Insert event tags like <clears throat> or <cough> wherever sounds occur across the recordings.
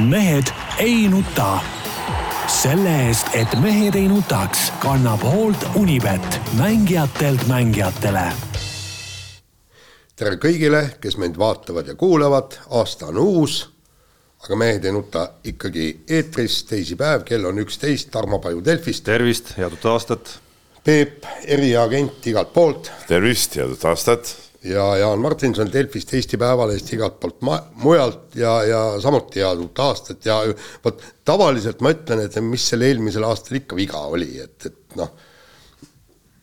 mehed ei nuta. selle eest, et mehed ei nutaks, kannab hoolt Unibet, mängijatelt mängijatele. tere kõigile, kes meid vaatavad ja kuulavad, aasta on uus, aga Mehed ei nuta ikkagi eetris, teisipäev, kell on üksteist, Tarmo Paju Delfist. tervist, head uut aastat. Peep, eriagent igalt poolt. tervist, head uut aastat ja Jaan Martinson Delfist, Eesti Päevalehest, igalt poolt ma-, mujalt ja, ja samuti head uut aastat ja vot tavaliselt ma ütlen, et mis selle eelmisel aastal ikka viga oli, et, et noh,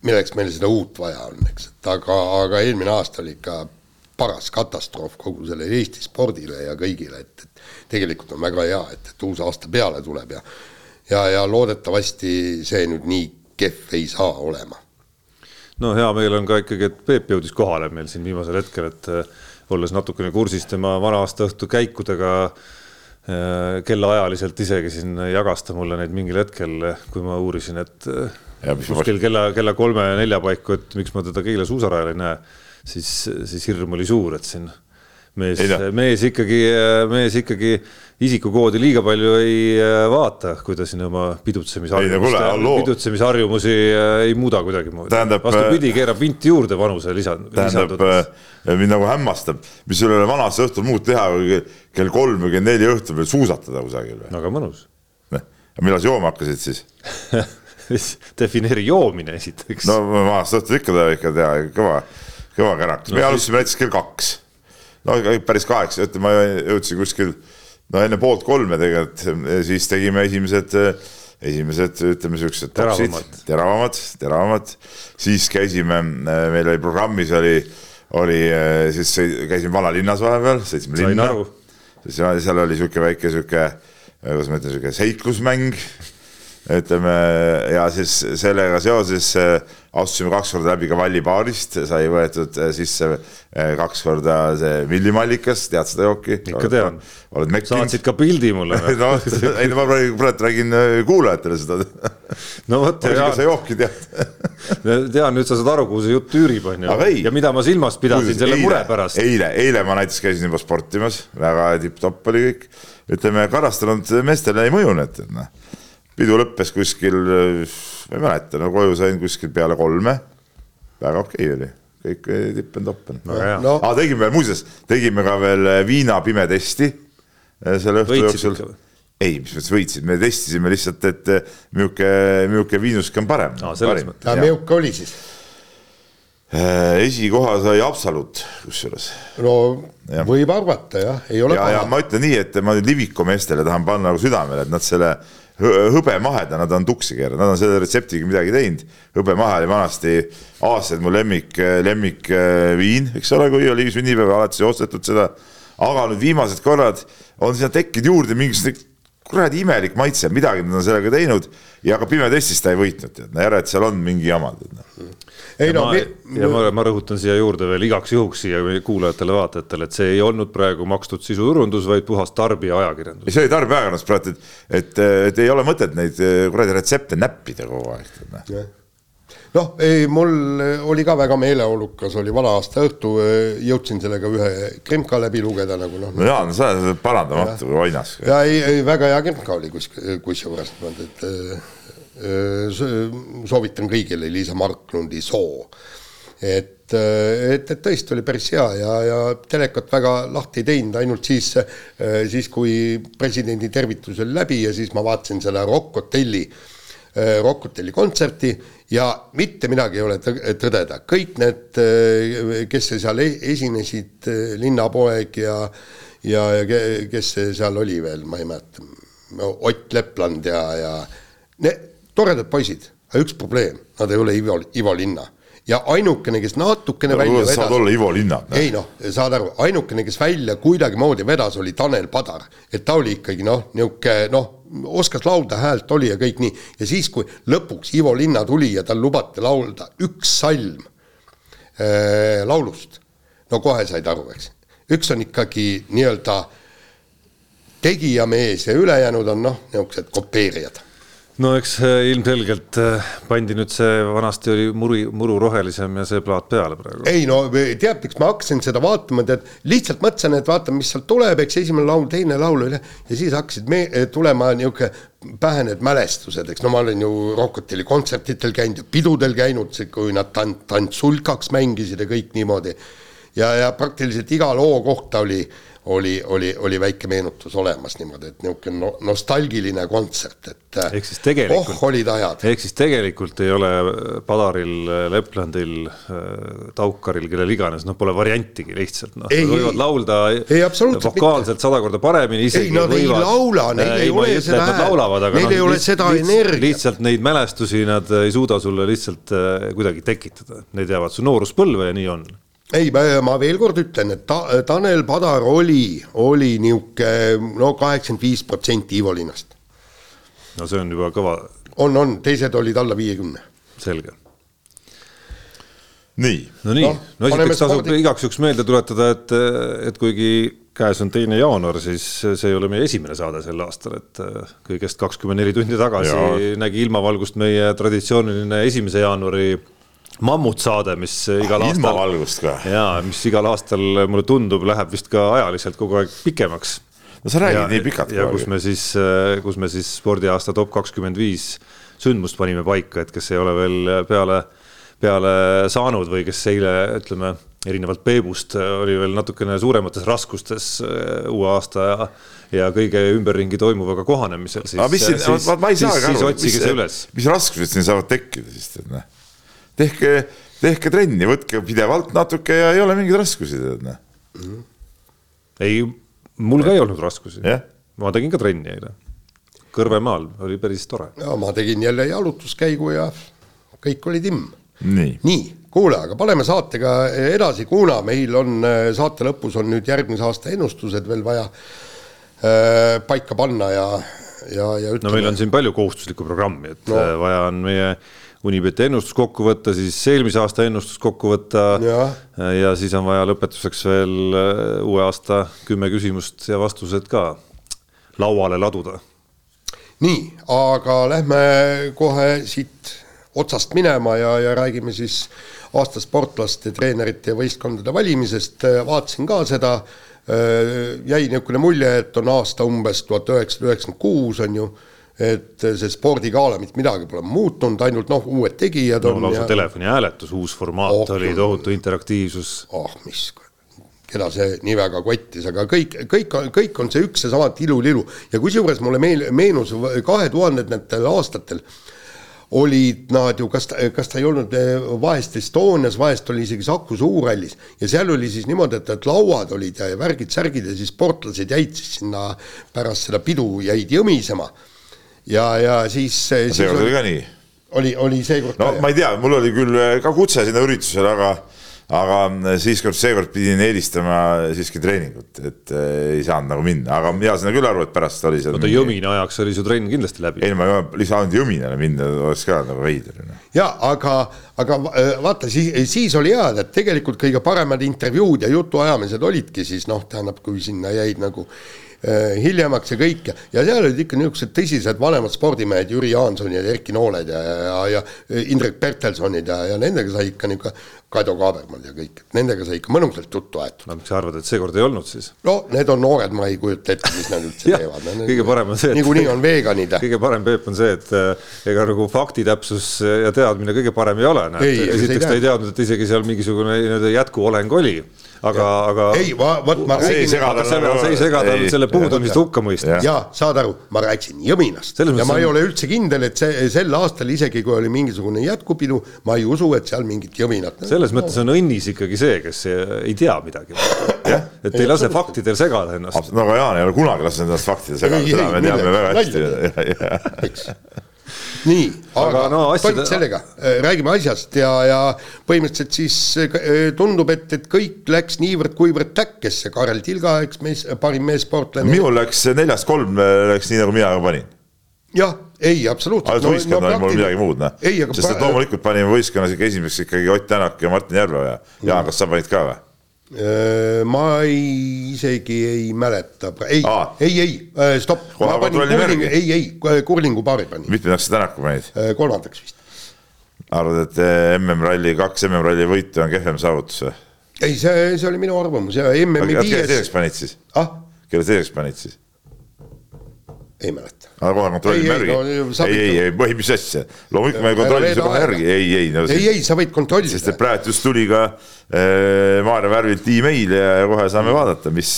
milleks meil seda uut vaja on, eks, et aga, aga eelmine aasta oli ikka paras katastroof kogu sellele Eesti spordile ja kõigile, et, et tegelikult on väga hea, et, et uus aasta peale tuleb ja ja, ja loodetavasti see nüüd nii kehv ei saa olema no hea meel on ka ikkagi, et Peep jõudis kohale meil siin viimasel hetkel, et äh, olles natukene kursis tema vana-aasta õhtu käikudega äh, kellaajaliselt isegi siin jagas ta mulle neid mingil hetkel, kui ma uurisin, et äh, ja, kuskil kella, kella kolme-nelja paiku, et miks ma teda Keila suusarajal ei näe, siis, siis hirm oli suur, et siin mees, mees ikkagi, mees ikkagi isikukoodi liiga palju ei äh, vaata, kui ta siin oma pidutsemisharjumusi, pidutsemisharjumusi äh, ei muuda kuidagimoodi. vastupidi, äh, keerab vinti juurde vanuse lisa. tähendab, mind nagu hämmastab, mis sul ei ole vanas õhtul muud teha, kui kell kolm või kell neli õhtul veel suusatada kusagil või? väga mõnus. millal sa jooma hakkasid siis <laughs> defineeri joomine esiteks. no vanast õhtul ikka tuleb ikka teha kõva, kõva kärakas no,, me alustasime näiteks kell kaks no päris kaheksa, ütleme, ma jõudsin kuskil no enne poolt kolme tegelikult, siis tegime esimesed, esimesed ütleme siuksed teravamad, teravamad, teravamad, siis käisime, meil oli programmis oli, oli siis käisime vanalinnas vahepeal, sõitsime linna. seal oli sihuke väike sihuke, kuidas ma ütlen, sihuke seiklusmäng ütleme ja siis sellega seoses äh, astusime kaks korda läbi ka Vallibaarist, sai võetud äh, sisse äh, kaks korda see Millimallikas, tead seda jooki? ikka tean. oled mekkinud? saatsid ka pildi mulle <laughs> no ei no ma praegu, praegu räägin kuulajatele seda <laughs> no vot. sa jooki tead <laughs> tean, nüüd sa saad aru, kuhu see jutt üürib, on ju. ja mida ma silmas pidasin Kuus, selle eile, mure pärast. eile, eile ma näiteks käisin juba sportimas, väga tipp-topp oli kõik. ütleme, karastanud meestele ei mõjunud, et noh pidu lõppes kuskil, ma ei mäleta, no koju sain kuskil peale kolme. väga okei okay oli, kõik tipp and top on no,. No. Ah, tegime veel, muuseas, tegime ka veel viina pimetesti eh, selle õhtu jooksul. ei, mis mõttes võitsid, me testisime lihtsalt, et milline, milline viinusk on parem. aga milline oli siis? Eh, esikoha sai Haapsalut kusjuures. no ja. võib arvata jah, ei ole ja, ja ma ütlen nii, et ma nüüd Liviko meestele tahan panna nagu südamele, et nad selle hõbemaheda, nad on tuksi keeranud, nad on selle retseptiga midagi teinud. hõbemahe oli vanasti aastaid mu lemmik, lemmikviin, eks ole, kui oli sünnipäev, alati ostetud seda. aga nüüd viimased korrad on sinna tekkinud juurde mingisugune kuradi imelik maitse, midagi nad on sellega teinud ja ka pimetestis ta ei võitnud, tead, järelikult seal on mingi jama. Noh. ei no ma, ja ma, ma rõhutan siia juurde veel igaks juhuks siia kuulajatele-vaatajatele, et see ei olnud praegu makstud sisuturundus, vaid puhas tarbija ajakirjandus. see oli tarbija ajakirjandus praegu, et, et, et ei ole mõtet neid kuradi retsepte näppida kogu aeg. Noh noh, ei mul oli ka väga meeleolukas, oli vana-aasta õhtu, jõudsin sellega ühe krimka läbi lugeda nagu noh. no jaa, no sa oled parandamatu oinas. ja ei, ei väga hea krimka oli kus, kusjuures, et soovitan kõigile Liisa Marklundi Soo. et, et, et tõesti oli päris hea ja, ja telekat väga lahti ei teinud, ainult siis, siis kui presidendi tervitus oli läbi ja siis ma vaatasin selle Rock Hotelli Äh, Rock Hotelli kontserti ja mitte midagi ei ole tõdeda, kõik need, äh, kes seal e-, esinesid, äh, linnapoeg ja ja, ja kes seal oli veel, ma ei mäleta, Ott Lepland ja, ja need toredad poisid, aga üks probleem, nad ei ole Ivo, Ivo Linna ja ainukene, kes natukene no, välja vedas. saad olla Ivo Linna. ei noh, saad aru, ainukene, kes välja kuidagimoodi vedas, oli Tanel Padar. et ta oli ikkagi noh, niisugune noh, oskas laulda, häält oli ja kõik nii. ja siis, kui lõpuks Ivo Linna tuli ja tal lubati laulda üks salm äh, laulust, no kohe said aru, eks. üks on ikkagi nii-öelda tegijamees ja ülejäänud on noh, niisugused kopeerijad no eks äh, ilmselgelt äh, pandi nüüd see, vanasti oli muri, muru rohelisem ja see plaat peale praegu. ei no tead, miks ma hakkasin seda vaatama, tead lihtsalt mõtlesin, et vaatame, mis sealt tuleb, eks esimene laul, teine laul ja siis hakkasid me tulema niisugune pähe need mälestused, eks no ma olen ju Rock Hoteli kontsertidel käinud ja pidudel käinud, kui nad tant-, tantsulkaks mängisid ja kõik niimoodi. ja, ja praktiliselt iga loo kohta oli oli, oli, oli väike meenutus olemas niimoodi, et niisugune no, nostalgiline kontsert, et ehk siis tegelikult, oh, olid ajad. ehk siis tegelikult ei ole Padaril, Leplandil, Taukaril, kellel iganes, noh, pole variantigi lihtsalt, noh, nad võivad laulda ei, vokaalselt sada korda paremini isegi. ei, nad võivad, ei laula, neil ei, ei ole seda häält, neil no, ei ole seda energiat. lihtsalt neid mälestusi nad ei suuda sulle lihtsalt äh, kuidagi tekitada, need jäävad su nooruspõlve ja nii on ei, ma veel kord ütlen, et ta, Tanel Padar oli, oli niisugune no kaheksakümmend viis protsenti Ivo Linnast. no see on juba kõva. on, on, teised olid alla viiekümne. selge. nii. no nii no,, no esiteks tasub spordi... igaks juhuks meelde tuletada, et, et kuigi käes on teine jaanuar, siis see ei ole meie esimene saade sel aastal, et kõigest kakskümmend neli tundi tagasi ja. nägi ilmavalgust meie traditsiooniline esimese jaanuari mammutsaade, mis igal aastal. ilmavalgust ka. jaa, mis igal aastal mulle tundub, läheb vist ka ajaliselt kogu aeg pikemaks. no sa räägid ja, nii pikalt. ja kus me siis, kus me siis spordiaasta top kakskümmend viis sündmust panime paika, et kes ei ole veel peale, peale saanud või kes eile, ütleme, erinevalt Peebust oli veel natukene suuremates raskustes äh, uue aasta ja ja kõige ümberringi toimuvaga kohanemisel, siis. aga mis siin, ma ei saagi aru, mis, mis raskused siin saavad tekkida siis, et noh tehke, tehke trenni, võtke pidevalt natuke ja ei ole mingeid raskusi, tead noh -hmm.. ei, mul ka ei olnud raskusi ma tegin ka trenni eile. Kõrvemaal oli päris tore. ja ma tegin jälle jalutuskäigu ja kõik oli timm. nii, nii, kuule, aga paneme saatega edasi, kuna meil on saate lõpus on nüüd järgmise aasta ennustused veel vaja äh, paika panna ja, ja, ja ütleme. no meil on siin palju kohustuslikku programmi, et no. vaja on meie äh, Unibeti ennustus kokku võtta, siis eelmise aasta ennustus kokku võtta ja. ja siis on vaja lõpetuseks veel äh, uue aasta kümme küsimust ja vastused ka lauale laduda. nii, aga lähme kohe siit otsast minema ja, ja räägime siis aasta sportlaste, treenerite ja võistkondade valimisest, vaatasin ka seda, äh, jäi niisugune mulje, et on aasta umbes tuhat üheksasada üheksakümmend kuus on ju et see spordigala mitte midagi pole muutunud, ainult noh, uued tegijad no, on. lausa ja... telefonihääletus, uus formaat oh, oli, tohutu interaktiivsus. oh mis, keda see nii väga kottis, aga kõik, kõik, kõik on see üks seesama tilulilu ja kusjuures mulle meel-, meenus kahe tuhandendatel aastatel olid nad ju, kas kas ta ei olnud eh, vahest Estonias, vahest oli isegi Saku Suurhallis ja seal oli siis niimoodi, et, et lauad olid ja värgid-särgid ja siis sportlased jäid siis sinna pärast seda pidu jäid jõmisema ja, ja siis. seekord oli ka nii. oli, oli seekord no, ka. ma ei tea, mul oli küll äh, ka kutse sinna üritusele, aga aga äh, siiskord seekord pidin eelistama siiski treeningut, et äh, ei saanud nagu minna, aga mina saan küll aru, et pärast oli seal. oota mingi..., jõmina ajaks oli su trenn kindlasti läbi. ei, ma ei saanud jõminale minna, oleks ka nagu veider. Noh. ja aga, aga vaata siis, siis oli hea, et tegelikult kõige paremad intervjuud ja jutuajamised olidki siis noh, tähendab, kui sinna jäid nagu hiljemaks ja kõike ja seal olid ikka niisugused tõsised vanemad spordimehed, Jüri Jaansonid ja Erki Nooled ja, ja, ja Indrek Bertelsonid ja, ja nendega sai ikka niisugune Kaido Kaabermad ja kõik, nendega sai ikka mõnusalt juttu aetud. no mis sa arvad, et seekord ei olnud siis? no need on noored, ma ei kujuta ette, mis nad üldse <laughs> teevad no,. kõige parem on see, et niikuinii on veganid. <laughs> kõige parem, Peep, on see, et äh, ega nagu faktitäpsus ja teadmine kõige parem ei ole, näed. esiteks ta ei teadnud, et isegi seal mingisugune nii-öelda jätkuoleng oli aga, aga. ei, vot ma räägin. see ei sega tal selle puudumist hukka mõista. ja saad aru, ma rääkisin jõminast ja ma ei ole üldse kindel, et see sel aastal isegi kui oli mingisugune jätkupidu, ma ei usu, et seal mingit jõminat. Selles mõttes on õnnis ikkagi see, kes ei tea midagi. et ei lase faktidel segada ennast. no aga Jaan ei ole kunagi lasknud ennast faktidel segada, seda me teame väga hästi. Nii, aga, aga no, asjade... sellega, äh, räägime asjast ja, ja põhimõtteliselt siis äh, tundub, et, et kõik läks niivõrd-kuivõrd täkkesse, Karel Tilga, eks mees, parim meessportlane. minul läks neljast kolm läks nii, nagu mina ka panin. Jah, ei absoluutselt. aga võistkond no, no, mul midagi muud, noh. sest et loomulikult panime võistkonnas ikka esimeseks ikkagi Ott Tänak ja Martin Järveoja. Jaan, kas sa panid ka või? ma ei, isegi ei mäleta, ei ei, ei, stopp, Kurlingu, järgi. ei, ei, Kurlingu paari panin, mitmendaks sa Tänaku panid? kolmandaks vist. arvad, et MM-ralli, kaks MM-ralli võitu on kehvem saavutus või? ei, see, see oli minu arvamus ja MM-i kelle teiseks viies, panid siis? ah, kelle teiseks panid siis? Ei mäleta. aga kohe kontrollime Ei, no ei, ei, ei, põhi, mis asja, loomulikult me seda kohe järgi, ei, ei no ei, ei, sa võid sest kontrollida et. praegu just tuli ka äh, Maarja värvilt email ja ja kohe saame vaadata, mis,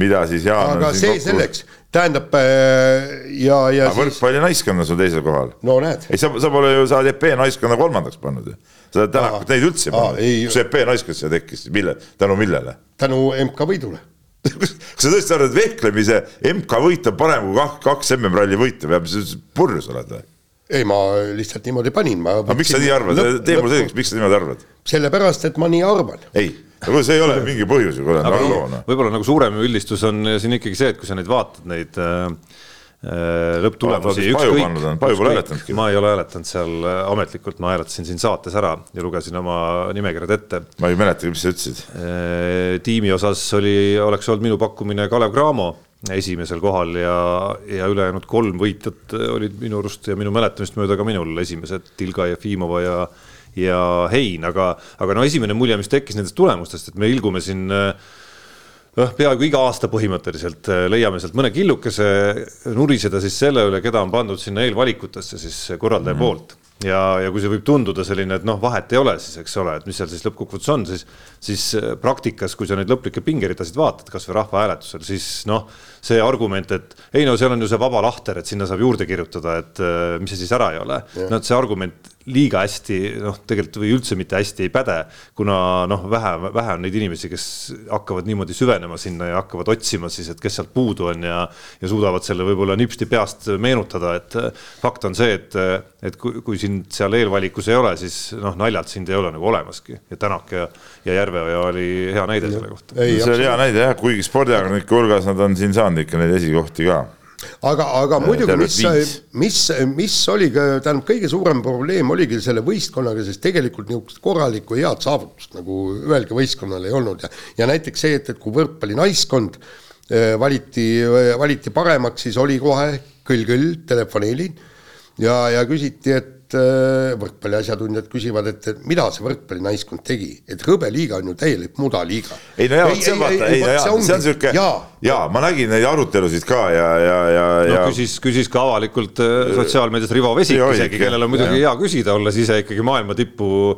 mida siis Jaan aga on see siin selleks, tähendab äh, ja, ja siis, võrkpalli naiskond on teisel kohal. no näed, ei, sa, sa pole ju, sa oled EP naiskonda kolmandaks pannud ju. sa oled Tänakut neid üldse pannud. kus EP naiskond siia tekkis, mille, tänu millele? tänu MK võidule. <laughs> kas sa tõesti arvad, et vehklemise MK võit on parem kui kaks, MM-ralli võitu või mis sa purjus oled või? ei, ma lihtsalt niimoodi panin, ma aga miks sa nii arvad, tee mulle selgeks, miks sa niimoodi arvad? sellepärast, et ma nii arvan. ei, aga see ei ole mingi põhjus ju, kuule, loona. võib-olla nagu suurem üldistus on siin ikkagi see, et kui sa neid vaatad, neid äh, lõpptulemusi. Paju pole hääletanudki. ma ei ole hääletanud seal äh, ametlikult, ma hääletasin siin saates ära ja lugesin oma nimekirjad ette. ma ei mäletagi, mis sa ütlesid. tiimi osas oli, oleks olnud minu pakkumine Kalev Cramo esimesel kohal ja, ja ülejäänud kolm võitjat olid minu arust ja minu mäletamist mööda ka minul esimesed, Tilga Jefimova ja ja Hein, aga, aga no esimene mulje, mis tekkis nendest tulemustest, et me ilgume siin äh, noh, peaaegu iga aasta põhimõtteliselt äh, leiame sealt mõne killukese, nuriseda siis selle üle, keda on pandud sinna eelvalikutesse siis korraldaja mm -hmm. poolt. ja, ja kui see võib tunduda selline, et noh, vahet ei ole siis, eks ole, et mis seal siis lõppkokkuvõttes on, siis, siis äh, praktikas, kui sa neid lõplikke pingeridasid vaatad, kasvõi rahvahääletusel, siis noh, see argument, et ei no seal on ju see vaba lahter, et sinna saab juurde kirjutada, et äh, mis see siis ära ei ole. no et see argument liiga hästi noh, tegelikult või üldse mitte hästi ei päde, kuna noh, vähe, vähe on neid inimesi, kes hakkavad niimoodi süvenema sinna ja hakkavad otsima siis, et kes sealt puudu on ja ja suudavad selle võib-olla nipsti peast meenutada, et äh, fakt on see, et, et kui, kui sind seal eelvalikus ei ole, siis noh, naljalt sind ei ole nagu olemaski ja Tänak ja, ja Järveoja oli hea näide selle kohta. ei, see oli hea näide jah, kuigi spordiajakirjanike hulgas nad on siin saanud ikka neid esikohti ka. aga, aga muidugi, tervelt mis mis, mis oli ka, tähendab, kõige suurem probleem oligi selle võistkonnaga, sest tegelikult niisugust korralikku head saavutust nagu ühelgi võistkonnal ei olnud. Ja ja näiteks see, et, et kui võrkpallinaiskond eh, valiti, valiti paremaks, siis oli kohe kõll-kõll, telefonihelin ja, ja küsiti, et eh, võrkpalli asjatundjad küsivad, et et mida see võrkpallinaiskond tegi, et hõbeliiga on ju täielik mudaliiga. ei no jaa, vot see on vaata, ei no jaa, see on siuke, jaa, ma nägin neid arutelusid ka ja, ja, ja, no ja küsis, küsis ka avalikult äh, sotsiaalmeedias Rivo Vesik isegi, kellel on muidugi hea küsida, olles ise ikkagi maailma tipu,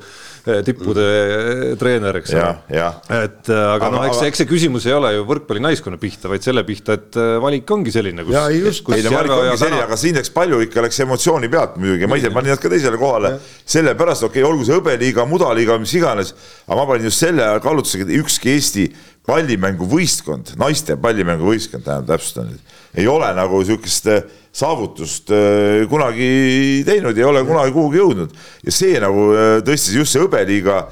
tippude treener, eks ole et äh, aga, Aga- noh, eks, eks see küsimus ei ole ju võrkpallinaiskonna pihta, vaid selle pihta, et äh, valik ongi selline, kus. Ei just, ei no valik ongi selline, aga siin läks palju ikka läks emotsiooni pealt muidugi, ma ise panin nad ka teisele kohale, sellepärast okei okay,, olgu see hõbeliiga, mudaliiga, mis iganes, aga ma panin just selle kaalutlusega, et ükski Eesti pallimänguvõistkond, naiste pallimänguvõistkond, tähendab, täpsustan nüüd, ei ole nagu niisugust äh, saavutust äh, kunagi teinud ei ole kunagi kuhugi jõudnud. Ja see nagu äh, tõstis just see hõbeliiga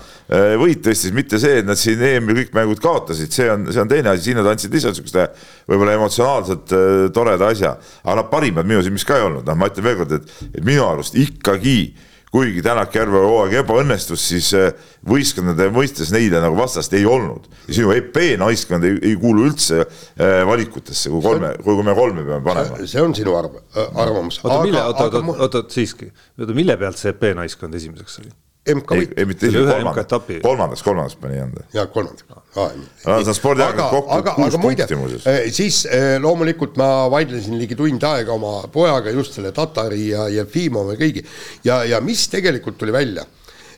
võit tõstis mitte see, et nad siin EM-il kõik mängud kaotasid, see on, see on teine asi, siin nad andsid lihtsalt niisugust võib-olla emotsionaalselt toreda asja, aga nad parimad minu silmis ka ei olnud, noh, ma ütlen veel kord, et, et minu arust ikkagi kuigi Tänak Järve hooaeg ebaõnnestus, siis äh, võistkondade mõistes neile nagu vastast ei olnud. ja sinu EP naiskond ei, ei kuulu üldse äh, valikutesse, kui kolme, kui me kolme peame panema. see on sinu arv-, arvamus. oota, mille, oota, oota, oota, siiski, oota, mille pealt see EP-naiskond esimeseks oli? MK ei võit, ei mitte ühe kolmandas kolmandas, kolmandas pani anda. ja kolmandaks. Aa, see on spordiajakirjas kokku aga, kuus aga muide punkti muuseas., siis eh, loomulikult ma vaidlesin ligi tund aega oma pojaga just selle Tatari ja Jefimovi kõigi ja, ja mis tegelikult tuli välja,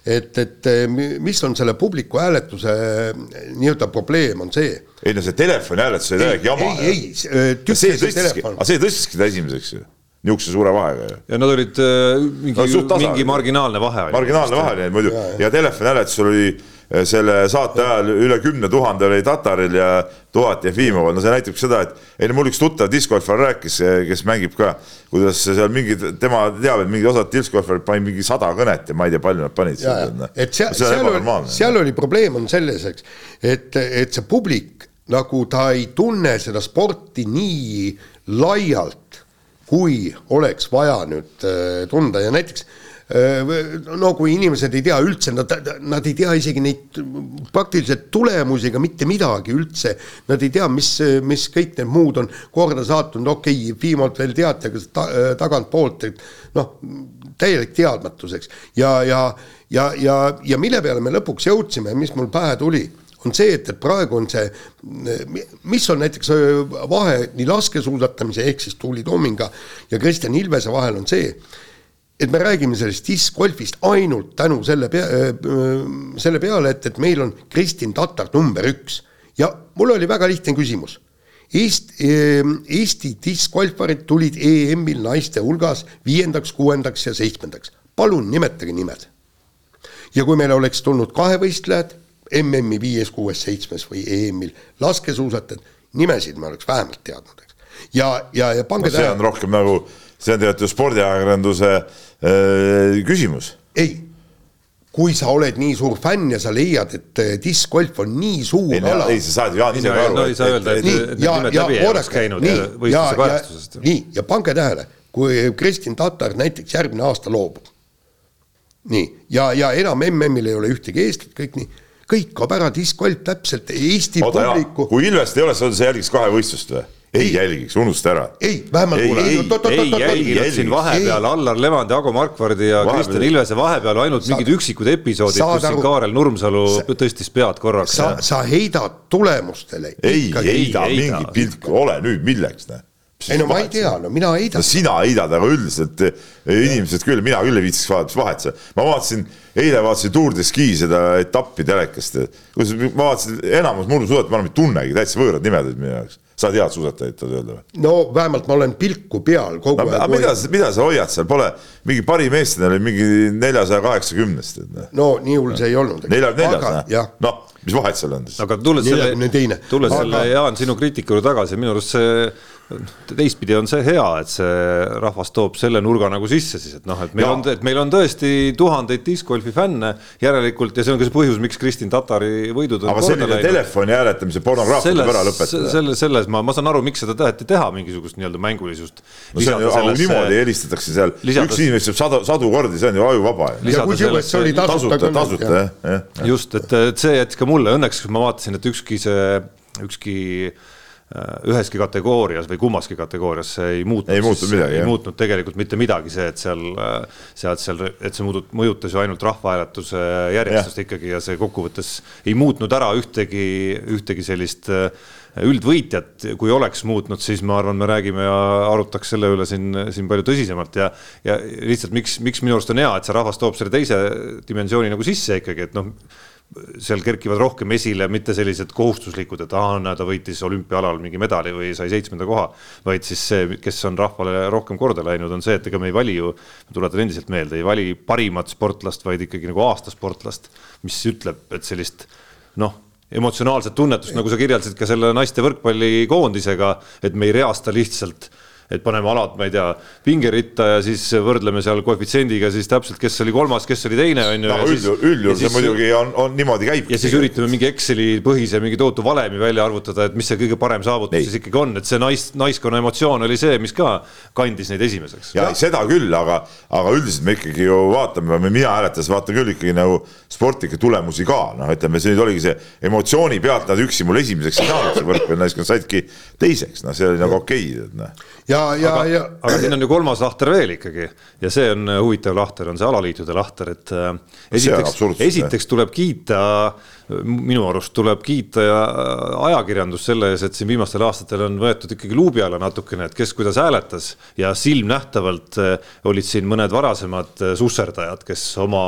et, et eh, mi- mis on selle publiku hääletuse eh, nii-öelda probleem, on see. ei no see telefoni hääletus oli täielik jama. ei, ei, see tükkis tõstiski, telefon aga see tõstiski ta esimeseks ju, niisuguse suure vahega ju. ja nad olid äh, mingi No mingi marginaalne vahe oli. marginaalne vahe oli muidu ja, ja telefonihääletusel oli eh, selle saate ajal üle kümne tuhande oli Tataril ja tuhat Jefimoval, no see näitab seda, et ei no mul üks tuttav diskgolfar rääkis, kes mängib ka, kuidas seal mingid, tema teab, et mingid osad diskgolfarid panid mingi sada kõnet ja ma ei tea, palju nad panid. ja, ja, et seal, seal oli, seal oli probleem on selles, eks, et, et see publik nagu ta ei tunne seda sporti nii laialt, kui oleks vaja nüüd äh, tunda ja näiteks no kui inimesed ei tea üldse, nad, nad ei tea isegi neid praktiliselt tulemusi ega mitte midagi üldse. Nad ei tea, mis, mis kõik need muud on korda saatnud, okei okay,, viimalt veel teate, kas ta, tagantpoolt, et noh, täielik teadmatuseks ja, ja, ja, ja, ja mille peale me lõpuks jõudsime, mis mul pähe tuli on see, et, et praegu on see, mis on näiteks vahe nii laskesuusatamise ehk siis Tuuli Toominga ja Kristjan Ilvese vahel on see, et me räägime sellest discgolfist ainult tänu selle pea, selle peale, et, et meil on Kristin Tatar number üks ja mul oli väga lihtne küsimus. Eest, Eesti discgolfarid tulid EM-il naiste hulgas viiendaks, kuuendaks ja seitsmendaks. palun nimetage nimed. ja kui meil oleks tulnud kahevõistlejad MM-i viies, kuues, seitsmes või EM-il laskesuusatajad, nimesid me oleks vähemalt teadnud, eks. ja, ja, ja pange no, see on rohkem nagu, see on tegelikult ju spordiajakirjanduse äh, küsimus. ei, kui sa oled nii suur fänn ja sa leiad, et äh, discgolf on nii suur ei, ala. ei, sa saad ju Jaan ise ka aru. no ei saa öelda, et need nimed läbi ei oleks käinud võistluse kajastusest. nii, ja pange tähele, kui Kristin Tatar näiteks järgmine aasta loobub. nii, ja, ja enam MM-il ei ole ühtegi eestlat, kõik nii kõik kaob ära, discgolf täpselt Eesti Oota, publiku. kui Ilvest ei ole, sa jälgiks kahevõistlust või? ei, ei jälgiks, unusta ära. ei, vähemalt ei, ei, ei jälginud siin vahepeal Allar Levandi, Ago Markvardi ja Kristjan Ilvese vahepeal ainult sa, mingid üksikud episoodid, kus siin Kaarel Nurmsalu sa, tõstis pead korraks. sa, sa heidad tulemustele. ei heida mingit pilku, ole nüüd milleks, näe ei no ma ei tea, no mina heidan no,. sina heidad, aga üldiselt eh, inimesed küll, mina küll ei viitsiks vaadata, mis vahet see, ma vaatasin, eile vaatasin Tour de Ski seda etappi telekast, kus ma vaatasin, enamus murdusuusatajad, ma enam ei tunnegi, täitsa võõrad nimed olid minu jaoks. sa tead suusatajaid, tahad öelda või? no vähemalt ma olen pilku peal kogu no, aeg. aga mida, mida sa hoiad seal, pole mingi parim eestlane oli mingi neljasaja kaheksakümnest. Noh. no nii hull see ei olnud. nelja, neljas, noh, mis vahet seal on siis? aga tulles selle, tulles selle Jaan sinu kriitika juurde tagasi, minu arust see teistpidi on see hea, et see rahvas toob selle nurga nagu sisse siis, et noh, et meil ja. on, et meil on tõesti tuhandeid discgolfi fänne järelikult ja see on ka see põhjus, miks Kristin Tatari võidud on aga selline telefoni hääletamise pornograafia tuleb ära lõpetada. selle, selles ma, ma saan aru, miks seda taheti teha, mingisugust nii-öelda mängulisust. no see on ju, aga niimoodi helistatakse seal, üks inimene saab sadu, sadu kordi, see on ju ajuvaba. tasuta, tasuta, tasuta jah, jah. just, et, et see jättis ka mulle, õnneks ma vaatasin, et ükski see, ükski Äh, üheski kategoorias või kummaski kategoorias ei muutnud. ei muutnud midagi, ei muutnud tegelikult mitte midagi, see, et seal, äh, sealt seal, et see muudut-, mõjutas ju ainult rahvahääletuse järjestust ja. ikkagi ja see kokkuvõttes ei muutnud ära ühtegi, ühtegi sellist äh, üldvõitjat, kui oleks muutnud, siis ma arvan, me räägime ja arutaks selle üle siin, siin palju tõsisemalt ja, ja lihtsalt miks, miks minu arust on hea, et see rahvas toob selle teise dimensiooni nagu sisse ikkagi, et noh seal kerkivad rohkem esile mitte sellised kohustuslikud, et aa, näe, ta võitis olümpiaalal mingi medali või sai seitsmenda koha, vaid siis see, kes on rahvale rohkem korda läinud, on see, et ega me ei vali ju, ma tuletan endiselt meelde, ei vali parimat sportlast, vaid ikkagi nagu aastasportlast, mis ütleb, et sellist noh, emotsionaalset tunnetust, nagu sa kirjeldasid ka selle naiste võrkpallikoondisega, et me ei reasta lihtsalt et paneme alad, ma ei tea, pingeritta ja siis võrdleme seal koefitsiendiga siis täpselt, kes oli kolmas, kes oli teine, on ju. üldjuhul, üldjuhul see muidugi on, on niimoodi käibki. ja siis üritame mingi Exceli põhise mingi tohutu valemi välja arvutada, et mis see kõige parem saavutus ei. siis ikkagi on, et see nais, naiskonna emotsioon oli see, mis ka kandis neid esimeseks. ja seda küll, aga, aga üldiselt me ikkagi ju vaatame, mina hääletades vaatan küll ikkagi nagu sportlikke tulemusi ka, noh, ütleme, see nüüd oligi see emotsiooni pealt nad üksi mul esimeseks ei saanud, see võrkpallinaiskond saidki teiseks, noh, see oli nagu okei okay,, et noh ja, ja, aga, ja. aga siin on ju kolmas lahter veel ikkagi ja see on äh, huvitav lahter, on see alaliitude lahter, et äh, esiteks, esiteks tuleb kiita minu arust tuleb kiita ja ajakirjandust selle ees, et siin viimastel aastatel on võetud ikkagi luubi alla natukene, et kes kuidas hääletas ja silmnähtavalt eh, olid siin mõned varasemad eh, susserdajad, kes oma,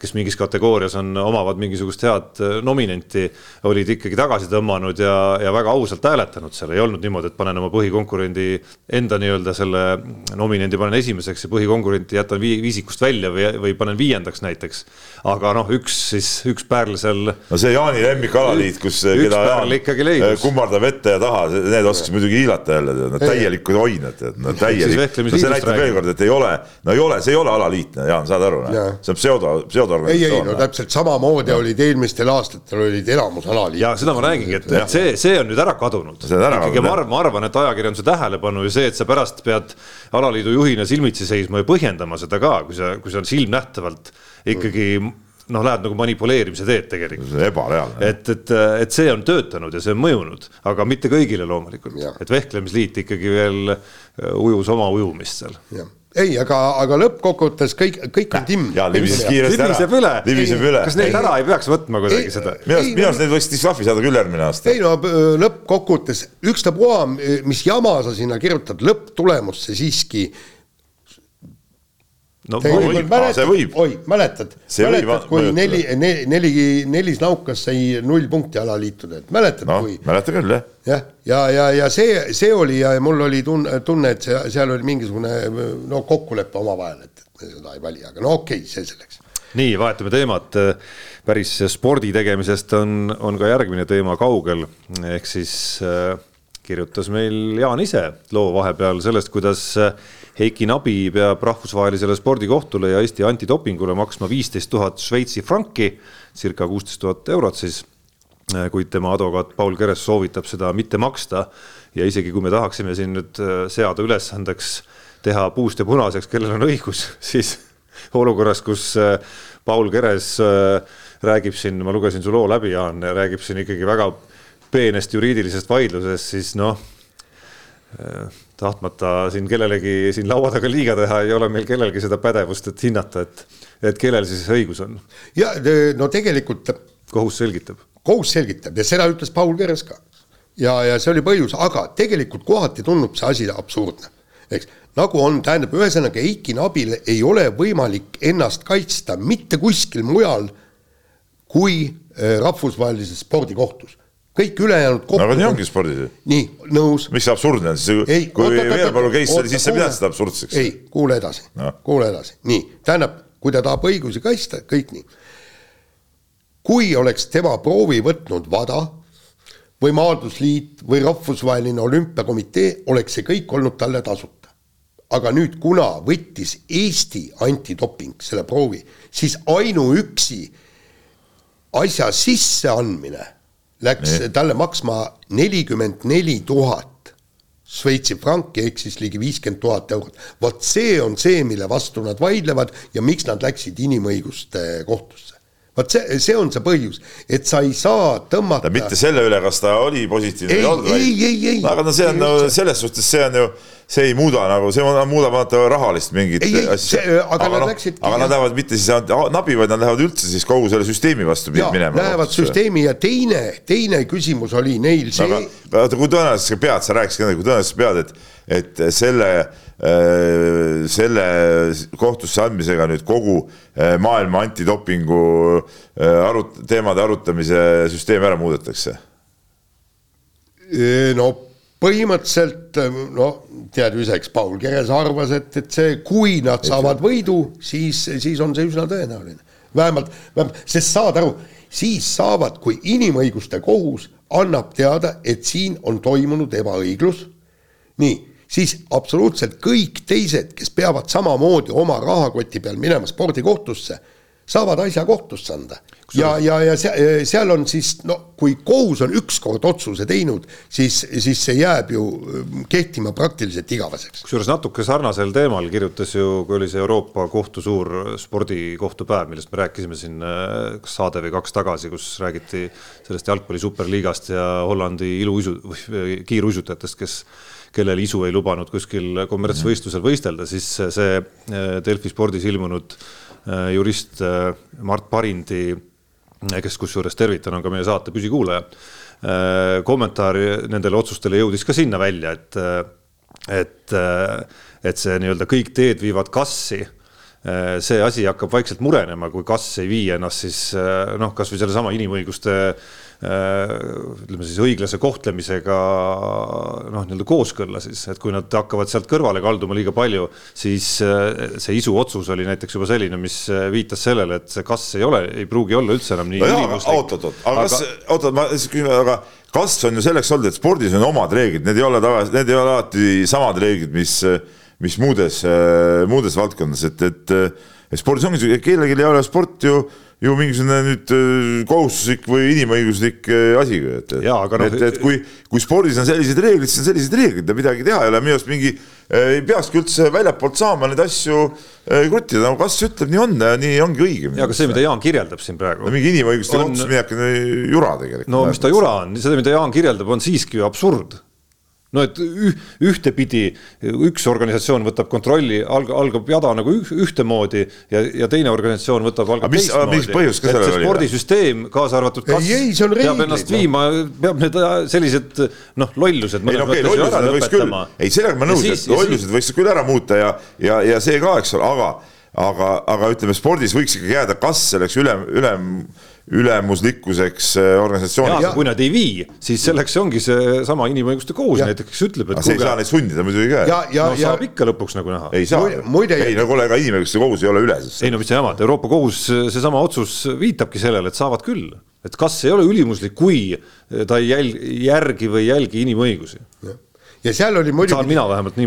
kes mingis kategoorias on, omavad mingisugust head nominenti, olid ikkagi tagasi tõmmanud ja, ja väga ausalt hääletanud seal, ei olnud niimoodi, et panen oma põhikonkurendi enda nii-öelda selle nominendi panen esimeseks ja põhikonkurenti jätan viisikust välja või, või panen viiendaks näiteks. aga noh, üks siis, üks pärl seal no see Jaani lemmikalaliit, kus, keda Jaan kummardab ette ja taha, need oskas muidugi hiilata jälle, nad täielikud oinad, tead, no täielik. no see näitab veel kord, et ei ole, no ei ole, see ei ole alaliit, Jaan, saad aru, see on pseudo, pseudoorganisatsioon. ei, ei no täpselt samamoodi olid eelmistel aastatel olid enamus alaliit. ja seda ma räägingi, et, et see, see on nüüd ära kadunud. ikkagi ma arvan, ma arvan, et ajakirjanduse tähelepanu ja see et sa pärast pead alaliidu juhina silmitsi seisma ja põhjendama seda ka, kui sa, kui sa silmnähtavalt ikkagi noh, lähed nagu manipuleerimise teed tegelikult. see on ebareaalne. et, et, et see on töötanud ja see on mõjunud, aga mitte kõigile loomulikult, et vehklemisliit ikkagi veel ujus oma ujumist seal ei, aga, aga lõppkokkuvõttes kõik, kõik on timm. ja libises kiiresti ära. libiseb üle. libiseb üle. kas neid ära ei peaks võtma kuidagi seda? minu arust, minu arust neid võiks trahvi saada küll järgmine aasta. ei no lõppkokkuvõttes ükstapuha, mis jama sa sinna kirjutad, lõpptulemusse siiski no võib, see võib. oi, mäletad, mäletad, kui neli, neli, neli, Nelis Naukas sai null punkti alaliitudelt, mäletad no, kui? mäletan küll, jah. jah, ja, ja, ja, ja see, see oli ja mul oli tunne, tunne, et see, seal oli mingisugune no kokkulepe omavahel, et, et me seda ei vali, aga no okei okay,, see selleks. nii, vahetame teemat, päris spordi tegemisest on, on ka järgmine teema kaugel, ehk siis äh, kirjutas meil Jaan ise loo vahepeal sellest, kuidas äh, Heiki Nabi peab rahvusvahelisele spordikohtule ja Eesti antidopingule maksma viisteist tuhat Šveitsi franki, circa kuusteist tuhat eurot siis. kuid tema advokaat Paul Keres soovitab seda mitte maksta ja isegi kui me tahaksime siin nüüd äh, seada ülesandeks teha puust ja punaseks, kellel on õigus, <laughs> siis olukorras, kus äh, Paul Keres äh, räägib siin, ma lugesin su loo läbi, Jaan, räägib siin ikkagi väga peenest juriidilisest vaidlusest, siis noh tahtmata siin kellelegi siin laua taga liiga teha, ei ole meil kellelgi seda pädevust, et hinnata, et, et kellel siis õigus on. ja no tegelikult. kohus selgitab. kohus selgitab ja seda ütles Paul Keres ka. ja, ja see oli põhjus, aga tegelikult kohati tundub see asi absurdne, eks nagu on, tähendab, ühesõnaga Eiki Nabil ei ole võimalik ennast kaitsta mitte kuskil mujal kui äh, rahvusvahelises spordikohtus kõik ülejäänud kohtud. aga nii ongi spordis ju. nii, nõus. miks see absurdne on, siis kui Veerpalu case oli, siis sa pidad seda absurdseks. ei, kuule edasi no., kuule edasi, nii, tähendab, kui ta tahab õigusi kaitsta, kõik nii. kui oleks tema proovi võtnud WADA või Maadlusliit või Rahvusvaheline Olümpiakomitee, oleks see kõik olnud talle tasuta. aga nüüd, kuna võttis Eesti antidoping selle proovi, siis ainuüksi asja sisseandmine läks nee. talle maksma nelikümmend neli tuhat Šveitsi franki ehk siis ligi viiskümmend tuhat eurot. vot see on see, mille vastu nad vaidlevad ja miks nad läksid inimõiguste kohtusse vot see, see on see põhjus, et sa ei saa tõmmata. mitte selle üle, kas ta oli positiivne või ei olnud, vaid. aga no see on, no selles suhtes see on ju see ei muuda nagu, see muudab vaata rahalist mingit ei, asja. aga, aga, no, läksid, aga nad lähevad mitte siis nabi, vaid nad lähevad üldse siis kogu selle süsteemi vastu ja, minema. Lähevad süsteemi ja teine, teine küsimus oli neil see. aga vaata, kui tõenäoliselt sa pead, sa rääkisid ka, kui tõenäoliselt sa pead, et, et selle äh, selle kohtusse andmisega nüüd kogu äh, maailma antidopingu äh, arut-, teemade arutamise süsteem ära muudetakse? no põhimõtteliselt no tead ju ise, eks Paul Keres arvas, et, et see, kui nad saavad võidu, siis, siis on see üsna tõenäoline. vähemalt, vähemalt, sest saad aru, siis saavad, kui inimõiguste kohus annab teada, et siin on toimunud ebaõiglus, nii, siis absoluutselt kõik teised, kes peavad samamoodi oma rahakoti peal minema spordikohtusse saavad asja kohtusse anda. Ja, ja, ja seal on siis no kui kohus on ükskord otsuse teinud, siis, siis see jääb ju ähm, kehtima praktiliselt igaveseks. kusjuures natuke sarnasel teemal kirjutas ju, kui oli see Euroopa kohtu suur spordikohtupäev, millest me rääkisime siin äh, kas saade või kaks tagasi, kus räägiti sellest jalgpalli superliigast ja Hollandi iluuisu, kiiruisutajatest, kes kellel isu ei lubanud kuskil kommertsvõistlusel võistelda, siis see äh, Delfi spordis ilmunud äh, Äh, jurist äh, Mart Parindi, äh, kes kusjuures tervitan, on ka meie saate püsikuulaja. kommentaar nendele otsustele jõudis ka sinna välja, et, et, et see nii-öelda kõik teed viivad kassi see asi hakkab vaikselt murenema, kui kas ei vii ennast siis noh, kasvõi sellesama inimõiguste Äh, ütleme siis õiglase kohtlemisega noh, nii-öelda kooskõlla siis, et kui nad hakkavad sealt kõrvale kalduma liiga palju, siis äh, see isu otsus oli näiteks juba selline, mis äh, viitas sellele, et see kas ei ole, ei pruugi olla üldse enam nii no ülimuslik. oot, oot, oot, aga kas, oot, oot, ma siis küsin, aga kas on ju selleks olnud, et spordis on omad reeglid, need ei ole tavaliselt, need ei ole alati samad reeglid, mis, mis muudes, muudes valdkondades, et, et spordis ongi, kellelgi ei ole sport ju ju mingisugune nüüd äh, kohustuslik või inimõiguslik äh, asi, et, noh- et, et kui, kui spordis on sellised reeglid, siis on sellised reeglid midagi teha ei ole, minu arust mingi äh, ei peakski üldse väljapoolt saama neid asju äh, kruttida, no kas ütleb, nii on nii ongi õige. ja aga see, mida Jaan kirjeldab siin praegu. no mingi inimõiguste on... kohtus minnakse jura tegelikult. no mis ta jura on, seda, mida Jaan kirjeldab, on siiski ju absurd no et ühtepidi üks organisatsioon võtab kontrolli, algab, algab jada nagu ühtemoodi ja, ja teine organisatsioon võtab, algab mis, teistmoodi. mis põhjus ka sellel oli? spordisüsteem, kaasa arvatud kas ei, ei, peab ennast viima, peab need äh, sellised noh, lollused. ei no okei okay,, lollused võiks küll, ei sellega ma nõus, et lollused võiks küll ära muuta ja, ja, ja see ka, eks ole, aga, aga, aga ütleme, spordis võiks ikkagi jääda kas selleks ülem, ülem ülemuslikkuseks äh, organisatsiooni. kui nad ei vii, siis selleks ongi seesama inimõiguste kohus näiteks, kes ütleb, et. see ei saa neid sundida muidugi ka. no ja, saab ikka lõpuks nagu näha. ei saa, ei no kuule, ega inimõiguste kohus ei ole üle siis. ei no mis sa jamad, Euroopa Kohus, seesama otsus viitabki sellele, et saavad küll, et kas ei ole ülimuslik, kui ta ei jälgi, järgi või ei jälgi inimõigusi ja seal oli muidugi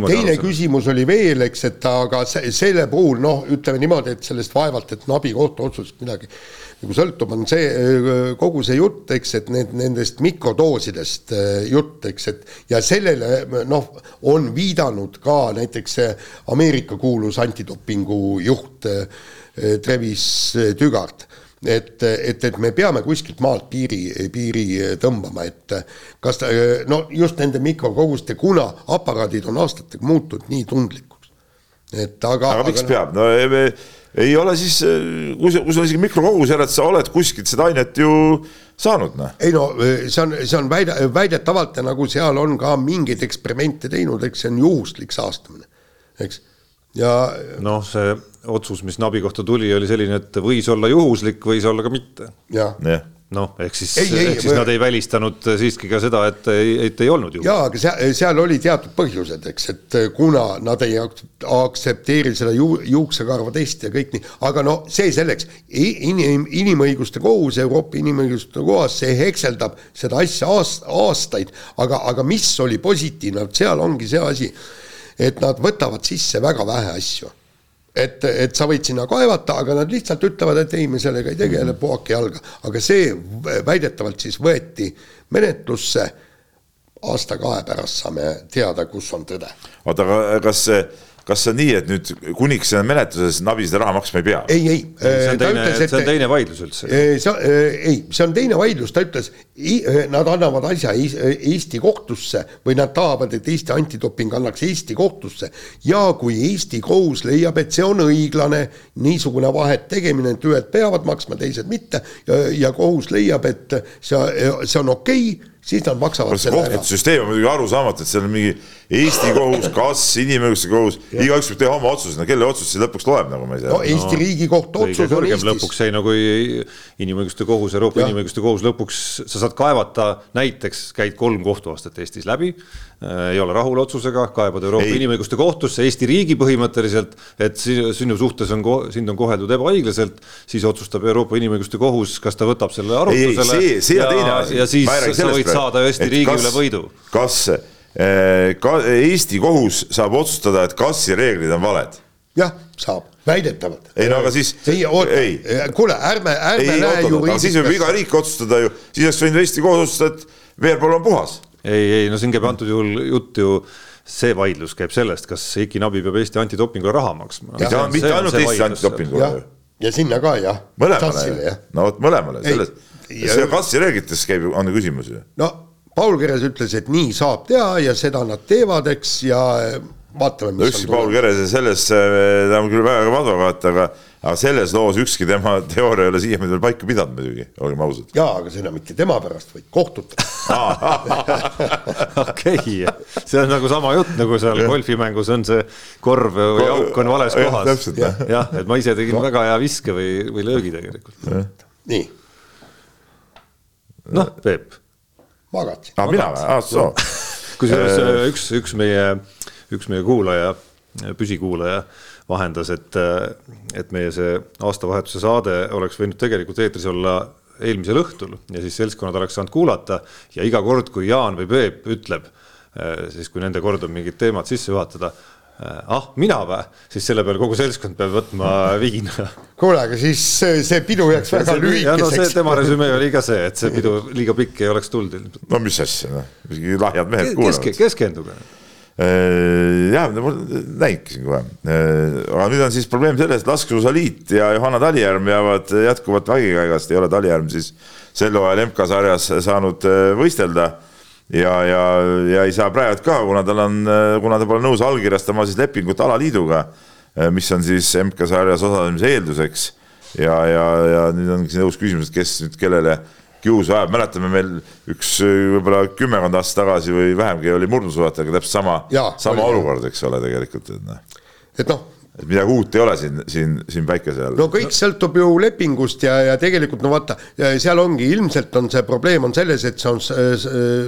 teine aru, küsimus oli veel, eks, et aga selle puhul noh, ütleme niimoodi, et sellest vaevalt, et Nabi kohtuotsusest midagi nagu sõltub, on see kogu see jutt, eks, et need nendest mikrodoosidest jutt, eks, et ja sellele noh, on viidanud ka näiteks see Ameerika kuulus antidopingu juht Travis Tügart et, et, et me peame kuskilt maalt piiri, piiri tõmbama, et kas ta, no just nende mikrokoguste, kuna aparaadid on aastatega muutunud nii tundlikuks. et aga. aga miks aga, peab, no ei ole siis, kui sul, kui sul on isegi mikrokogus, järelikult sa oled kuskilt seda ainet ju saanud, noh. ei no see on, see on väide, väidetavalt ja nagu seal on ka mingeid eksperimente teinud, eks see on juhuslik saastamine, eks. ja. noh, see otsus, mis Nabi kohta tuli, oli selline, et võis olla juhuslik, võis olla ka mitte. jah ja noh, ehk siis, ehk siis või... nad ei välistanud siiski ka seda, et, et ei olnud ju. jaa, aga seal, seal oli teatud põhjused, eks, et kuna nad ei aktsepteeri seda ju, juuksekarva testi ja kõik nii, aga no see selleks, inim, inimõiguste kohus, Euroopa Inimõiguste Kohas, see hekseldab seda asja aast, aastaid, aga, aga mis oli positiivne, seal ongi see asi, et nad võtavad sisse väga vähe asju et, et sa võid sinna kaevata, aga nad lihtsalt ütlevad, et ei, me sellega ei tegele, mhm. puhake jalga. aga see väidetavalt siis võeti menetlusse, aasta-kahe pärast saame teada, kus on tõde. oota, aga kas see kas see on nii, et nüüd kuniks see on menetluses, Navi seda raha maksma ei pea? ei, ei. see on teine, see on teine vaidlus üldse. see, ei, see on teine vaidlus, ta ütles, nad annavad asja Eesti kohtusse või nad tahavad, et Eesti antidoping annaks Eesti kohtusse ja kui Eesti kohus leiab, et see on õiglane, niisugune vahet tegemine, et ühed peavad maksma, teised mitte ja, ja kohus leiab, et see, see on okei okay, siis nad maksavad selle ära. süsteem on muidugi arusaamatu, et seal on mingi Eesti kohus, kas inimõiguste kohus, igaüks võib teha oma otsuse, no kelle otsus see lõpuks loeb, nagu ma ei tea. no Eesti no, Riigikohtu otsus on Eestis. lõpuks ei, no kui inimõiguste kohus, Euroopa. Inimõiguste Kohus lõpuks, sa saad kaevata, näiteks käid kolm kohtuastet Eestis läbi ei ole rahul otsusega, kaebad Euroopa ei. Inimõiguste Kohtusse, Eesti riigi põhimõtteliselt, et sinu suhtes on, sind on koheldud ebaõiglaselt, siis otsustab Euroopa Inimõiguste Kohus, kas ta võtab selle arutlusele. see, see on teine asi. ja siis sa võid saada Eesti riigi kas, üle võidu. kas eh, ka Eesti kohus saab otsustada, et kassi reeglid on valed? jah, saab, väidetavalt. ei no aga siis. ei, oota, kuule, ärme, ärme ei, lähe ju. siis võib iga riik otsustada ju, siis oleks võinud Eesti kohus otsustada, et veerpool on puhas. Ei, ei no siin käib antud juhul jutt ju see vaidlus käib sellest, kas Iki Nabi peab Eesti antidopingule raha maksma. mitte ainult Eesti antidopingule. ja sinna ka jah. mõlemale, no vot mõlemale, sellest see kassireeglites käib, on küsimus ju. no Paul Keres ütles, et nii saab teha ja seda nad teevad, eks, ja vaatame, mis no, ükski Paul Kerese selles, ta on küll väga kõva advokaat, aga aga selles loos ükski tema teooria ei ole siiamaani veel paika pidanud muidugi, olgem ausad. jaa, aga seda mitte tema pärast, vaid kohtute <laughs> okei, see on nagu sama jutt, nagu seal golfimängus on see korv või auk on vales kohas. jah, et ma ise tegin no. väga hea viske või, või löögi tegelikult. nii noh, Peep. magasin. aa, ah, mina või, aa ah, soo. kusjuures äh, üks, üks meie, üks meie kuulaja, püsikuulaja vahendas, et, et meie see aastavahetuse saade oleks võinud tegelikult eetris olla eelmisel õhtul ja siis seltskonnad oleks saanud kuulata ja iga kord, kui Jaan või Peep ütleb, äh, siis kui nende kord on mingid teemad sisse juhatada ah, mina või? siis selle peale kogu seltskond peab võtma <laughs> viina. kuule, aga siis see, see pidu jääks väga lühikeseks. no see tema resümee oli ka see, et see pidu liiga pikk ei oleks tulnud ilmselt. no mis asja, noh, lahjad mehed kuulavad Keske,. keskenduge. Äh, jah, siin kohe, äh, aga nüüd on siis probleem selles, et laskesuusaliit ja Johanna Talijärv jäävad jätkuvalt vägikaigast, ei ole Talijärv siis sel hooajal MK-sarjas saanud äh, võistelda. Ja, ja, ja ei saa praegu ka, kuna tal on, kuna ta pole nõus allkirjastama siis lepingut alaliiduga, mis on siis MK-sarjas osalemise eelduseks. ja, ja, ja nüüd ongi siin õhus küsimus, et kes nüüd kellele kiusu ajab, mäletame meil üks võib-olla kümmekond aastat tagasi või vähemgi oli murdusuusatajaga täpselt sama, sama oli, olukord, eks ole, tegelikult, et noh. Et midagi uut ei ole siin, siin, siin päikese all. no kõik sõltub ju lepingust ja, ja tegelikult no vaata, seal ongi ilmselt on see probleem on selles, et see on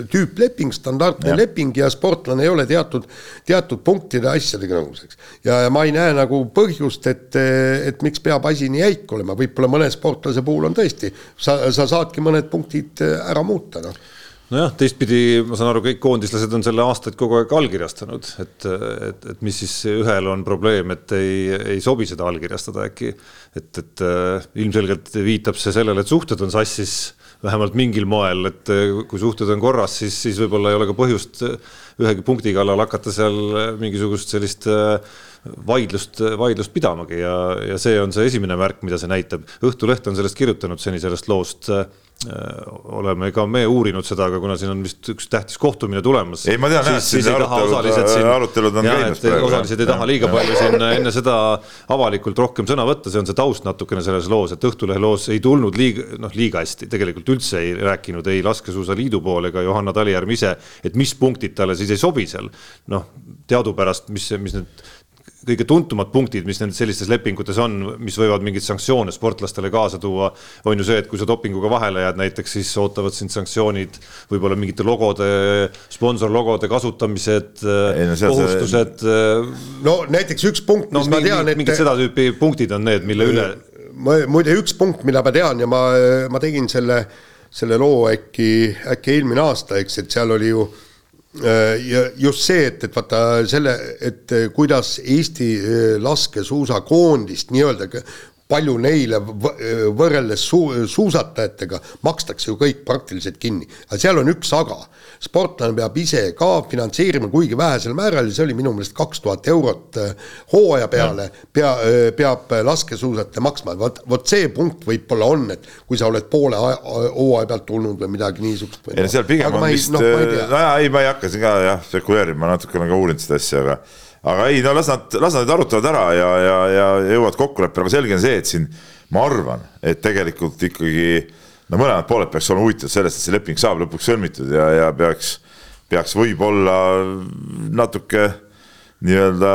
tüüpleping, standardne ja. leping ja sportlane ei ole teatud, teatud punktide asjadega nõuseks. ja, ja ma ei näe nagu põhjust, et, et miks peab asi nii jäik olema, võib-olla mõne sportlase puhul on tõesti, sa, sa saadki mõned punktid ära muuta, noh nojah, teistpidi ma saan aru, kõik koondislased on selle aastaid kogu aeg allkirjastanud, et, et, et mis siis ühel on probleem, et ei, ei sobi seda allkirjastada äkki. et, et äh, ilmselgelt viitab see sellele, et suhted on sassis vähemalt mingil moel, et äh, kui suhted on korras, siis, siis võib-olla ei ole ka põhjust ühegi punkti kallal hakata seal mingisugust sellist äh, vaidlust, vaidlust pidamagi ja, ja see on see esimene märk, mida see näitab. Õhtuleht on sellest kirjutanud seni sellest loost Äh, oleme ka me uurinud seda, aga kuna siin on vist üks tähtis kohtumine tulemas. ei, ma tean jah, et siin arutelud, arutelud on käimas praegu. osalised ei taha liiga palju siin enne seda avalikult rohkem sõna võtta, see on see taust natukene selles loos, et Õhtulehe loos ei tulnud liiga, noh, liiga hästi, tegelikult üldse ei rääkinud ei Laskesuusaliidu pool ega Johanna Talijärv ise, et mis punktid talle siis ei sobi seal. noh, teadupärast, mis, mis need kõige tuntumad punktid, mis nendes sellistes lepingutes on, mis võivad mingeid sanktsioone sportlastele kaasa tuua, on ju see, et kui sa dopinguga vahele jääd näiteks, siis ootavad sind sanktsioonid, võib-olla mingite logode, sponsorlogode kasutamised, no, kohustused. no näiteks üks punkt, mis no, ma tean, et. mingid seda tüüpi punktid on need, mille üle. muide, üks punkt, mida ma tean ja ma, ma tegin selle, selle loo äkki, äkki eelmine aasta, eks, et seal oli ju Äh, ja just see, et, et vaata selle, et äh, kuidas Eesti äh, laskesuusakoondist nii-öelda palju neile võrreldes su-, suusatajatega makstakse ju kõik praktiliselt kinni. aga seal on üks aga, sportlane peab ise ka finantseerima, kuigi vähesel määral ja see oli minu meelest kaks tuhat eurot hooaja peale, pea, peab laskesuusataja maksma, vot, vot see punkt võib-olla on, et kui sa oled poole hooaja pealt tulnud või midagi niisugust. ei no seal pigem aga on vist, no, nojah, ei ma ei hakka siin ka jah spekuleerima, ma natuke olen ka uurinud seda asja, aga aga ei, no las nad, las nad arutavad ära ja, ja, ja jõuavad kokkuleppele, aga selge on see, et siin ma arvan, et tegelikult ikkagi no mõlemad pooled peaks olema huvitatud sellest, et see leping saab lõpuks sõlmitud ja, ja peaks, peaks võib-olla natuke nii-öelda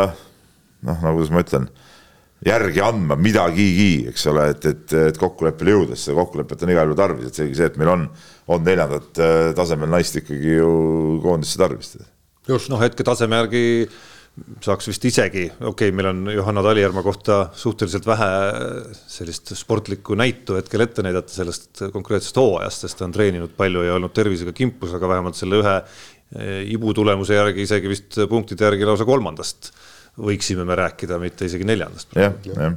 noh, nagu kuidas ma ütlen, järgi andma midagigi, eks ole, et, et, et kokkuleppele jõuda, sest seda kokkulepet on igal juhul tarvis, et seegi see, et meil on, on neljandat äh, tasemel naist ikkagi ju koondisse tarvis. just, noh, hetketaseme järgi saaks vist isegi, okei okay,, meil on Johanna Talijärva kohta suhteliselt vähe sellist sportlikku näitu hetkel ette näidata sellest konkreetsest hooajast, sest ta on treeninud palju ja olnud tervisega kimpus, aga vähemalt selle ühe eh, ibu tulemuse järgi isegi vist punktide järgi lausa kolmandast võiksime me rääkida, mitte isegi neljandast. jah, jah,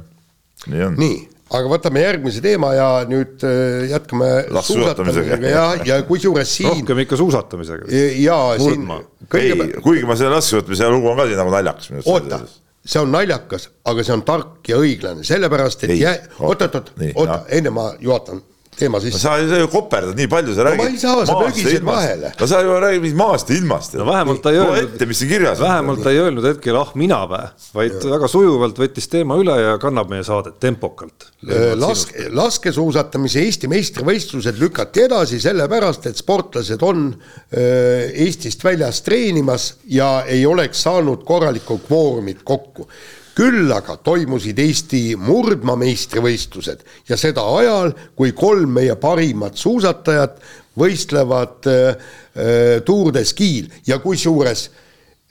nii on. nii aga võtame järgmise teema ja nüüd äh, jätkame suusatamisega ja, ja kusjuures siin. rohkem ikka suusatamisega. ja siin. Ei, kuigi ma selle laskesuusatamise lugu on ka siin nagu naljakas. oota, see on naljakas, aga see on tark ja õiglane, sellepärast et oot-oot-oot, oota, enne ma juhatan teema sisse. sa, sa ju koperdad nii palju, sa räägid. no ma ei saa, sa pögised vahele. no sa ju räägid maast ja ilmast. no vähemalt ta ei öelnud. ette, mis siin kirjas on. vähemalt ta ei öelnud hetkel ah mina vä, vaid ja. väga sujuvalt võttis teema üle ja kannab meie saadet tempokalt. laske, laskesuusatamise Eesti meistrivõistlused lükati edasi sellepärast, et sportlased on öö, Eestist väljas treenimas ja ei oleks saanud korralikku kvoorumit kokku küll aga toimusid Eesti murdmaameistrivõistlused ja seda ajal, kui kolm meie parimat suusatajat võistlevad äh, äh, Tour de Ski'l ja kusjuures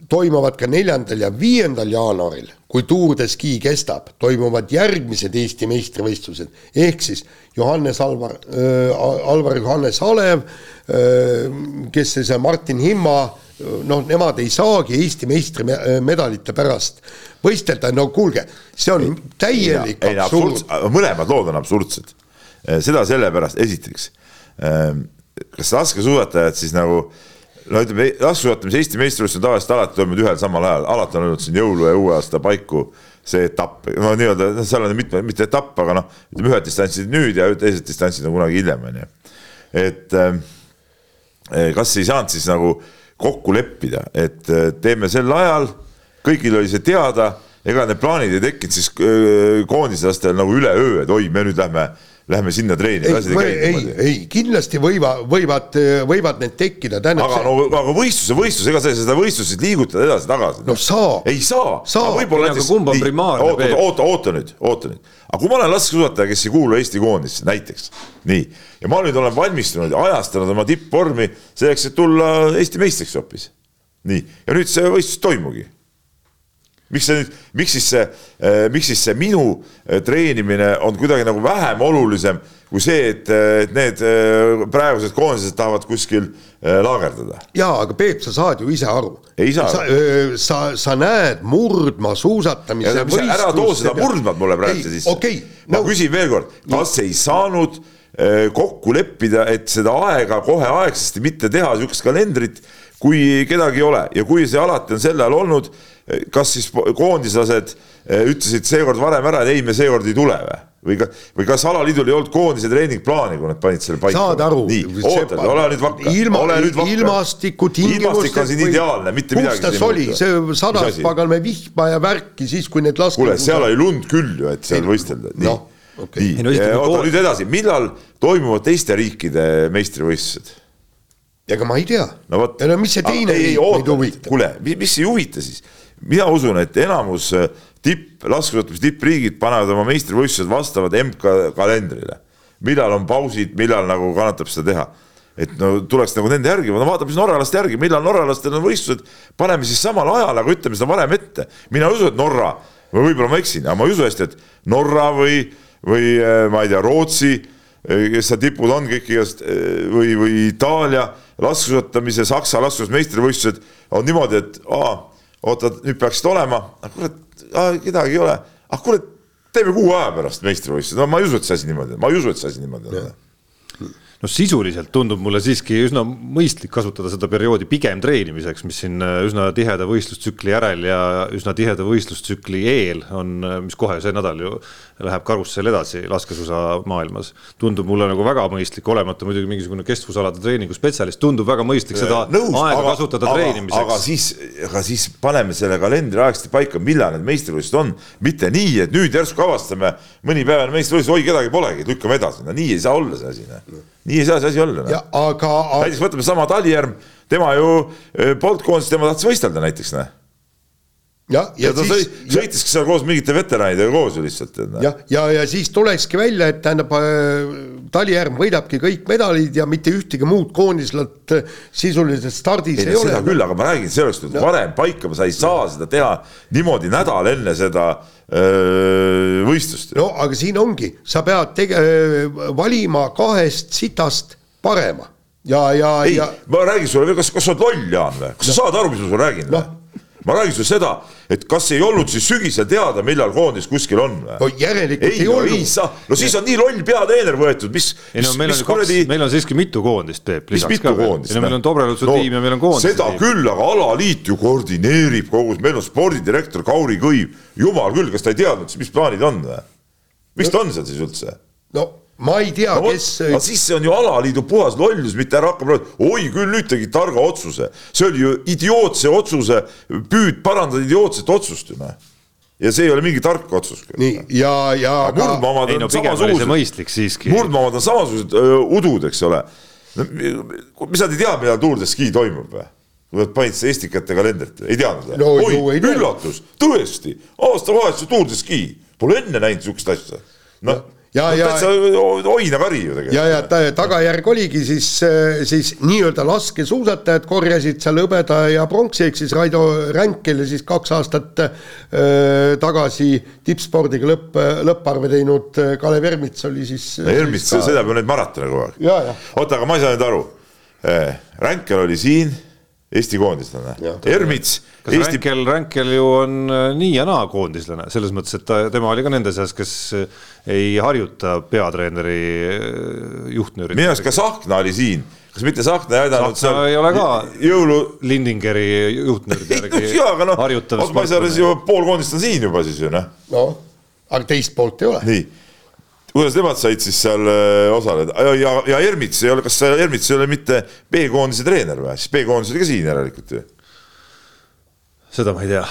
toimuvad ka neljandal ja viiendal jaanuaril, kui Tour de Ski kestab, toimuvad järgmised Eesti meistrivõistlused, ehk siis Johannes Alvar äh,, Alvar Johannes Alev äh,, kes siis Martin Himma noh, nemad ei saagi Eesti meistrimedalite pärast võistelda, no kuulge, see on ei, täielik ei, absurd. mõlemad lood on absurdsed. seda sellepärast, esiteks, kas laskesuusatajad siis nagu no ütleme, laskesuusatamise Eesti meistrivõistlused on tavaliselt alati toimunud ühel samal ajal, alati on olnud siin jõulu ja uue aasta paiku see etapp, no nii-öelda, noh, seal on mitme, mitte etapp, aga noh, ütleme ühed distantsid nüüd ja teised distantsid on kunagi hiljem, on ju. et äh, kas ei saanud siis nagu kokku leppida, et äh, teeme sel ajal, kõigil oli see teada, ega need plaanid ei tekkinud siis äh, koondislastel nagu üleöö, et oi, me nüüd lähme lähme sinna treenima. ei, ei, ei, kindlasti võiva, võivad, võivad need tekkida. aga no, aga võistluse, võistlus, ega sa seda võistlust liigutada edasi-tagasi. no saa. ei saa, saa.. võib-olla näiteks. kumb on primaarne? oota, oota, oota nüüd, oota nüüd. aga kui ma olen laskesuusataja, kes ei kuulu Eesti koondisse näiteks, nii, ja ma nüüd olen valmistunud ja ajastanud oma tippvormi selleks, et tulla Eesti meistriks hoopis. nii, ja nüüd see võistlus toimugi miks see nüüd, miks siis see, eh, miks siis see minu eh, treenimine on kuidagi nagu vähem olulisem kui see, et, eh, et need praegused koondised tahavad kuskil laagerdada. jaa, aga Peep, sa saad ju ise aru. ei saa. sa, sa, sa näed murdmaa suusatamise ära too seda murdmaad mulle praegu sisse okay,. ma no. küsin veel kord, kas ei saanud kokku leppida, et seda aega kohe aegsasti mitte teha, niisugust kalendrit, kui kedagi ei ole ja kui see alati on sel ajal olnud kas siis koondislased eh, ütlesid seekord varem ära, et ei, me seekord ei tule või? või ka, või kas alaliidul ei olnud koondise treeningplaani, kui nad panid selle paika? saad aru. nii, oota, ole nüüd vakka. ilma, ilmastikutingimustes. ilmastik on siin ideaalne, mitte midagi. kus ta oli, see sadas paganama vihma ja värki siis, kui need laske. kuule, seal oli lund küll ju, et seal võistelda. nii no,, okay. nii, oota nüüd edasi, millal toimuvad teiste riikide meistrivõistlused? ega ma ei tea. no vot. no mis see teine riik meid huvitab? kuule, mis ei huvita siis? mina usun, et enamus äh, tipp, laskesuusatamise tippriigid panevad oma meistrivõistlused vastavad MK kalendrile. millal on pausid, millal nagu kannatab seda teha. et no tuleks nagu nende järgi, no vaatame siis norralaste järgi, millal norralastel on võistlused, paneme siis samal ajal, aga ütleme seda varem ette. mina ei usu, et Norra, või võib-olla ma eksin, aga ma ei usu hästi, et Norra või, või äh, ma ei tea, Rootsi, äh, kes seal tipud on kõik igast või, või Itaalia laskesuusatamise, Saksa laskesuusatamise meistrivõistlused on niimoodi, et aa oota, nüüd peaksid olema, kurat, kedagi ei ole, ah kurat, teeme kuu aja pärast meistrivõistlused, no ma ei usu, et see asi niimoodi on, ma ei usu, et see asi niimoodi on no sisuliselt tundub mulle siiski üsna mõistlik kasutada seda perioodi pigem treenimiseks, mis siin äh, üsna tiheda võistlustsükli järel ja üsna tiheda võistlustsükli eel on, äh, mis kohe see nädal ju läheb karussell edasi laskesuusa maailmas. tundub mulle nagu väga mõistlik, olemata muidugi mingisugune kestvusalade treeningu spetsialist, tundub väga mõistlik seda Nõus, aega aga, kasutada aga, treenimiseks. aga siis, aga siis paneme selle kalendri aegasti paika, millal need meistrivõistlused on, mitte nii, et nüüd järsku avastame mõni päev enne meistrivõistlust, oi kedagi polegi, lükkame edasi, no nii ei saa olla see asi, noh nii ei saa see asi olla. Noh. näiteks võtame sama Talijärv, tema ju eh, polnud koondises, tema tahtis võistelda näiteks, noh ja, ja, ja ta siis, sõitiski seal koos mingite veteranidega koos ju lihtsalt. jah, ja, ja, ja siis tulekski välja, et tähendab äh,, Talijärv võidabki kõik medalid ja mitte ühtegi muud koondislat äh, sisuliselt stardis ei, ei ole. seda küll, aga ma räägin, see oleks tulnud varem paika, sa ei saa seda teha niimoodi nädal enne seda öö, võistlust. no aga siin ongi, sa pead tege-, valima kahest sitast parema ja, ja, ja. ma räägin sulle, kas, kas sa oled loll, Jaan või, kas no. sa saad aru, mis ma sulle räägin või no.? Ma räägin sulle seda, et kas ei olnud siis sügisel teada, millal koondis kuskil on või? no järelikult ei, ei no, olnud. no siis on nii loll peatreener võetud, mis. ei no meil on kuradi... meil on siiski mitu koondist, Peep. mis mitu koondist? ei no meil on Dobrelutsu no, tiim ja meil on koondis. seda tiim. küll, aga alaliit ju koordineerib kogu, meil on spordidirektor Kauri Kõiv. jumal küll, kas ta ei teadnud siis, mis plaanid on või? miks no, ta on seal siis üldse? no ma ei tea no,, kes. aga siis see on ju alaliidu puhas lollus, mitte ära hakkab, oi küll nüüd tegi targa otsuse, see oli ju idiootse otsuse, püüd parandada idiootset otsust ju noh ja see ei ole mingi tark otsus. nii ja, ja. murdmaa omad on no, samasugused. mõistlik siiski. murdmaa omad on samasugused udud, eks ole. mis nad ei tea, millal Tour de Ski toimub või? kui nad panid seda Estikate kalendrit, ei teadnud või no,? oi, üllatus, tõesti, aastavahetuse Tour de Ski, pole enne näinud sihukest asja. noh ja, ja täitsa oinakari ju tegelikult. ja, ja tagajärg oligi siis, siis nii-öelda laskesuusatajad korjasid seal hõbeda ja pronksi, ehk siis Raido Ränkel ja siis kaks aastat äh, tagasi tippspordiga lõpp, lõpparve teinud Kalev Ermits oli siis. Ermits sõidab ju neid maratone kogu aeg. oota, aga ma ei saa nüüd aru. Ränkel oli siin, Eesti koondislane Ermits, kas Eesti, Ränkel, Ränkel ju on äh, nii ja naa koondislane, selles mõttes, et ta, tema oli ka nende seas, kes äh, ei harjuta peatreeneri äh, juhtnööri. minu arust ka Tsahkna oli siin, kas mitte Tsahkna ei aidanud Tsahkna ei ole ka jõulu, Lindingeri juhtnööride järgi <laughs> jaa, aga noh, harjutav Osmo Isares ju pool koondist on siin juba siis ju noh, noh, aga teist poolt ei ole. nii. Kuidas nemad said siis seal äh, osaleda ja, ja, ja Ermits ei ole, kas see Ermits ei ole mitte B-koondise treener või, siis B-koondis oli ka siin järelikult ju. seda ma ei tea,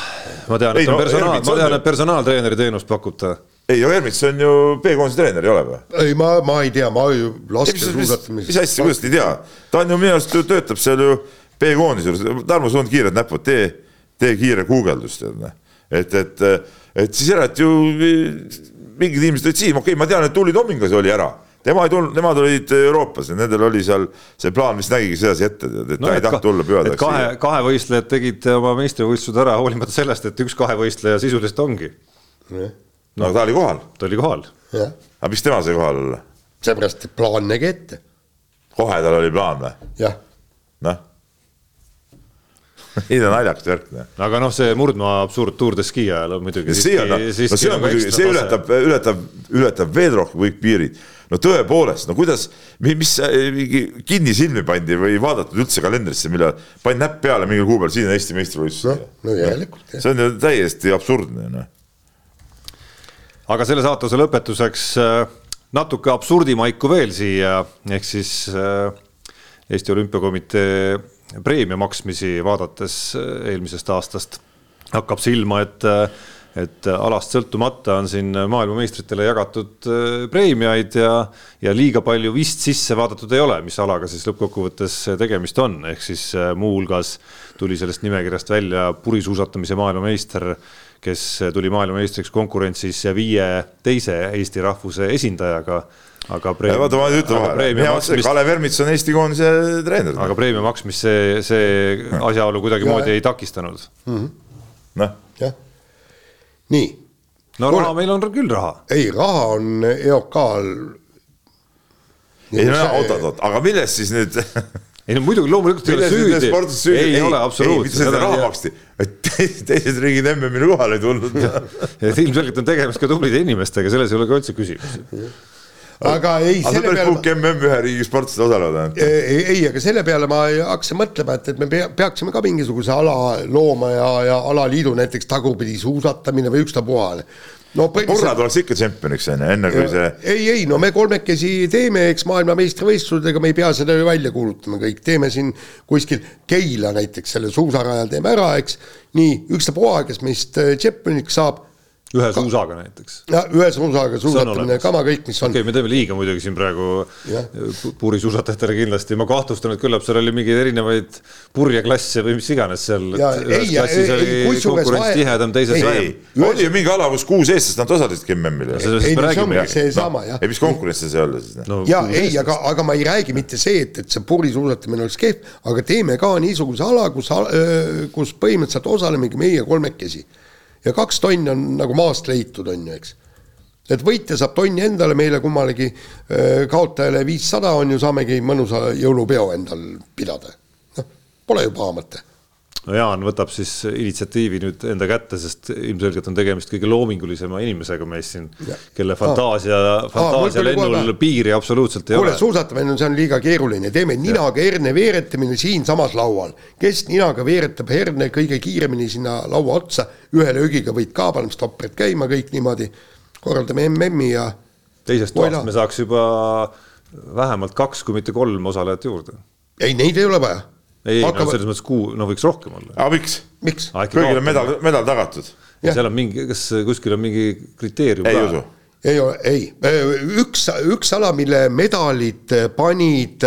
ma tean, Ei, et on no personaal, ma on tean et personaaltreeneri teenust pakub ta. ei, aga Ermits on ju B-koondise treener, ei ole või? ei, ma, ma ei tea, ma ju mis, mis, laskesuusatamises. mis asja, kuidas te ei tea, ta on ju minu arust töötab seal ju B-koondise juures, Tarmo, sul on kiired näpud, tee, tee kiire guugeldus tead noh. et, et, et siis järelikult ju mingid inimesed olid siin, okei okay,, ma tean, et Tulli Tomingas oli ära, tema ei tulnud, nemad olid Euroopas ja nendel oli seal see plaan vist nägigi sedasi ette, et ta ei tahtnud tulla et pühadeks kahe kahevõistlejad tegid oma meistrivõistlused ära, hoolimata sellest, et üks kahevõistleja sisuliselt ongi, no ta oli kohal, ta oli kohal. jah, aga miks tema sai kohal olla? seepärast, et plaan nägi ette, kohe tal oli plaan või? jah. noh, <laughs> ei ta naljakas värk noh aga noh, see murdmaa absurd Tour de Ski ajal on muidugi see on, no see on muidugi, see ületab, ületab, ületab veel rohkem kõik piirid. no tõepoolest, no kuidas, mis mingi kinnisilmi pandi või vaadatud üldse kalendrisse, millal pandi näpp peale mingil kuupäeval, siin on Eesti noh meistrivõistlused., no järelikult jah. see on ju täiesti absurdne noh. aga selle saatuse lõpetuseks äh, natuke absurdimaiku veel siia, ehk siis äh, Eesti Olümpiakomitee preemia maksmisi vaadates äh, eelmisest aastast hakkab silma, et et alast sõltumata on siin maailmameistritele jagatud äh, preemiaid ja, ja liiga palju vist sisse vaadatud ei ole, mis alaga siis lõppkokkuvõttes tegemist on, ehk siis muuhulgas tuli sellest nimekirjast välja purisuusatamise maailmameister kes tuli maailmameistriks konkurentsis viie teise Eesti rahvuse esindajaga, aga preemia, vaata, ma ütlen aga vahele, et maksmist, Kalev Ermits on Eesti koondise treener. aga preemia maksmist see, see <clears throat> asjaolu kuidagimoodi ei takistanud. noh, jah, nii, no Kuule- raha meil on küll raha. ei raha on EOK-l. ei no oot, oot, oot, aga milles siis nüüd <laughs> ei no muidugi loomulikult ei ole nüüd süüdi, ei, ei ole mitte absoluutselt. seda raha maksti, et te- teised riigid MM-ile kohale ei tulnud. <laughs> et ilmselgelt on tegemist ka tublide inimestega, selles ei ole ka üldse küsimusi. Aga ei, aga sa pead peale puhk MM ühe riigi sportlased osalevad ainult. ei, ei, aga selle peale ma hakkasin mõtlema, et, et me pea, peaksime ka mingisuguse ala looma ja, ja alaliidu näiteks tagurpidi suusatamine või ükstapuha. no Purra tuleks ikka tšempioniks onju, enne kui see ei, ei no me kolmekesi teeme, eks maailmameistrivõistlused, ega me ei pea seda ju välja kuulutama kõik, teeme siin kuskil Keila näiteks selle suusarajal teeme ära, eks. nii, ükstapuha, kes meist äh, tšempioniks saab, ühe suusaga näiteks. ja ühe suusaga suusatamine kama kõik, mis on okei okay,, me teeme liiga muidugi siin praegu Jah. pu- puurisuusatajatele kindlasti, ma kahtlustan, et küllap seal oli mingeid erinevaid purjeklasse või mis iganes seal. Ei, ja ei- kusjuures konkurents vahe- tihedam, teises ei, vähem. ei, oli ju mingi ala, kus kuus eestlast nad osalesidki MM-il ei no see ongi. seesama jah ei, mis konkurents see olla siis? no ja ei, aga, aga ma ei räägi mitte see, et, et see purisuusatamine oleks kehv, aga teeme ka niisuguse ala, kus, kus põhimõtteliselt osalemegi meie kolmekesi. Ja kaks tonni on nagu maast leitud, on ju, eks. et võitja saab tonni endale, meile kummalegi kaotajale viissada on ju, saamegi mõnusa jõulupeo endal pidada. noh, pole ju paha mõte. No Jaan võtab siis initsiatiivi nüüd enda kätte, sest ilmselgelt on tegemist kõige loomingulisema inimesega meist siin, kelle fantaasia, fantaasia mul tuli kohe lennul pähe. piiri absoluutselt ei kuule, ole. suusatamine on, see on liiga keeruline, teeme ninaga herne veeretamine siinsamas laual. kes ninaga veeretab herne kõige kiiremini sinna laua otsa, ühe löögiga võid ka, paneme stopperid käima kõik niimoodi, korraldame MM-i ja teisest toast me saaks juba vähemalt kaks, kui mitte kolm osalejat juurde. ei, neid ei ole vaja. ei, no Hakkavad- selles mõttes kuu, no võiks rohkem olla. aga miks? miks? Kõigil on medal, medal tagatud. Seal on mingi, kas kuskil on mingi kriteerium ei usu. ei ole, ei, üks, üks ala, mille medalid panid,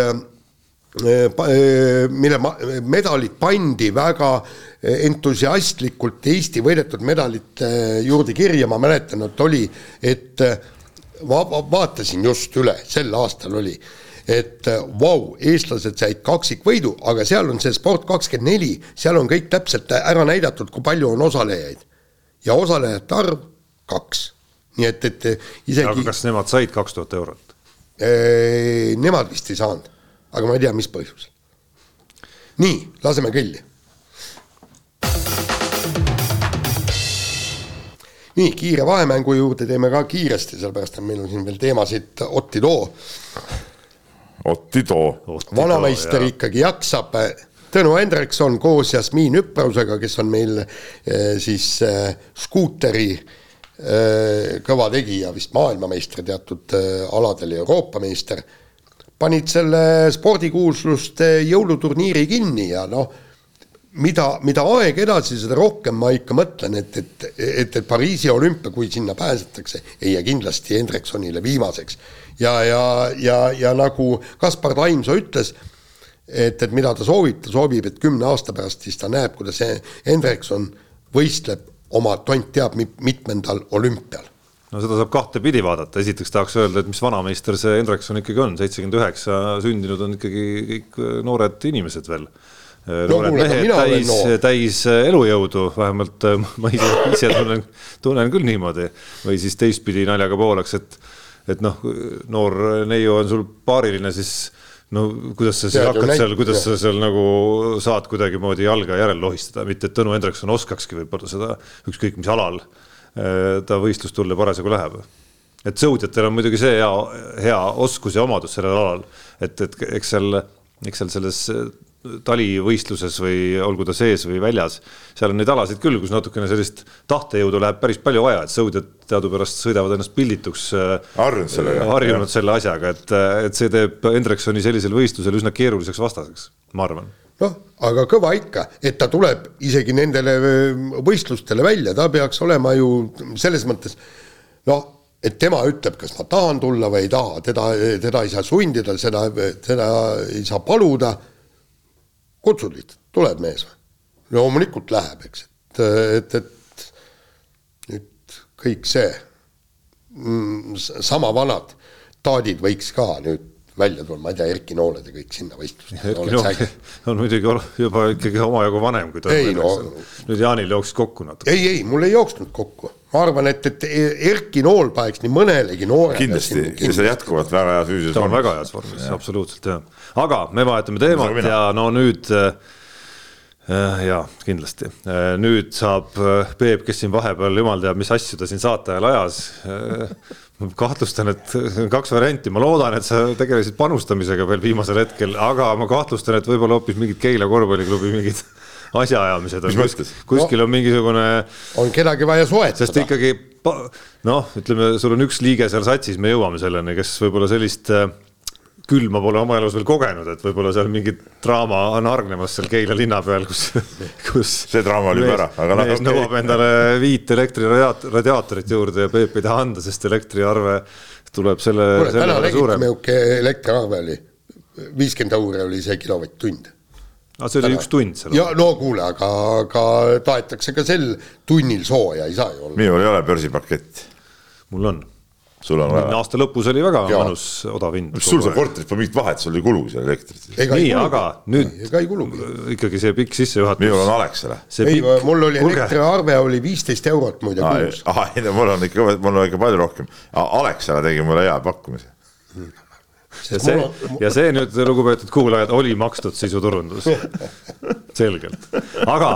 mille ma- medalid pandi väga entusiastlikult Eesti võidetud medalite juurde kirja, ma mäletan, et oli, et va vaatasin just üle, sel aastal oli, et vau, eestlased said kaksikvõidu, aga seal on see Sport kakskümmend neli, seal on kõik täpselt ära näidatud, kui palju on osalejaid. ja osalejate arv kaks. nii et, et isegi aga kas nemad said kaks tuhat eurot? Ee, nemad vist ei saanud, aga ma ei tea, mis põhjusel. nii, laseme kõlli. nii, kiire vahemängu juurde teeme ka kiiresti, sellepärast et meil on siin veel teemasid Otti Too. Otti Too. vanameister ikkagi jaksab. Tõnu Hendrikson koos Jasmiin Üprusega, kes on meil eh, siis eh, skuuteri eh, kõva tegija, vist maailmameister teatud aladel ja Euroopa meister, panid selle spordikuulsuste jõuluturniiri kinni ja noh mida, mida aeg edasi, seda rohkem ma ikka mõtlen, et, et, et, et Pariisi olümpia, kui sinna pääsetakse, ei jää kindlasti Hendriksonile viimaseks. ja, ja, ja, ja nagu Kaspar Taimsoo ütles, et, et mida ta soovib, ta soovib, et kümne aasta pärast siis ta näeb, kuidas Hendrikson võistleb oma tont teab mitmendal olümpial. No seda saab kahtepidi vaadata, esiteks tahaks öelda, et mis vanameister see Hendrikson ikkagi on, seitsekümmend üheksa sündinud on ikkagi kõik noored inimesed veel noored no, mehed täis, täis äh, elujõudu, vähemalt äh, <laughs> ma ise, ise tunnen, tunnen küll niimoodi. või siis teistpidi naljaga pooleks, et, et noh, noor neiu on sul paariline, siis no kuidas sa siis Tead, hakkad seal, kuidas ja. sa seal nagu saad kuidagimoodi jalga järel lohistada, mitte et Tõnu Hendrikson oskakski võib-olla seda ükskõik mis alal äh, ta võistlustulle parasjagu läheb. et sõudjatel on muidugi see hea, hea oskus ja omadus sellel alal, et, et eks seal, eks seal selles talivõistluses või olgu ta sees või väljas, seal on neid alasid küll, kus natukene sellist tahtejõudu läheb päris palju vaja, et sõudjad teadupärast sõidavad ennast pildituks. Äh, harjunud sellega. harjunud selle asjaga, et, et see teeb Hendriksoni sellisel võistlusel üsna keeruliseks vastaseks, ma arvan noh, aga kõva ikka, et ta tuleb isegi nendele äh, võistlustele välja, ta peaks olema ju selles mõttes noh, et tema ütleb, kas ma tahan tulla või ei taha, teda, teda ei saa sundida, seda, seda ei saa paluda kutsud lihtsalt, tuleb mees või? loomulikult läheb, eks, et, et, et nüüd kõik see mm, sama vanad taadid võiks ka nüüd välja tulla, ma ei tea, Erki Nooled ja kõik sinna võistlusele. Erki Nooled <laughs> on muidugi juba ikkagi omajagu vanem kui ta on. No, nüüd Jaanil jooksis kokku natuke. ei, ei, mul ei jooksnud kokku. ma arvan, et, et Erki Nool paneks nii mõnelegi noorele. kindlasti, kindlasti., see jätkuvalt väga heas füüsilises vormis. ta on väga heas vormis, absoluutselt jah. aga me vahetame teemat ja no nüüd äh, jaa, kindlasti. Äh, nüüd saab äh, Peep, kes siin vahepeal jumal teab, mis asju ta siin saate ajal ajas kahtlustan, et kaks varianti, ma loodan, et sa tegelesid panustamisega veel viimasel hetkel, aga ma kahtlustan, et võib-olla hoopis mingid Keila korvpalliklubi mingid <laughs> asjaajamised on kuskil, kuskil on mingisugune. on kedagi vaja soetada. sest ikkagi noh, ütleme, sul on üks liige seal satsis, me jõuame selleni, kes võib-olla sellist äh, külma pole oma elus veel kogenud, et võib-olla seal mingi draama on hargnemas seal Keila linna peal, kus, <laughs> kus. see draama oli juba ära, aga noh. mees nõuab endale viit elektriradiaatorit juurde ja Peep ei taha anda, sest elektriarve tuleb selle. kuule, täna nägite, milline elektriarve oli? viiskümmend euri oli see kilovatt-tund aga see oli täna. üks tund seal. ja no kuule, aga, aga tahetakse ka sel tunnil sooja, ei saa ju olla. minul ei ole börsipaketti. mul on sul on vaja. aasta lõpus oli väga ja. mõnus odav hind. mis sul seal korteris pole mingit vahet, sul ei kulu seal elektrit. nii, aga nüüd ega ei kulugi. ikkagi see pikk sissejuhatus. minul on Alexela. ei, mul oli elektriarve oli viisteist eurot muide kuus. ahah, ei no mul on ikka, mul on ikka palju rohkem. Alexela tegi mulle hea pakkumise hmm ja see, ja see nüüd, lugupeetud kuulajad, oli makstud sisuturundus <laughs> selgelt, aga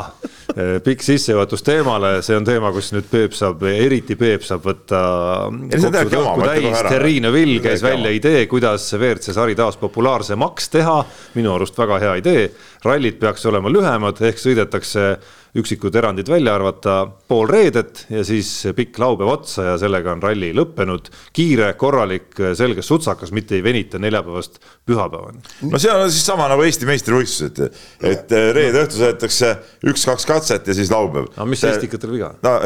pikk sissejuhatus teemale, see on teema, kus nüüd Peep saab, eriti Peep saab võtta Terrine Vill käis välja idee, kuidas WRC sari taas populaarsemaks teha, minu arust väga hea idee, rallid peaks olema lühemad, ehk sõidetakse üksikud erandid välja arvata, pool reedet ja siis pikk laupäev otsa ja sellega on ralli lõppenud. kiire, korralik, selge sutsakas, mitte ei venita neljapäevast pühapäevani. no seal on siis sama nagu Eesti meistrivõistlused, et reede õhtul sõidetakse üks-kaks katset ja siis laupäev. aga mis Estikatel viga no,?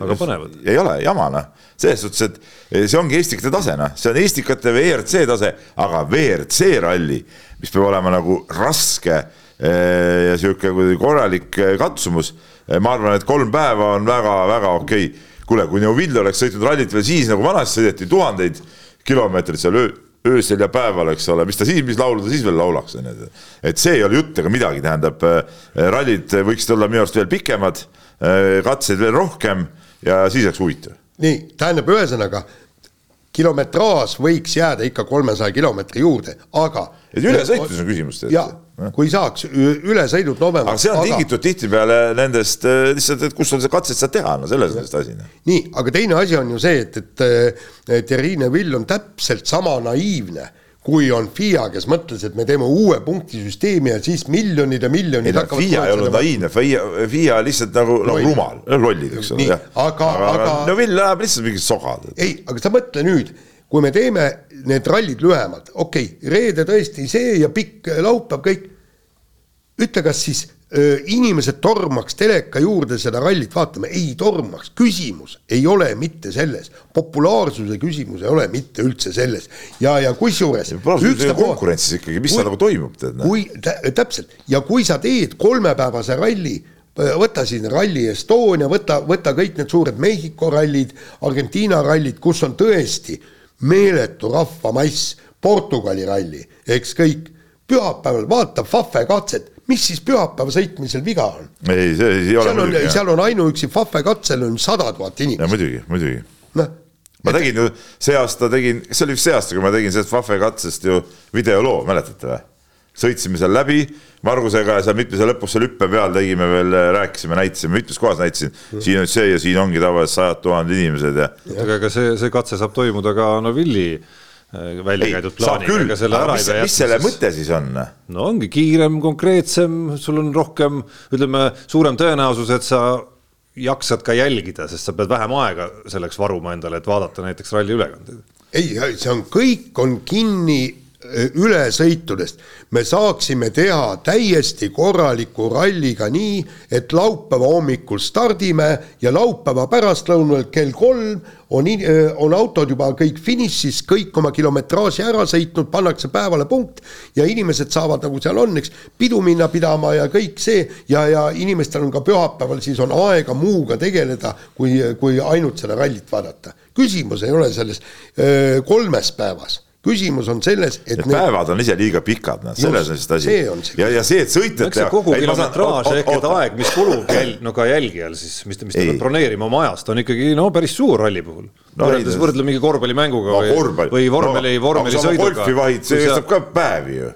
väga põnevad. ei ole jama noh, selles suhtes, et see ongi Estikate tase noh, see on Estikate WRC tase, aga WRC ralli, mis peab olema nagu raske Eh, ja sihuke korralik eh, katsumus. Eh, ma arvan, et kolm päeva on väga-väga okei okay.. kuule, kui Neuvill oleks sõitnud rallit veel siis nagu vanasti sõideti tuhandeid kilomeetreid seal öö, öösel ja päeval, eks ole, mis ta siis, mis laulu ta siis veel laulaks, on ju. et see ei ole jutt ega midagi, tähendab rallid võiksid olla minu arust veel pikemad, katseid veel rohkem ja siis oleks huvitav. nii, tähendab, ühesõnaga kilometraaž võiks jääda ikka kolmesaja kilomeetri juurde, aga. et ülesõitluses on küsimus. jah kui saaks ü- ülesõidud Novemberist. aga see on tingitud tihtipeale nendest äh, lihtsalt, et kus on see katset saad teha, no selles on see asi. noh. nii, aga teine asi on ju see, et, et, et Irine Vill on täpselt sama naiivne kui on FIA, kes mõtles, et me teeme uue punktisüsteemi ja siis miljonid ja miljonid ei no FIA ei olnud naiivne, FIA, FIA lihtsalt nagu noh, rumal, lollid, eks ole, jah. aga- aga- no Vill ajab lihtsalt mingit soga. ei, aga sa mõtle nüüd, kui me teeme need rallid lühemad, okei okay,, reede tõesti see ja pikk laupäev, kõik. ütle, kas siis öö, inimesed tormaks teleka juurde seda rallit vaatama, ei tormaks, küsimus ei ole mitte selles, populaarsuse küsimus ei ole mitte üldse selles ja, ja kusjuures. konkurentsis ikkagi, mis seal nagu toimub, tead. kui tä, täpselt ja kui sa teed kolmepäevase ralli, võta siin Rally Estonia, võta, võta kõik need suured Mehhiko rallid, Argentiina rallid, kus on tõesti meeletu rahvamass, Portugali ralli, eks kõik. pühapäeval vaatab Fafe katset, mis siis pühapäeva sõitmisel viga on? ei, see ei ole seal on, muidugi. seal on ainuüksi Fafe katsel on sada tuhat inimest, muidugi, muidugi. noh ma tegin ju see aasta tegin, see oli vist see aasta, kui ma tegin sellest Vahve katsest ju videoloo, mäletate või? Sõitsime seal läbi Margusega ja seal mitmese lõpus seal hüppe peal tegime veel, rääkisime, näitasime, mitmes kohas näitasin, siin on see ja siin ongi tavaliselt sajad tuhanded inimesed ja. aga ega see, see katse saab toimuda ka Novilli äh, välja käidud plaaniga, ega selle ära mis, ei pea mis selle jätma, mõte siis on? no ongi kiirem, konkreetsem, sul on rohkem, ütleme, suurem tõenäosus, et sa jaksad ka jälgida, sest sa pead vähem aega selleks varuma endale, et vaadata näiteks ralli ülekandeid. ei, see on, kõik on kinni ülesõitudest. me saaksime teha täiesti korraliku ralliga nii, et laupäeva hommikul stardime ja laupäeva pärastlõunal kell kolm on, on autod juba kõik finišis, kõik oma kilometraaži ära sõitnud, pannakse päevale punkt ja inimesed saavad, nagu seal on, eks, pidu minna pidama ja kõik see ja, ja inimestel on ka pühapäeval siis on aega muuga tegeleda, kui, kui ainult seda rallit vaadata. küsimus ei ole selles öö, kolmes päevas küsimus on selles, et Need päevad on ise liiga pikad, noh, selles on Just, asi. ja, ja see, et sõitjad see kogu kilometraaž ehk et aeg, mis kulub jäl, no ka jälgijal siis, mis, mis ta peab broneerima oma ajast, on ikkagi no päris suur ralli puhul No võrreldes võrdle mingi korvpallimänguga no, või, või vormeli no,, vormelisõiduga. golfi vahid, see kestab ka päevi ju.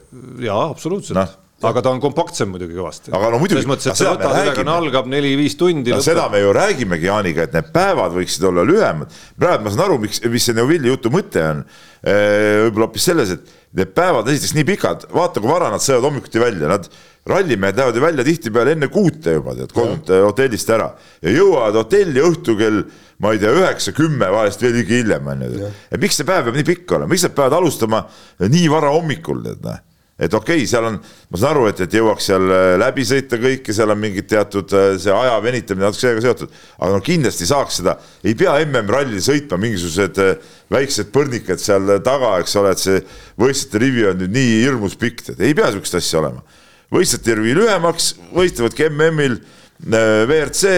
jaa, absoluutselt no. Aga ta on kompaktsem muidugi kõvasti. Aga no muidugi, selles mõttes, et aga sa seda me võtad räägime. ülekanne algab neli-viis tundi. no seda me ju räägimegi Jaaniga, et need päevad võiksid olla lühemad. praegu ma saan aru, miks, mis see Neuvilli jutu mõte on. võib-olla hoopis selles, et need päevad esiteks nii pikad, vaata kui vara nad sõidavad hommikuti välja, nad rallimehed lähevad ju välja tihtipeale enne kuute juba tead, kodunt hotellist ära ja jõuavad hotelli õhtul kell ma ei tea, üheksa, kümme, vahest veel ligi hiljem on ju. et miks see päev peab nii pikk olema, miks nad peavad alustama nii vara hommikul, tead noh et okei okay,, seal on, ma saan aru, et, et jõuaks seal äh, läbi sõita kõike, seal on mingid teatud äh, see aja venitamine natuke sellega seotud, aga no kindlasti saaks seda, ei pea MM-rallil sõitma mingisugused äh, väiksed põrnikad seal taga, eks ole, et see võistlejate rivi on nüüd nii hirmus pikk, et ei pea sihukest asja olema. võistlejate rivi lühemaks, võistlevadki MM-il WRC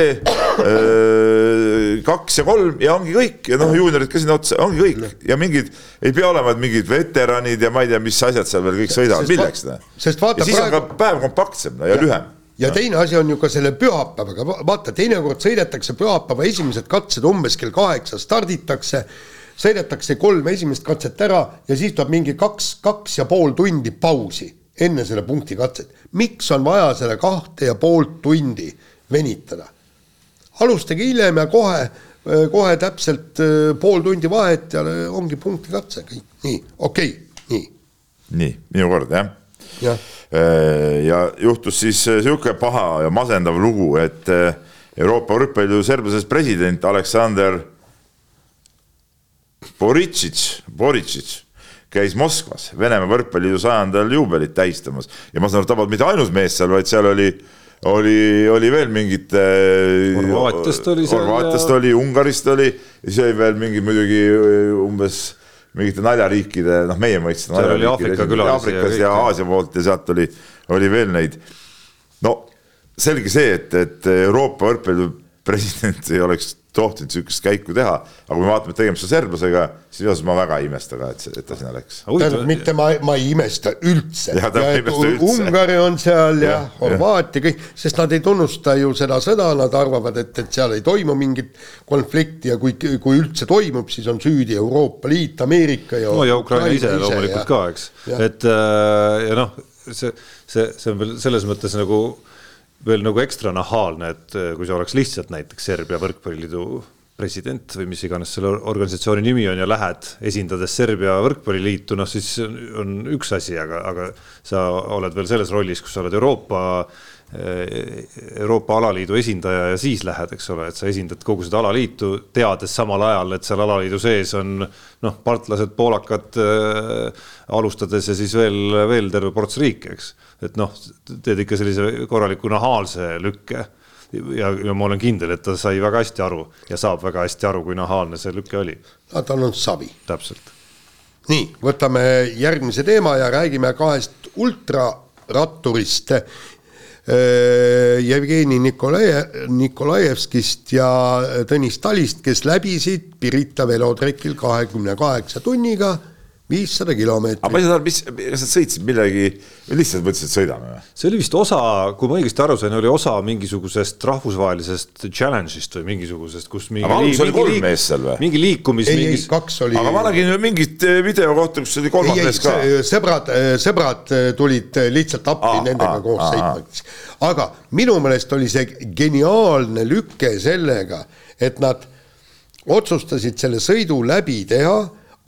kaks ja kolm ja ongi kõik. Ja noh, juuniorid ka sinna otsa, ongi kõik. Ja mingid ei pea olema mingid veteranid ja ma ei tea, mis asjad seal veel kõik sõidavad, milleks noh. sest vaata ja siis praegu- on ka päev kompaktsem no, ja lühem. ja teine asi on ju ka selle pühapäevaga, vaata teinekord sõidetakse pühapäeva esimesed katsed umbes kell kaheksa starditakse, sõidetakse kolm esimest katset ära ja siis tuleb mingi kaks, kaks ja pool tundi pausi enne selle punkti katset. miks on vaja selle kahte ja poolt tundi venitada? alustage hiljem ja kohe, kohe täpselt äh, pool tundi vahet ja ongi punkti katse, kõik nii, okei okay,, nii. nii, minu kord jah jah, ja juhtus siis sihuke paha ja masendav lugu, et Euroopa Võrkpalliliidu serblasest president Aleksander Boritšitš, Boritšitš käis Moskvas Venemaa Võrkpalliliidu sajandal juubelit tähistamas ja ma saan aru, ta polnud mitte ainus mees seal, vaid seal oli, oli, oli veel mingit. Horvaatiast oli seal Horvaatiast ja- oli, Ungarist oli ja siis oli veel mingid muidugi eh, umbes mingite naljariikide, noh, meie mõistes. Seal oli Aafrika külalisi ja Aafrikas ja jah. Aasia poolt ja sealt oli, oli veel neid. no selge see, et, et Euroopa võrkpalli president ei oleks tohtinud sihukest käiku teha, aga kui me vaatame, et tegemist on serblasega, siis arust ma väga ei imesta ka, et, et ta sinna läks. tähendab mitte ma, ma ei imesta üldse. Ungari on seal ja, ja Horvaatia, kõik, sest nad ei tunnusta ju seda sõda, nad arvavad, et, et seal ei toimu mingit konflikti ja kui, kui üldse toimub, siis on süüdi Euroopa Liit, Ameerika ja. no ja Ukraina ise loomulikult ka, eks, et äh, ja noh, see, see, see on veel selles mõttes nagu veel nagu ekstra nahaalne, et äh, kui see oleks lihtsalt näiteks Serbia võrkpalliliidu president või mis iganes selle organisatsiooni nimi on ja lähed esindades Serbia võrkpalliliitu, noh siis on üks asi, aga, aga sa oled veel selles rollis, kus sa oled Euroopa Euroopa alaliidu esindaja ja siis lähed, eks ole, et sa esindad kogu seda alaliitu, teades samal ajal, et seal alaliidu sees on noh, baltlased, poolakad äh, alustades ja siis veel, veel terve ports riike, eks. et noh, teed ikka sellise korraliku nahaalse lükke ja, ja ma olen kindel, et ta sai väga hästi aru ja saab väga hästi aru, kui nahaalne see lüke oli. no tal on savi. täpselt. nii, võtame järgmise teema ja räägime kahest ultraratturist Äh, Jevgeni Nikolajev, Nikolajevskist ja Tõnis Talist, kes läbisid Pirita velotrekil kahekümne kaheksa tunniga viissada kilomeetrit. aga ma ei saa aru, mis, kas nad sõitsid millegi, lihtsalt mõtlesid, et sõidame või? see oli vist osa, kui ma õigesti aru sain, oli osa mingisugusest rahvusvahelisest challenge'ist või mingisugusest, kus mingi. aga alguses oli kolm meest seal või? mingi liikumis. ei mingis..., ei kaks oli. aga ma nägin mingit eh, video kohta, kus oli kolmas mees ka. sõbrad, eh, sõbrad eh, tulid lihtsalt appi aa, nendega aa, koos sõitma. aga minu meelest oli see geniaalne lüke sellega, et nad otsustasid selle sõidu läbi teha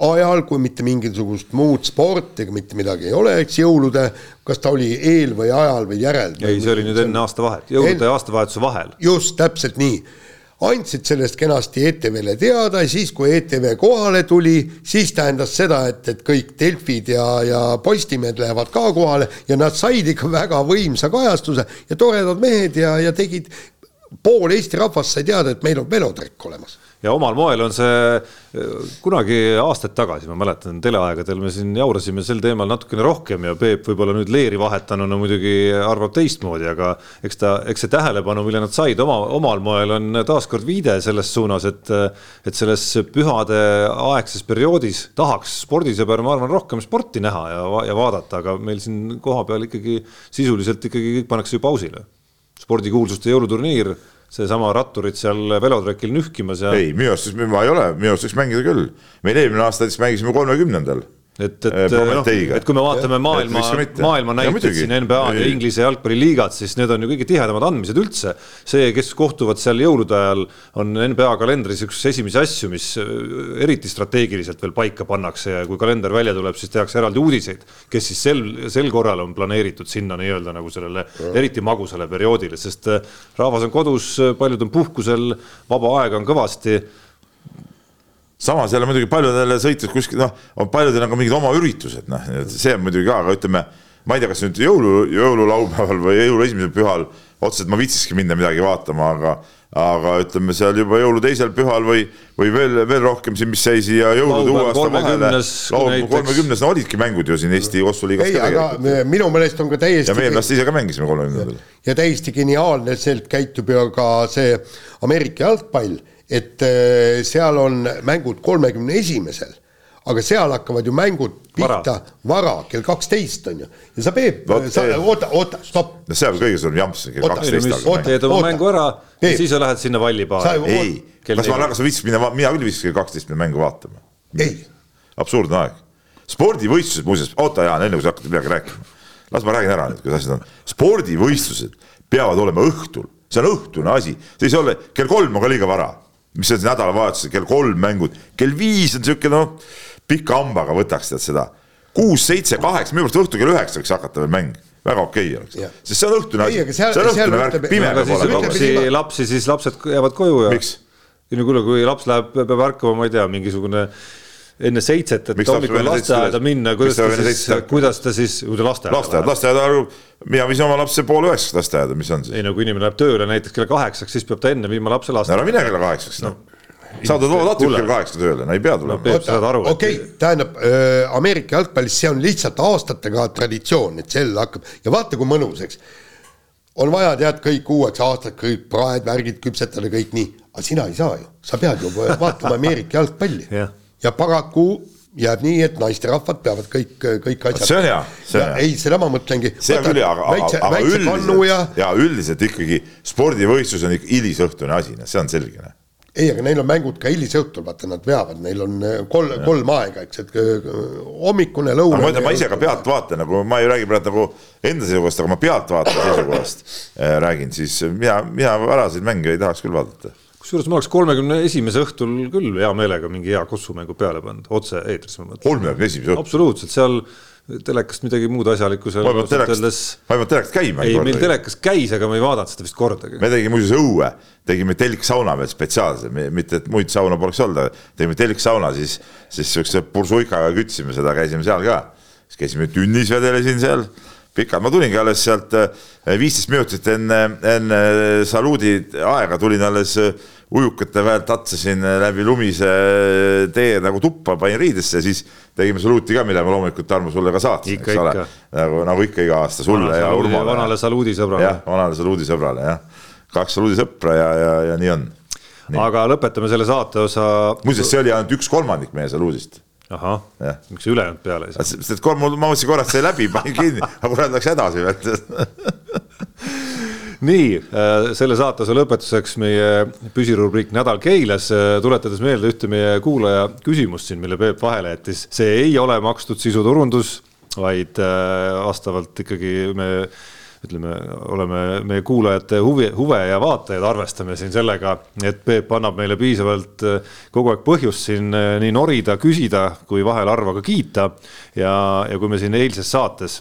ajal, kui mitte mingisugust muud sporti ega mitte midagi ei ole, eks jõulude, kas ta oli eel või ajal või järel. ei, see oli nüüd enne aastavahet, jõulude ja aastavahetuse vahel. just, täpselt nii. andsid sellest kenasti ETV-le teada ja siis, kui ETV kohale tuli, siis tähendas seda, et, et kõik Delfid ja, ja Postimehed lähevad ka kohale ja nad said ikka väga võimsa kajastuse ja toredad mehed ja, ja tegid, pool Eesti rahvast sai teada, et meil on velotrekk olemas ja omal moel on see kunagi aastaid tagasi, ma mäletan, teleaegadel me siin jaurasime sel teemal natukene rohkem ja Peep võib-olla nüüd leeri vahetanuna muidugi arvab teistmoodi, aga eks ta, eks see tähelepanu, mille nad said oma, omal moel on taaskord viide selles suunas, et et selles pühade aegses perioodis tahaks spordisõber, ma arvan, rohkem sporti näha ja, ja vaadata, aga meil siin kohapeal ikkagi sisuliselt ikkagi kõik pannakse ju pausile. spordikuulsuste jõuluturniir seesama ratturid seal velotrekil nühkimas ja. ei, minu arust, ma ei ole, minu arust võiks mängida küll. meil eelmine aasta näiteks mängisime kolmekümnendal et, et noh, et kui me vaatame maailma, maailma näiteid siin NBA ja Inglise jalgpalliliigat, siis need on ju kõige tihedamad andmised üldse. see, kes kohtuvad seal jõulude ajal, on NBA kalendris üks esimesi asju, mis äh, eriti strateegiliselt veel paika pannakse ja kui kalender välja tuleb, siis tehakse eraldi uudiseid, kes siis sel, sel korral on planeeritud sinna nii-öelda nagu sellele ja. eriti magusale perioodile, sest rahvas on kodus, paljud on puhkusel, vaba aega on kõvasti samas jälle muidugi paljudele sõitjad kuskil noh, on paljudel on ka mingid oma üritused, noh, see on muidugi ka, aga ütleme, ma ei tea, kas nüüd jõulu, jõululaupäeval või jõulu esimesel pühal otseselt ma viitsiski minna midagi vaatama, aga aga ütleme seal juba jõulu teisel pühal või, või veel, veel rohkem siin, mis sai siia jõulude uue aasta vahele. kolmekümnes, no olidki mängud ju siin Eesti Kossuliigas. ei, aga minu meelest on ka täiesti. ja meie pärast ise ka mängisime kolmekümnendal. ja täiesti geniaalselt käitub ju ka see Ameerika jalgpall et äh, seal on mängud kolmekümne esimesel, aga seal hakkavad ju mängud pihta vara, vara, kell kaksteist on ju. ja sa Peep, sa oota, oota, stopp. no see on kõige suurem jamps, kell kaksteist. teed oma mängu ära Peep. ja siis sa lähed sinna vallipaari. ei, kas ma, kas sa viitsid minna, mina küll viitsisin kell kaksteist minna mängu vaatama. ei. absurdne aeg. spordivõistlused muuseas, oota Jaan, enne kui sa hakkad midagi rääkima, las ma räägin ära nüüd, kuidas asjad on. spordivõistlused peavad olema õhtul, see on õhtune asi, see ei saa olla, kell kolm on ka liiga vara mis on nädalavahetusel kell kolm mängud, kell viis on sihuke noh, pika hambaga võtaks tead seda. kuus, seitse, kaheksa, minu arust õhtul kell üheksa võiks hakata veel mäng väga okei okay oleks, sest see on õhtune asi, see on õhtune värk, pime peab olema. lapsi, lapsi, siis lapsed jäävad koju ja. miks? no kuule, kui laps läheb, peab ärkama, ma ei tea, mingisugune enne seitset, et hommikul lasteaeda minna, kuidas ta siis, kuidas ta siis, kui ta lasteaeda lasteaed, lasteaeda, mina viisin oma lapse poole üheksaks lasteaeda, mis on siis? ei no kui inimene läheb tööle näiteks kella kaheksaks, siis peab ta enne viima lapse lasteaeda. ära mine kella kaheksaks, noh. Saad alati kell kaheksa tööle, no ei pea tulema. okei okay,, tähendab äh, Ameerika jalgpallis, see on lihtsalt aastatega traditsioon, et sel hakkab. Ja vaata, kui mõnus, eks. on vaja, tead, kõik uueks aastaks, kõik praed, värgid küpsetada, kõik nii, aga sina ei saa ju, sa pead ju vaatama Ameerika jalgpalli ja paraku jääb nii, et naisterahvad peavad kõik, kõik asjad. see on hea, see on hea. ei, seda ma mõtlengi. see on küll hea, aga, aga, aga üldiselt ja... ja üldiselt ikkagi spordivõistlus on ikka hilisõhtune asi, noh, see on selge. Noh. ei, aga neil on mängud ka hilisõhtul, vaata nad veavad, neil on äh, kolm, kolm aega, eks, et äh, hommikune, lõunane. ma ütlen, ma ise ka pealtvaataja nagu, ma ei räägi praegu nagu enda seisukohast, aga ma pealtvaataja seisukohast äh, räägin, siis mina, mina varaseid mänge ei tahaks küll vaadata kusjuures ma oleks kolmekümne esimese õhtul küll hea meelega mingi hea kossumängu peale pannud, otse-eetris ma mõtlen. kolmekümne esimese õhtul? absoluutselt, seal telekast midagi muud asjalikku seal. ma ei pannud telekast, käima. ei, meil telekas käis, aga ma ei vaadanud seda vist kordagi. me tegime muuseas õue, tegime telksauna veel spetsiaalselt, mitte et muid sauna poleks olnud, tegime telksauna, siis, siis siukse pursuikaga kütsime seda, käisime seal ka. siis käisime tünnis vedelesin seal pikalt, ma tulingi alles sealt eh, viisteist minutit enne, enne saluudi aega tulin alles eh, ujukate väelt tatsasin läbi lumise tee nagu tuppa, panin riidesse ja siis tegime saluuti ka, mille ma loomulikult, Tarmo, sulle ka saatsin, eks ole. nagu, nagu ikka iga aasta sulle Vana ja Urmale. vanale saluudisõbrale. jah, vanale saluudisõbrale, jah. kaks saluudisõpra ja, ja, ja nii on. aga lõpetame selle saate osa. muuseas, see oli ainult üks kolmandik meie saluudist miks ülejäänud peale ei saa? sest et kolm, ma mõtlesin korraks sai läbi, panin kinni, aga kurat läks edasi veel <laughs> nii, äh, selle saatuse lõpetuseks meie püsirubriik Nädal Keilas, äh, tuletades meelde ühte meie kuulaja küsimust siin, mille Peep vahele jättis. see ei ole makstud sisuturundus, vaid äh, vastavalt ikkagi me ütleme, oleme meie kuulajate huvi, huve ja vaatajaid arvestame siin sellega, et Peep annab meile piisavalt kogu aeg põhjust siin nii norida, küsida, kui vahel harva ka kiita. ja, ja kui me siin eilses saates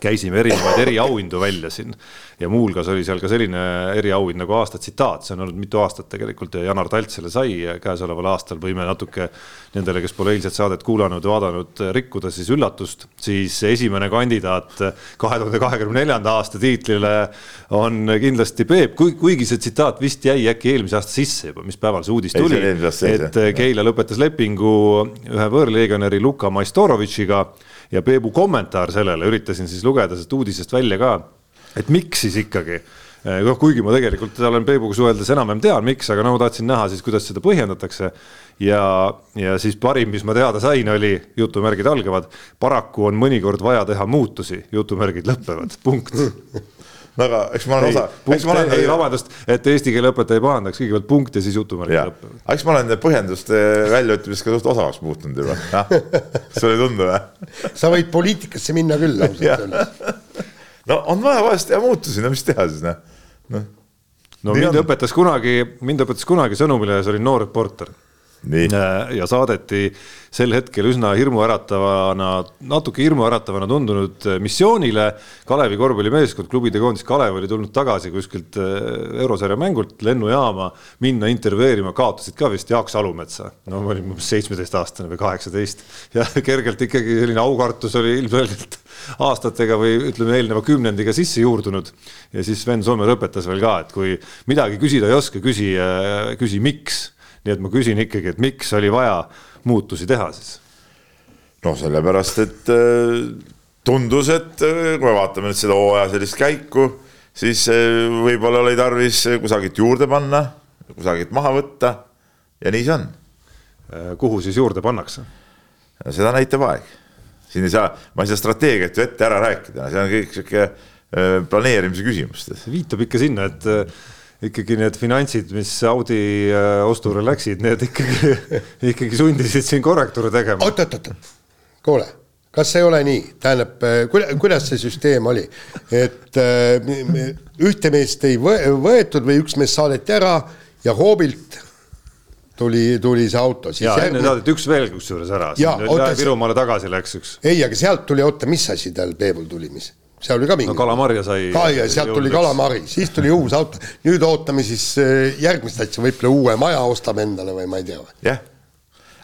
käisime erinevaid eriauhindu välja siin ja muuhulgas oli seal ka selline eriauhind nagu aasta tsitaat, see on olnud mitu aastat tegelikult ja Janar Talt selle sai ja käesoleval aastal võime natuke nendele, kes pole eilset saadet kuulanud, vaadanud, rikkuda siis üllatust, siis esimene kandidaat kahe tuhande kahekümne neljanda aasta tiitlile on kindlasti Peep, kuigi see tsitaat vist jäi äkki eelmise aasta sisse juba, mis päeval see uudis tuli, et Keila lõpetas lepingu ühe võõrleegionäri Luka Maistorovitšiga ja Peebu kommentaar sellele, üritasin siis lugeda sellest uudisest välja ka, et miks siis ikkagi noh, kuigi ma tegelikult olen Peebuga suheldes enam-vähem tean, miks, aga no ma tahtsin näha siis, kuidas seda põhjendatakse. ja, ja siis parim, mis ma teada sain, oli jutumärgid algavad, paraku on mõnikord vaja teha muutusi, jutumärgid lõpevad, punkt <laughs> no aga eks ma olen osa. Olen... ei, vabandust, et eesti keele õpetaja ei pahandaks, kõigepealt punkt ja siis jutumärgid lõpevad. eks ma olen põhjenduste väljaütlemist ka suht osavaks muutunud juba, jah. sulle ei tundu või? sa võid poliitikasse minna küll ausalt öeldes. No on vaja vahest teha muutusi, no mis teha siis noh, noh. no mind on. õpetas kunagi, mind õpetas kunagi sõnumilehes oli noor reporter Äh, ja saadeti sel hetkel üsna hirmuäratavana, natuke hirmuäratavana tundunud äh, missioonile. Kalevi korvpallimeeskond, klubide koondis Kalev oli tulnud tagasi kuskilt äh, eurosarja mängult lennujaama minna intervjueerima, kaotasid ka vist Jaak Salumetsa. no ma olin umbes seitsmeteistaastane või kaheksateist ja kergelt ikkagi selline aukartus oli ilmselgelt aastatega või ütleme, eelneva kümnendiga sisse juurdunud. ja siis Sven Sommer õpetas veel ka, et kui midagi küsida ei oska, küsi, küsi miks nii et ma küsin ikkagi, et miks oli vaja muutusi teha siis? no sellepärast, et äh, tundus, et äh, kui me vaatame nüüd seda hooaja sellist käiku, siis äh, võib-olla oli tarvis kusagilt juurde panna, kusagilt maha võtta ja nii see on. kuhu siis juurde pannakse? seda näitab aeg. siin ei saa, ma ei saa strateegiat ju ette ära rääkida, see on kõik sihuke planeerimise küsimus. viitab ikka sinna, et ikkagi need finantsid, mis Audi äh, ostule läksid, need ikkagi, <laughs> ikkagi sundisid siin korrektuure tegema. oot, oot, oot, kuule, kas ei ole nii, tähendab, äh, kuidas see süsteem oli, et äh, ühte meest ei võetud või üks mees saadeti ära ja hoobilt tuli, tuli see auto. ja enne saadeti üks veel kusjuures ära, Virumaale tagasi läks üks. ei, aga sealt tuli, oota, mis asi tal Peebul tuli, mis? Seal oli ka mingi. no kalamarja sai. ka ja sealt tuli kalamari, siis tuli uus auto. nüüd ootame siis eh, järgmist asja, võib-olla uue maja ostab endale või ma ei tea. jah,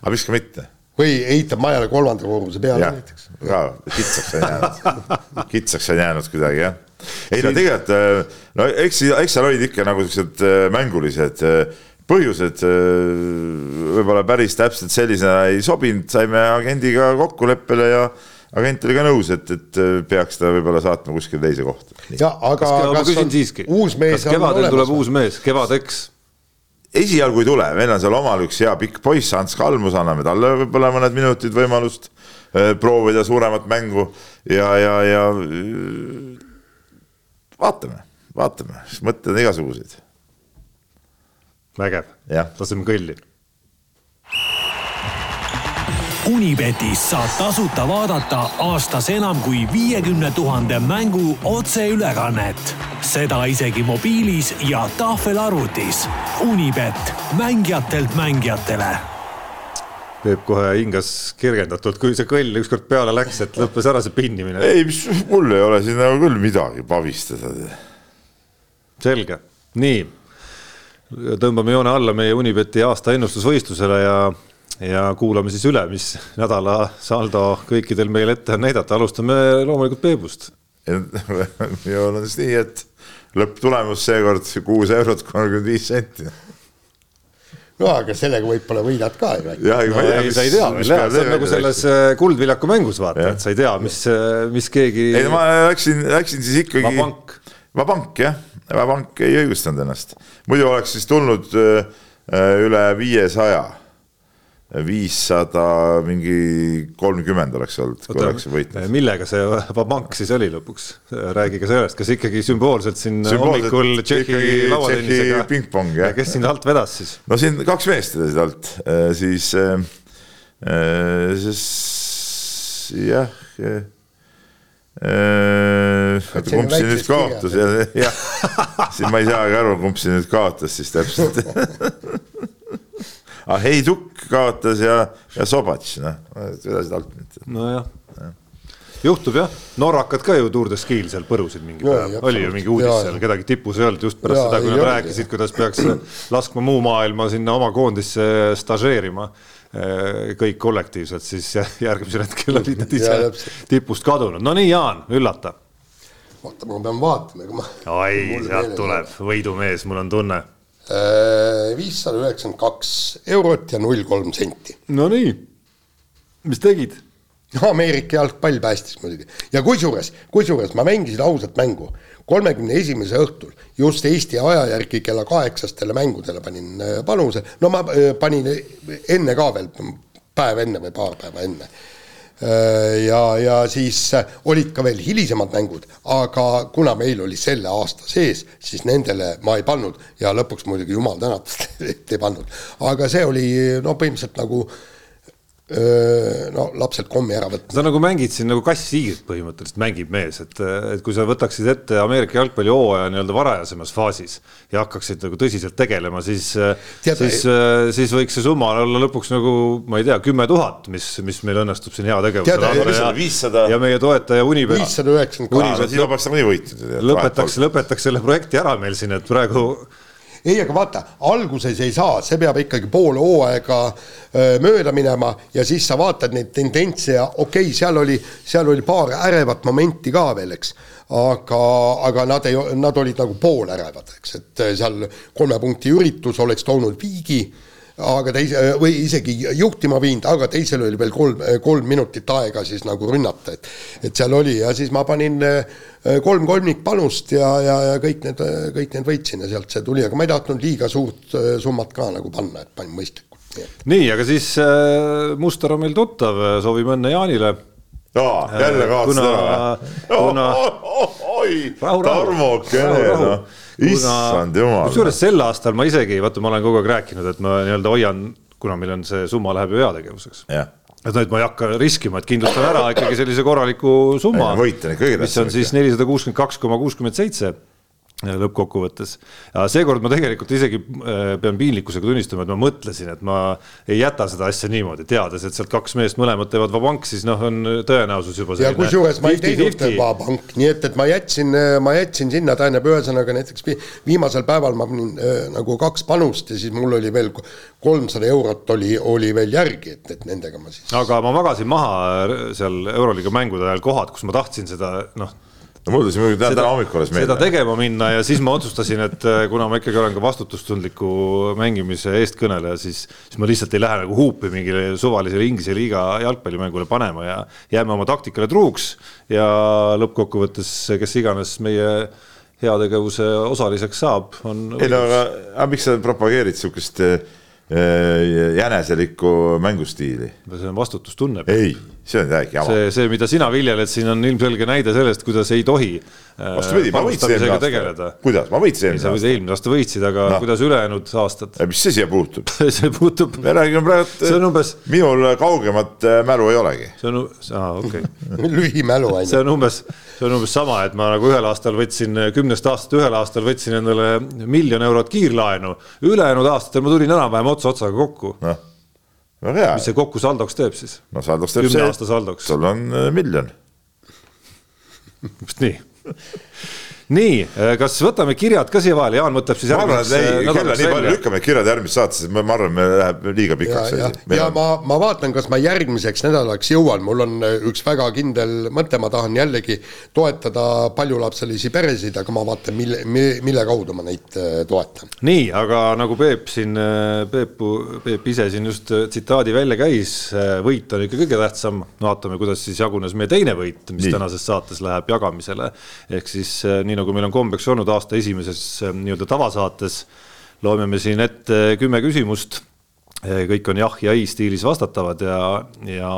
aga miks ka mitte. või ehitab majale kolmanda korruse peale näiteks. ka kitsaks on jäänud <laughs> kitsaks on jäänud kuidagi jah. ei no tegelikult, eh, no eks, eks seal olid ikka nagu siuksed eh, mängulised põhjused võib-olla päris täpselt sellisena ei sobinud, saime agendiga kokkuleppele ja agent oli ka nõus, et, et äh, peaks ta võib-olla saatma kuskile teise kohta. ja aga kas, kas ma küsin siiski, kas kevadel tuleb uus mees, kevadeks? esialgu ei tule, meil on seal omal üks hea pikk poiss, Ants Kalmus, anname talle võib-olla mõned minutid võimalust äh, proovida suuremat mängu ja, ja, ja äh, vaatame, vaatame, mõtted on igasuguseid vägev, laseme kõlli Unibetis saab tasuta vaadata aastas enam kui viiekümne tuhande mängu otseülekannet. seda isegi mobiilis ja tahvelarvutis. Unibet, mängijatelt mängijatele. Peep kohe hingas kergendatult, kui see kõll ükskord peale läks, et lõppes ära see pinnimine. ei, mis mul ei ole siin nagu küll midagi pabistada. selge, nii. tõmbame joone alla meie Unibeti aasta ennustusvõistlusele ja ja kuulame siis üle, mis nädala saldo kõikidel meil ette on näidata, alustame loomulikult Peebust. minul <laughs> on siis nii, et lõpptulemus seekord kuus eurot kolmkümmend viis senti. no aga sellega võib-olla võidad ka ju. jah, no, ei, sa ei tea veel jah, see on nagu selles äh, Kuldviljaku mängus vaata, et sa ei tea, mis, äh, mis keegi. ei, ma läksin, läksin siis ikkagi. Vabank. Vabank jah, Vabank ei õigustanud ennast, muidu oleks siis tulnud äh, üle viiesaja viissada mingi kolmkümmend oleks olnud, kui oleks võitnud. millega see Vabank siis oli lõpuks? räägi ka sellest, kas ikkagi sümboolselt siin sümboolselt hommikul Tšehhi lauatennisega. pingpong jah. kes sind alt vedas siis? no siin kaks meest vedasid alt, siis äh,, siis jah äh,. kumb siin nüüd kaotas ja, jah, siin ma ei saagi aru, kumb siin nüüd kaotas siis täpselt <laughs> aga ah, Heiduk kaotas ja, ja Sobatš, noh, vedasid alt nüüd. nojah. Ja. juhtub jah, norrakad ka ju Tour de Ski'l seal põrusid mingi päev, oli ju mingi uudis ja, seal, kedagi tipus ei olnud just pärast ja, seda, kui nad rääkisid, kuidas peaks laskma muu maailma sinna oma koondisse stažeerima eh, kõik kollektiivselt, siis järgmisel hetkel olid nad ise tipust kadunud, no nii, Jaan, üllata. oota, ma pean vaatama, ega ma. oi, sealt tuleb võidumees, mul on tunne viissada üheksakümmend kaks eurot ja null kolm senti. Nonii, mis tegid? Ameerika jalgpall päästis muidugi. Ja kusjuures, kusjuures ma mängisin ausat mängu. kolmekümne esimese õhtul just Eesti aja järgi kella kaheksastele mängudele panin äh, panuse, no ma äh, panin enne ka veel, päev enne või paar päeva enne. Äh, ja, ja siis äh, olid ka veel hilisemad mängud, aga kuna meil oli selle aasta sees, siis nendele ma ei pannud ja lõpuks muidugi jumal tänatud, <laughs> et ei pannud. aga see oli no põhimõtteliselt nagu äh, no lapselt kommi ära võtma. sa nagu mängid siin nagu kass-siigrit põhimõtteliselt mängib mees, et, et kui sa võtaksid ette Ameerika jalgpallihooaja nii-öelda varajasemas faasis ja hakkaksid nagu tõsiselt tegelema, siis, siis, siis võiks see summa olla lõpuks nagu ma ei tea, kümme tuhat, mis, mis meil õnnestub siin heategevusele anda ja, 500, ja meie toetaja Unibet. viissada üheksakümmend kaks. siin oleks nagunii võitnud. lõpetaks, lõpetaks selle projekti ära meil siin, et praegu ei, aga vaata, alguses ei saa, see peab ikkagi pool hooaega mööda minema ja siis sa vaatad neid tendentse ja okei okay,, seal oli, seal oli paar ärevat momenti ka veel, eks. aga, aga nad ei, nad olid nagu poolärevad, eks, et seal kolme punkti üritus oleks toonud viigi aga teise või isegi juhtima viinud, aga teisel oli veel kolm, kolm minutit aega siis nagu rünnata, et et seal oli ja siis ma panin äh, kolm kolmikpanust ja, ja, ja kõik need, kõik need võitsin ja sealt see tuli, aga ma ei tahtnud liiga suurt äh, summat ka nagu panna, et panin mõistlikult. nii, aga siis äh, muster on meil tuttav, soovime õnne Jaanile jaa, jälle kaotasid ära. <laughs> kuna. <laughs> oi, Tarmokene, noh issand jumal. kusjuures sel aastal ma isegi, vaata, ma olen kogu aeg rääkinud, et ma nii-öelda hoian, kuna meil on see summa läheb ju heategevuseks. Yeah et noh, et ma ei hakka riskima, et kindlustan ära ikkagi sellise korraliku summa, mis on siis nelisada kuuskümmend kaks koma kuuskümmend seitse lõppkokkuvõttes. seekord ma tegelikult isegi äh, pean piinlikkusega tunnistama, et ma mõtlesin, et ma ei jäta seda asja niimoodi, teades, et sealt kaks meest mõlemad teevad vabank, siis noh, on tõenäosus juba ja kusjuures ma ei teinud vabank, nii et, et ma jätsin, ma jätsin sinna, tähendab, ühesõnaga näiteks viimasel päeval ma panin äh, nagu kaks panust ja siis mul oli veel kolmsada eurot oli, oli veel järgi, et, et nendega ma siis. aga ma magasin maha seal Euroliiga mängude ajal kohad, kus ma tahtsin seda noh no mul tuli muidugi täna hommikul alles meelde. seda tegema minna ja siis ma otsustasin, et äh, kuna ma ikkagi olen ka vastutustundliku mängimise eestkõneleja, siis, siis ma lihtsalt ei lähe nagu huupi mingile suvalisele Inglise liiga jalgpallimängule panema ja jääme oma taktikale truuks ja lõppkokkuvõttes, kes iganes meie heategevuse osaliseks saab, on. ei no aga, aga miks sa propageerid sihukest äh, äh, jäneselikku mängustiili. see on vastutustunne. ei, see on täiega jama. see, see, mida sina viljeled siin on ilmselge näide sellest, kuidas ei tohi äh, vastupidi, ma võitsin eelmine aasta. kuidas, ma võitsin eelmine aasta? eelmine aasta võitsid, aga no. kuidas ülejäänud aastad? mis see siia puutub <laughs> see puutub. me räägime praegu, see on umbes. minul kaugemat äh, mälu ei olegi. see on, aa okei okay. <laughs> lühimälu ainult. see on umbes, see on umbes sama, et ma nagu ühel aastal võtsin, kümnest aastast ühel aastal võtsin endale miljon eurot kiirlaenu, ülejäänud aastatel ma tulin enam-vähem ots otsaga kokku noh, väga hea. mis see kokku saldoks teeb siis? no saldoks teeb see, sul on äh, miljon. just nii <laughs> nii, äh, kas võtame kirjad ka siia vahele, Jaan võtab siis järgmiseks nädalaks välja. lükkame kirjad järgmisse saatesse, ma arvan, me läheb liiga pikaks. ja, ja, ja on... ma, ma vaatan, kas ma järgmiseks nädalaks jõuan, mul on äh, üks väga kindel mõte, ma tahan jällegi toetada paljulapselisi peresid, aga ma vaatan, mille, mille kaudu ma neid äh, toetan. nii, aga nagu Peep siin, Peep, Peep ise siin just tsitaadi välja käis, võit on ikka kõige tähtsam, vaatame, kuidas siis jagunes meie teine võit, mis nii. tänases saates läheb jagamisele, ehk siis nii nii nagu meil on kombeks olnud aasta esimeses eh, nii-öelda tavasaates, loeme me siin ette kümme küsimust. Eh, kõik on jah ja ei stiilis vastatavad ja, ja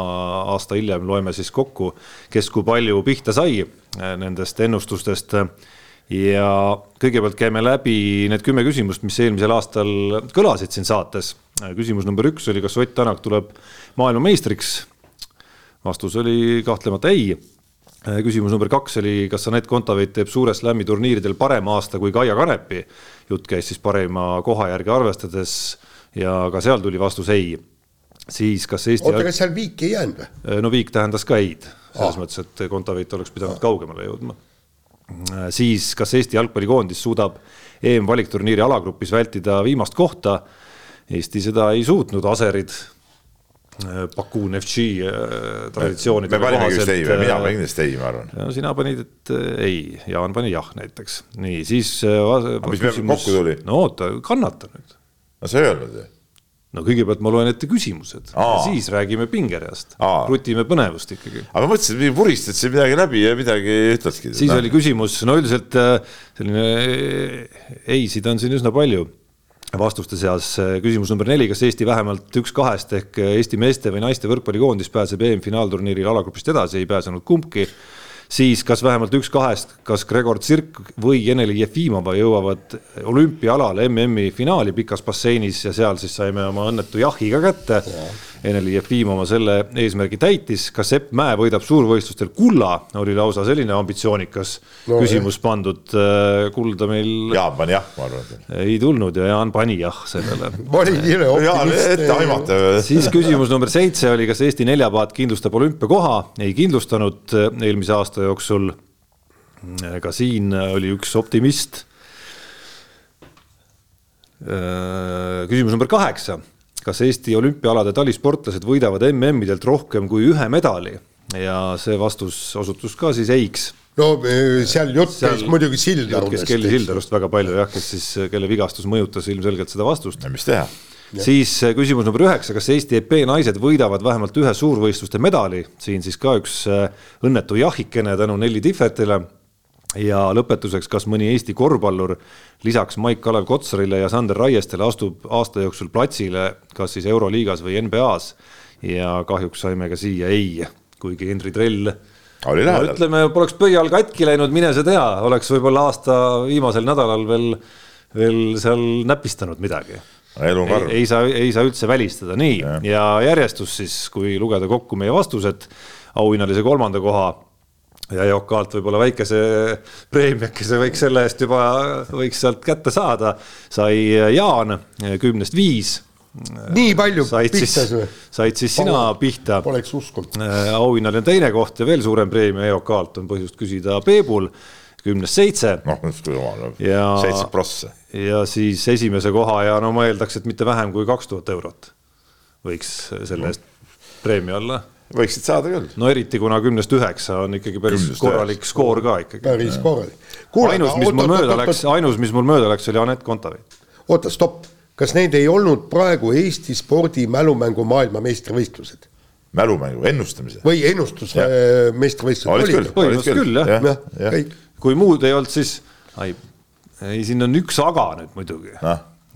aasta hiljem loeme siis kokku, kes kui palju pihta sai eh, nendest ennustustest ja kõigepealt käime läbi need kümme küsimust, mis eelmisel aastal kõlasid siin saates. küsimus number üks oli, kas Ott Tänak tuleb maailmameistriks? vastus oli kahtlemata ei küsimus number kaks oli, kas Anett Kontaveit teeb Suure Slami turniiridel parema aasta kui Kaia Kanepi. jutt käis siis parema koha järgi arvestades ja ka seal tuli vastus ei. siis kas Eesti. oota, kas seal viiki ei jäänud või? Äh, no viik tähendas ka ei-d, selles ah. mõttes, et Kontaveit oleks pidanud ah. kaugemale jõudma. Äh, siis, kas Eesti jalgpallikoondis suudab EM-valikturniiri alagrupis vältida viimast kohta? Eesti seda ei suutnud, aserid Baku Neftši äh, traditsioonide me panime just ei või, mina äh, panin kindlasti ei, ma arvan. no sina panid, et äh, ei, Jaan pani jah näiteks, nii siis. mis meil kokku tuli? no oota, kannata nüüd. no sa ei öelnud ju no kõigepealt ma loen ette küsimused siis räägime pingereast, rutime põnevust ikkagi. aga ma mõtlesin, et puristad siin midagi läbi ja midagi ütledki. siis no. oli küsimus, no üldiselt selline ei-sid on siin üsna palju vastuste seas. Küsimus number neli, kas Eesti vähemalt üks kahest ehk Eesti meeste või naiste võrkpallikoondis pääseb EM-finaalturniiril alagrupist edasi, ei pääsenud kumbki. siis kas vähemalt üks kahest, kas Gregor Tsirk või Eneli Jefimova jõuavad olümpiaalal MM-i finaali pikas basseinis ja seal siis saime oma õnnetu jahi ka kätte ja Eneli Jefimova selle eesmärgi täitis, kas Sepp Mäe võidab suurvõistlustel kulla, oli lausa selline ambitsioonikas no, küsimus jah. pandud. Äh, kulda meil. Jaan pani jah, ma arvan. ei tulnud ja Jaan pani jah sellele. ma olin kiire optimist. etteaimatav. siis küsimus number seitse oli, kas Eesti neljapaat kindlustab olümpiakoha, ei kindlustanud äh, eelmise aasta jooksul. ka siin oli üks optimist. Äh, küsimus number kaheksa kas Eesti olümpiaalade talisportlased võidavad MM-idelt rohkem kui ühe medali ja see vastus osutus ka siis eiks no e, seal jutt käis muidugi Sildarust. käis Kelly Sildarust väga palju jah, kes siis, kelle vigastus mõjutas ilmselgelt seda vastust. mis teha? siis e, küsimus number üheksa, kas Eesti EP naised võidavad vähemalt ühe suurvõistluste medali, siin siis ka üks e, õnnetu jahikene tänu Nelli Tihvetile ja lõpetuseks, kas mõni Eesti korvpallur lisaks Maik-Kalev Kotsarile ja Sander Raiestele astub aasta jooksul platsile, kas siis Euroliigas või NBA-s ja kahjuks saime ka siia ei, kuigi Henri Trell oli lähedal ütleme, poleks pöial katki läinud, mine sa tea, oleks võib-olla aasta viimasel nädalal veel, veel seal näpistanud midagi. elu on karm. ei saa, ei saa üldse välistada, nii ja. ja järjestus siis, kui lugeda kokku meie vastused, auhinnalise kolmanda koha ja Yoko-Alt võib-olla väikese preemiakese võiks selle eest juba, võiks sealt kätte saada. sai Jaan kümnest viis. nii palju said pihtas või? said siis sina Pole, pihta. Poleks uskunud. auhinnaline teine koht ja veel suurem preemia Yoko-Alt on põhjust küsida Peebul kümnest seitse. noh, jumal, seitse prossa. ja siis esimese koha ja no ma eeldaks, et mitte vähem kui kaks tuhat eurot võiks selle eest preemia olla võiksid saada küll. no eriti kuna kümnest üheksa on ikkagi päris kümnest korralik üheksa. skoor ka ikkagi. päris korralik. ainus, mis mul mööda läks, ainus, mis mul mööda läks, oli Anett Kontaveit. oota, stopp, kas neid ei olnud praegu Eesti spordi mälumängu maailmameistrivõistlused? mälumängu, ennustamise. või ennustus äh, meistrivõistlused. olid küll, olid küll, jah ja, ja. kui muud ei olnud, siis, ei, ei siin on üks aga nüüd muidugi.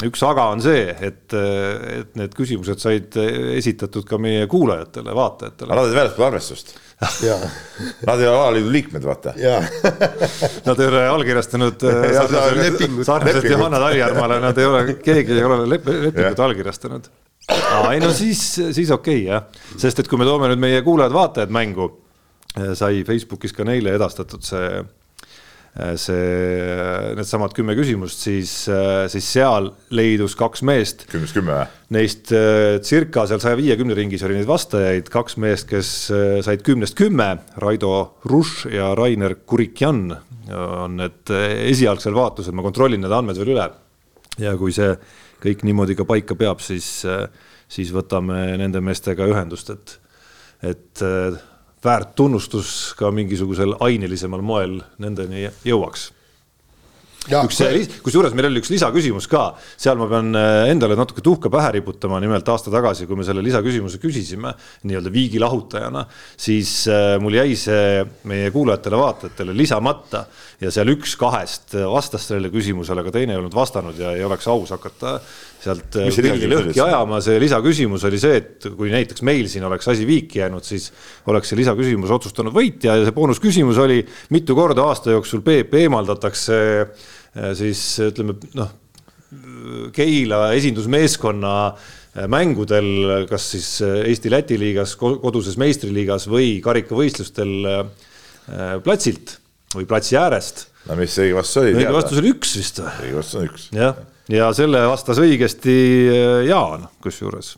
Üks aga on see, et, et need küsimused said esitatud ka meie kuulajatele, vaatajatele. Nad olid väljaspool arvestust. Nad ei ole alaliidu liikmed, vaata. Nad ei ole allkirjastanud sarnaselt Johanna Talijärvale, nad ei ole, keegi ei ole lep lepingut allkirjastanud. ei no siis, siis okei okay, jah, sest et kui me toome nüüd meie kuulajad-vaatajad mängu, sai Facebookis ka neile edastatud see Äh, see, needsamad kümme küsimust, siis, äh, siis seal leidus kaks meest. kümnest kümme või? Neist äh, circa seal saja viiekümne ringis oli neid vastajaid, kaks meest, kes said kümnest kümme, Raido Rush ja Rainer Kurikjan on need esialgsel vaatlusel, ma kontrollin need andmed veel üle. ja kui see kõik niimoodi ka paika peab, siis, siis võtame nende meestega ühendust, et, et väärt tunnustus ka mingisugusel ainelisemal moel nendeni jõuaks. Üks, kusjuures meil oli üks lisaküsimus ka, seal ma pean äh, endale natuke tuhka pähe riputama, nimelt aasta tagasi, kui me selle lisaküsimuse küsisime nii-öelda viigi lahutajana, siis äh, mul jäi see meie kuulajatele-vaatajatele lisamata ja seal üks kahest vastas sellele küsimusele, aga teine ei olnud vastanud ja ei oleks aus hakata sealt äh, pilli lõhki ajama, see lisaküsimus oli see, et kui näiteks meil siin oleks asi viiki jäänud, siis oleks see lisaküsimus otsustanud võitja ja see boonusküsimus oli, mitu korda aasta jooksul Peep eemaldatakse Äh, siis ütleme noh, Keila esindusmeeskonna äh, mängudel, kas siis äh, Eesti-Läti liigas, koduses meistriliigas või karikavõistlustel platsilt või platsi äärest. no mis õige vastus oli? õige vastus oli üks vist või? õige vastus on üks. jah, ja selle vastas õigesti Jaan, kusjuures.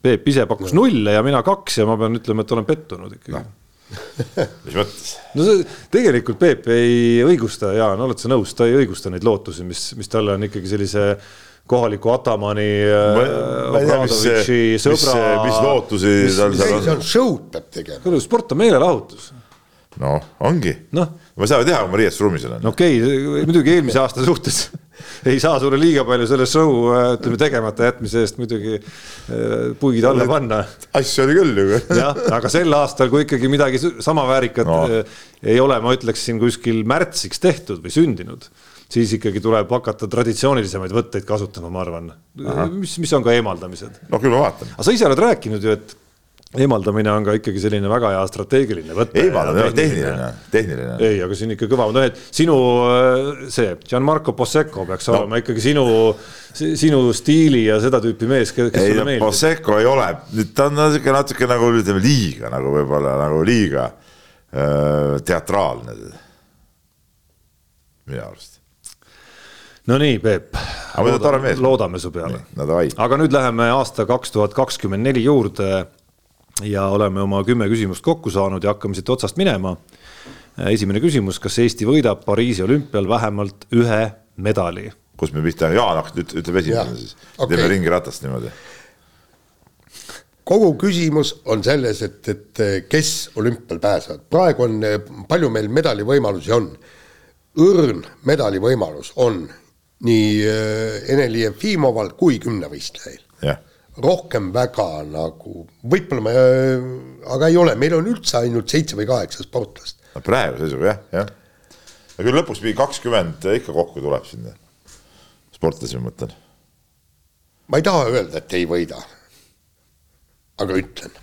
Peep ise pakkus nulle ja mina kaks ja ma pean ütlema, et olen pettunud ikkagi no <laughs> mis mõttes? no see tegelikult Peep ei õigusta, Jaan, oled sa nõus, ta ei õigusta neid lootusi, mis, mis talle on ikkagi sellise kohaliku Atamani Obradovici sõbra. mis lootusi tal seal on? see on show'd peab tegema. kuule, sport on meelelahutus. noh, ongi no.. ma ei saa ju teha, kui ma riietusruumis olen. no okei okay,, muidugi eelmise aasta suhtes ei saa sulle liiga palju selle show ütleme tegemata jätmise eest muidugi äh, puigid alla panna. asju oli küll ju. jah, aga sel aastal, kui ikkagi midagi sama väärikat no. Äh, ei ole, ma ütleksin kuskil märtsiks tehtud või sündinud siis ikkagi tuleb hakata traditsioonilisemaid võtteid kasutama, ma arvan, mis, mis on ka eemaldamised. no küll ma vaatan. aga sa ise oled rääkinud ju, et eemaldamine on ka ikkagi selline väga hea strateegiline võte. eemaldamine on tehniline, tehniline. ei, aga on ikka kõva, no et sinu äh, see Gianmarco Possecco peaks no. olema ikkagi sinu, sinu stiili ja seda tüüpi mees, kes ei, sulle meeldib. Possecco ei ole, ta on natuke, natuke nagu ütleme liiga nagu võib-olla nagu liiga äh, teatraalne. minu arust. no nii, Peep. loodame, loodame su peale. No, aga nüüd läheme aasta kaks tuhat kakskümmend neli juurde ja oleme oma kümme küsimust kokku saanud ja hakkame siit otsast minema. esimene küsimus, kas Eesti võidab Pariisi olümpial vähemalt ühe medali? kus me pihta, Jaan ütleb esimesena siis okay., teeme ringiratast niimoodi. kogu küsimus on selles, et, et kes olümpial pääsevad, praegu on, palju meil medalivõimalusi on. õrn medalivõimalus on nii äh, Ene-Li Jefimoval kui kümnevõistlejail. jah rohkem väga nagu, võib-olla me, aga ei ole, meil on üldse ainult seitse või kaheksa sportlast. no praeguse seisuga jah, jah. ja küll lõpuks mingi kakskümmend ikka kokku tuleb sinna, sportlasi ma mõtlen. ma ei taha öelda, et ei võida. aga ütlen,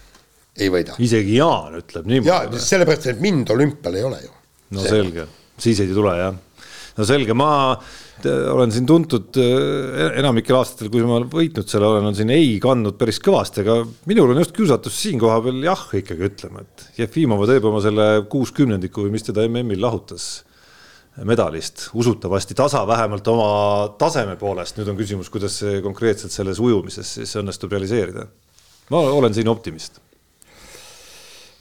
ei võida. isegi Jaan ütleb niimoodi. jaa, sellepärast, et mind olümpial ei ole ju. no selge, siis ei tule jah. no selge, ma olen siin tuntud eh, enamikel aastatel, kui ma võitnud selle olen, on siin ei kandnud päris kõvasti, aga minul on just kiusatus siin koha peal jah ikkagi ütlema, et Jefimova teeb oma selle kuuskümnendiku või mis teda MM-il lahutas medalist, usutavasti tasa vähemalt oma taseme poolest, nüüd on küsimus, kuidas see konkreetselt selles ujumises siis õnnestub realiseerida. ma olen siin optimist Äh,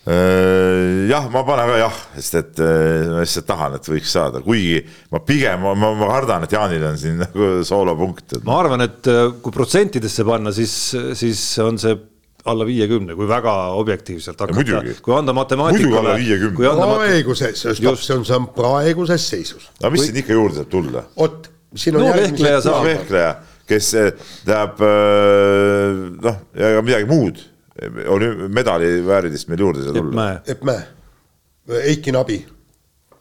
jah, ma panen ka jah, sest et äh, ma lihtsalt tahan, et võiks saada, kuigi ma pigem, ma, ma kardan, et Jaanil on siin <laughs> nagu soolopunkt. ma arvan, et äh, kui protsentidesse panna, siis, siis on see alla viiekümne, kui väga objektiivselt hakata, kui anda matemaatikale. praeguses, just see on, see on praeguses seisus. no mis kui... siin ikka juurde saab tulla? vot, siin on no, järgmised. vehkleja, kes tähendab noh, ja midagi muud medali väärilist meil juurde ei saa tulla. Epp Mäe, Eiki Nabi.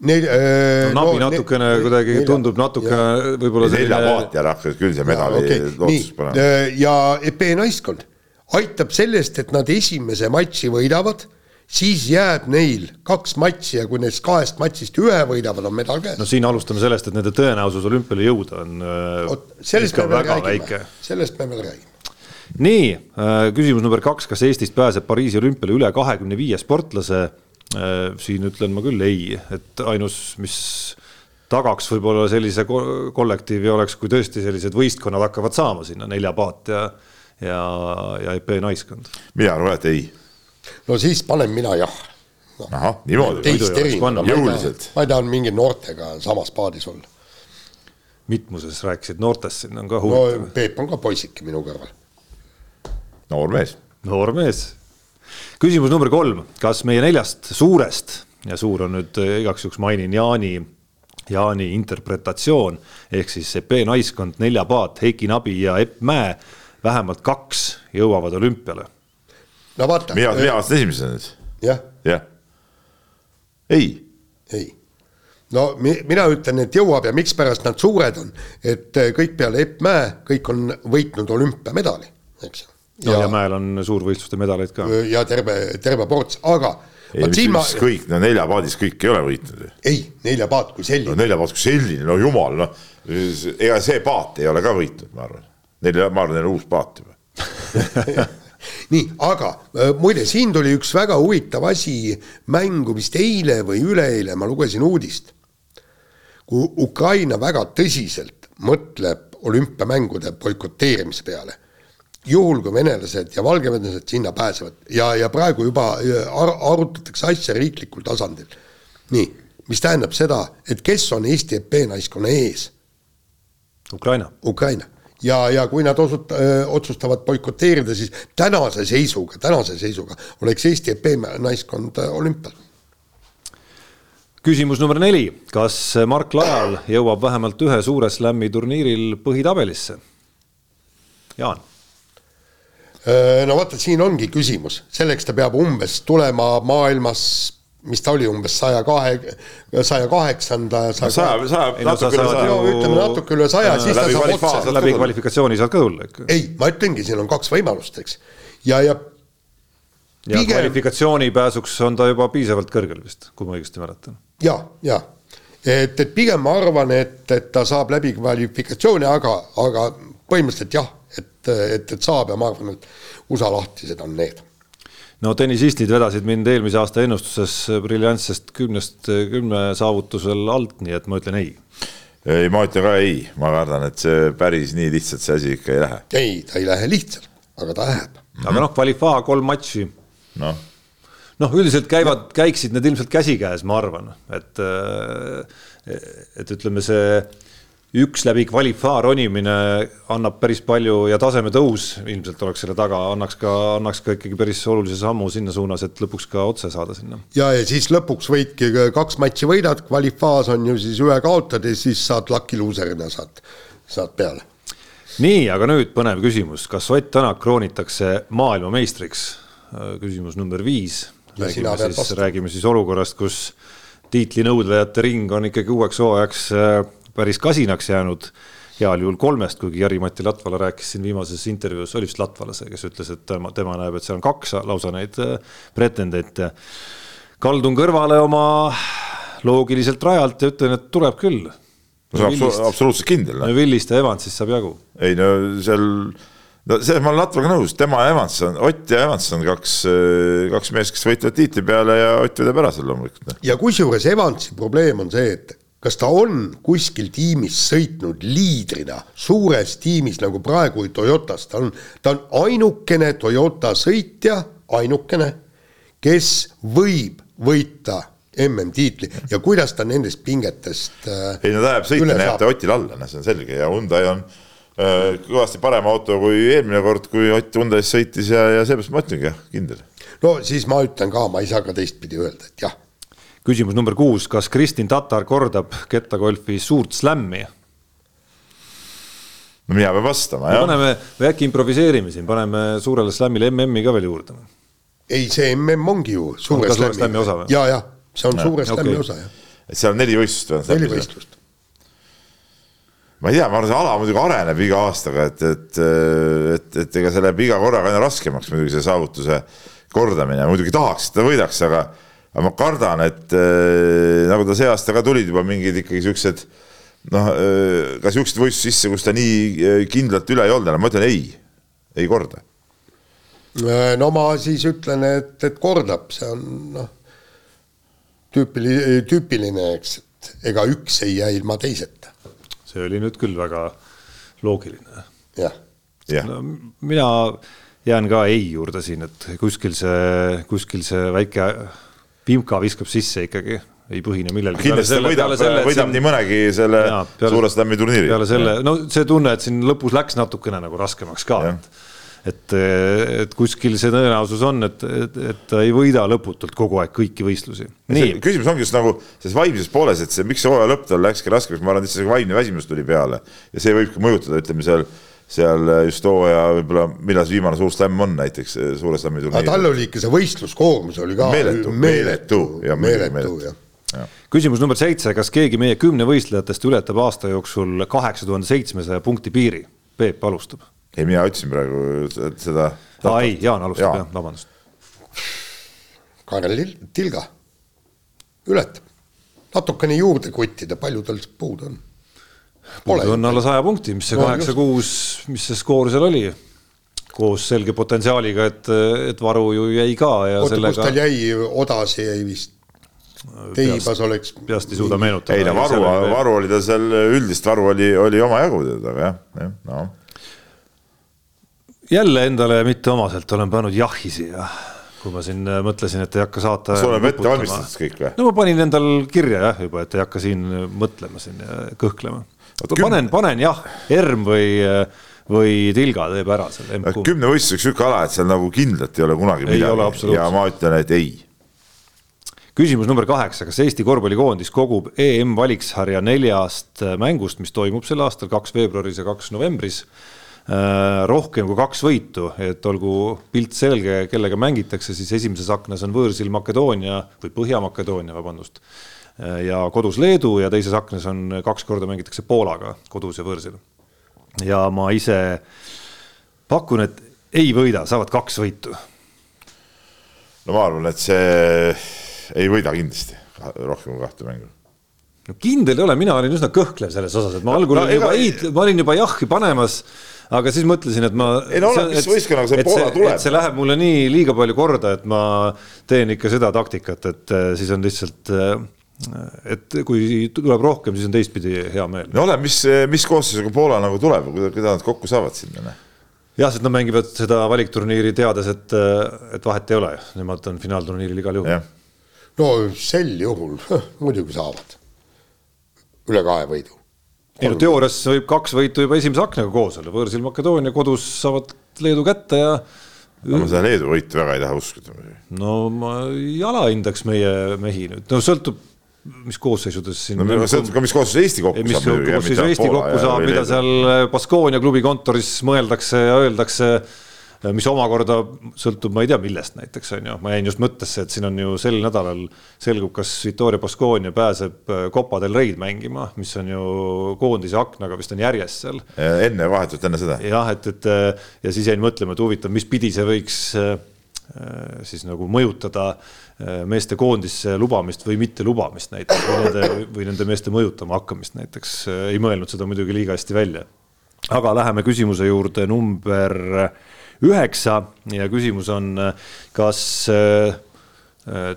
Neil äh,. no, nabi no, natukene ne, kuidagi nelja, tundub natukene võib-olla selline. nelja paati ära hakkas küll see medali okay. lootus panema. ja EP naiskond aitab sellest, et nad esimese matši võidavad siis jääb neil kaks matši ja kui neist kahest matšist ühe võidavad, on medal käes. no siin alustame sellest, et nende tõenäosus olümpiale jõuda on äh, Oot, ikka väga väike. sellest me veel räägime. Nii, äh, küsimus number kaks, kas Eestist pääseb Pariisi olümpiale üle kahekümne viie sportlase? Äh, siin ütlen ma küll ei, et ainus, mis tagaks võib-olla sellise kollektiivi oleks, kui tõesti sellised võistkonnad hakkavad saama sinna nelja paat ja ja, ja EP naiskond. mina arvan, et ei no siis panen mina jah no.. ahah, niimoodi. teist erinevat, ma ei taha mingi noortega samas paadis olla. mitmuses rääkisid noortest, siin on ka huvitav no,. Peep on ka poisike minu kõrval. Noor mees. noor mees. küsimus number kolm, kas meie neljast suurest ja suur on nüüd eh, igaks juhuks mainin Jaani Jaani interpretatsioon ehk siis EP naiskond, Nelja Paat, Heiki Nabi ja Epp Mäe vähemalt kaks jõuavad olümpiale no vaata. mina, mina vastan esimesena nüüd. jah. jah. ei. ei. no mi, mina ütlen, et jõuab ja mikspärast nad suured on, et äh, kõik peale Epp Mäe, kõik on võitnud olümpiamedali, eks. no ja Mäel on suurvõistluste medaleid ka. ja terve, terve ports, aga ei, mis, ma... kõik, no neljapaadis kõik ei ole võitnud. ei, neljapaat kui selline no,. neljapaat kui selline, no jumal, noh, ega see paat ei ole ka võitnud, ma arvan. Neil, ma arvan, neil on uus paat juba <laughs> nii, aga muide, siin tuli üks väga huvitav asi mängu vist eile või üleeile, ma lugesin uudist. kui Ukraina väga tõsiselt mõtleb olümpiamängude boikoteerimise peale, juhul kui venelased ja valgevenelased sinna pääsevad ja, ja praegu juba äh, ar arutatakse asja riiklikul tasandil. nii, mis tähendab seda, et kes on Eesti EP naiskonna ees? Ukraina. Ukraina ja, ja kui nad osut-, otsustavad boikoteerida, siis tänase seisuga, tänase seisuga oleks Eesti EP naiskond olümpial. küsimus number neli, kas Mark Lajal jõuab vähemalt ühe suure slam'i turniiril põhitabelisse? Jaan no vaata, siin ongi küsimus, selleks ta peab umbes tulema maailmas mis ta oli umbes saja kahe, saja kaheksanda. saja, saja, natuke üle saja. ütleme natuke üle saja, siis ta saab otse. läbi kvalifikatsiooni saad ka tulla ikka. ei, ma ütlengi, siin on kaks võimalust, eks, ja, ja. ja pigem... kvalifikatsiooni pääsuks on ta juba piisavalt kõrgel vist, kui ma õigesti mäletan. ja, ja, et, et pigem ma arvan, et, et ta saab läbi kvalifikatsiooni, aga, aga põhimõtteliselt jah, et, et, saab ja ma arvan, et USA lahtised on need no tennisistid vedasid mind eelmise aasta ennustuses briljantsest kümnest kümne saavutusel alt, nii et ma ütlen ei. ei, ma ütlen ka ei, ma kardan, et see päris nii lihtsalt see asi ikka ei lähe. ei, ta ei lähe lihtsalt, aga ta läheb. aga noh, kvalifaa kolm matši. noh noh, üldiselt käivad, käiksid need ilmselt käsikäes, ma arvan, et, et ütleme, see üks läbi kvalifaa ronimine annab päris palju ja taseme tõus ilmselt oleks selle taga, annaks ka, annaks ka ikkagi päris olulise sammu sinna suunas, et lõpuks ka otse saada sinna. ja, ja siis lõpuks võidki kaks matši võidad, kvalifaas on ju siis ühe kaotad ja siis saad lucky loser'ina saad, saad peale. nii, aga nüüd põnev küsimus, kas Ott Tänak kroonitakse maailmameistriks? küsimus number viis. räägime siis, räägime siis olukorrast, kus tiitlinõudlejate ring on ikkagi uueks hooajaks päris kasinaks jäänud heal juhul kolmest, kuigi Jari-Mati Latvala rääkis siin viimases intervjuus, oli vist Latvala see, kes ütles, et tema, tema näeb, et seal on kaks lausa neid äh, pretendente. kaldun kõrvale oma loogiliselt rajalt ja ütlen, et tuleb küll. no see on absoluutselt kindel. no Villist ja Evansist saab jagu. ei no seal, no selles ma olen Latvaga nõus, tema ja Evans on, Ott ja Evans on kaks, äh, kaks meest, kes võitlevad tiitli peale ja Ott võidab ära seal loomulikult. ja kusjuures Evansi probleem on see, et kas ta on kuskil tiimis sõitnud liidrina, suures tiimis nagu praegu Toyotas, ta on, ta on ainukene Toyota sõitja, ainukene, kes võib võita MM-tiitli ja kuidas ta nendest pingetest äh, ei no ta jääb sõitjana, jääb ta Otile alla, noh, see on selge. Ja Hyundai on äh, kõvasti parem auto kui eelmine kord, kui Ott Hyundai's sõitis ja, ja seepärast ma ütlengi jah, kindel. no siis ma ütlen ka, ma ei saa ka teistpidi öelda, et jah küsimus number kuus, kas Kristin Tatar kordab kettagolfi suurt slämmi? no mina pean vastama, jah. paneme, või äkki improviseerime siin, paneme suurele slämmile MM-i ka veel juurde. ei, see MM ongi ju suure slämmi osa või? ja, ja see on ja. suure slämmi okay. osa, jah et seal on neli võistlust neli võistlust. ma ei tea, ma arvan, see ala muidugi areneb iga aastaga, et, et, et, et ega see läheb iga korraga aina raskemaks muidugi see saavutuse kordamine, muidugi tahaks, et ta võidaks, aga, aga ma kardan, et äh, nagu ta see aasta ka tulid juba mingid ikkagi siuksed noh, ka siukseid võistlusi sisse, kus ta nii kindlalt üle ei olnud enam, ma ütlen ei, ei korda Äh, no ma siis ütlen, et, et kordab, see on noh, tüüpili-, tüüpiline, eks, et ega üks ei jää ilma teiseta. see oli nüüd küll väga loogiline. jah ja. no,. mina jään ka ei juurde siin, et kuskil see, kuskil see väike vimka viskab sisse ikkagi ei põhine millelgi. kindlasti ta võidab, võidab siin... nii mõnegi selle jaa, peale, suure slam'i turniiri. peale selle, no see tunne, et siin lõpus läks natukene nagu raskemaks ka, et et, et kuskil see tõenäosus on, et, et, et ta ei võida lõputult kogu aeg kõiki võistlusi. küsimus ongi just nagu selles vaimses pooles, et see, miks see hooaja lõpp tal läkski raskemaks, ma arvan, et see vaimne väsimus tuli peale ja see võibki mõjutada, ütleme seal seal just hooaja võib-olla, millal see viimane suur slam on näiteks suure slam'i turniiril. tal oli ikka see võistluskoormus oli ka meeletu, meeletu ja meeletu, meeletu, jah Ja. küsimus number seitse, kas keegi meie kümne võistlejatest ületab aasta jooksul kaheksa tuhande seitsmesaja punkti piiri? Peep alustab ei, mina otsin praegu seda. aa ei, Jaan alustab jah, vabandust. Kaarel Tilga ületab, natukene juurde kuttida, palju tal puudu on? Puudu on alla saja punkti, mis see kaheksa no, kuus, mis see skoor seal oli? koos selge potentsiaaliga, et, et varu ju jäi ka ja oota sellega. kus tal jäi, Odasi jäi vist? Teibas oleks. peast ei suuda meenutada. ei no varu, varu oli ta seal, üldist varu oli, oli omajagu teda, aga jah, jah, noh jälle endale mitteomaselt olen pannud jahi siia, kui ma siin äh, mõtlesin, et ei hakka saate. sul on ette valmistatud kõik või? no ma panin endal kirja jah juba, et ei hakka siin mõtlema siin ja kõhklema. Panen, panen jah, ERM või, või Tilga teeb ära selle M-kumb. kümnevõistluseks sihuke ala, et seal nagu kindlalt ei ole kunagi ei midagi. ja ma ütlen, et ei. Küsimus number kaheksa, kas Eesti korvpallikoondis kogub EM-valiksarja neljast mängust, mis toimub sel aastal, kaks veebruaris ja kaks novembris Äh, rohkem kui kaks võitu, et olgu pilt selge, kellega mängitakse, siis esimeses aknas on võõrsil Makedoonia või Põhja-Makedoonia, vabandust. Äh, ja kodus Leedu ja teises aknas on kaks korda mängitakse Poolaga kodus ja võõrsil. ja ma ise pakun, et ei võida, saavad kaks võitu. no ma arvan, et see ei võida kindlasti rohkem kui kahte mängu no kindel ei ole, mina olin üsna kõhklev selles osas, et ma algul no, juba ei, ma olin juba jahhi panemas aga siis mõtlesin, et ma. ei no oleneb, mis võistkonnaga see Poola tuleb. see läheb mulle nii liiga palju korda, et ma teen ikka seda taktikat, et äh, siis on lihtsalt äh, et kui tuleb rohkem, siis on teistpidi hea meel. no oleneb, mis, mis koosseisuga Poola nagu tuleb, keda nad kokku saavad sinna. Noh. jah, sest nad mängivad seda valikturniiri teades, et, et vahet ei ole, nemad on finaalturniiril igal juhul. no sel juhul <laughs> muidugi saavad üle kahe võidu ei no teoorias võib kaks võitu juba esimese aknaga koos olla, võõrsil Makedoonia kodus saavad Leedu kätte ja. no ma seda Leedu võitu väga ei taha uskuda. no ma ei alahindaks meie mehi nüüd, no sõltub, mis koosseisudes siin. no sõltub ka, mis koosseisu Eesti kokku mis saab. mis koosseisu Eesti kokku saab, mida seal Baskonia klubi kontoris mõeldakse ja öeldakse mis omakorda sõltub, ma ei tea, millest näiteks on ju, ma jäin just mõttesse, et siin on ju sel nädalal selgub, kas Victoria Baskonia pääseb äh, Copa del Rey'd mängima, mis on ju koondise aknaga vist on järjest seal. enne, vahetult enne seda. jah, et, et äh, ja siis jäin mõtlema, et huvitav, mis pidi see võiks äh, siis nagu mõjutada meeste koondisse lubamist või mitte lubamist näiteks või nende, või nende meeste mõjutama hakkamist näiteks, ei mõelnud seda muidugi liiga hästi välja. aga läheme küsimuse juurde number üheksa ja küsimus on, kas äh,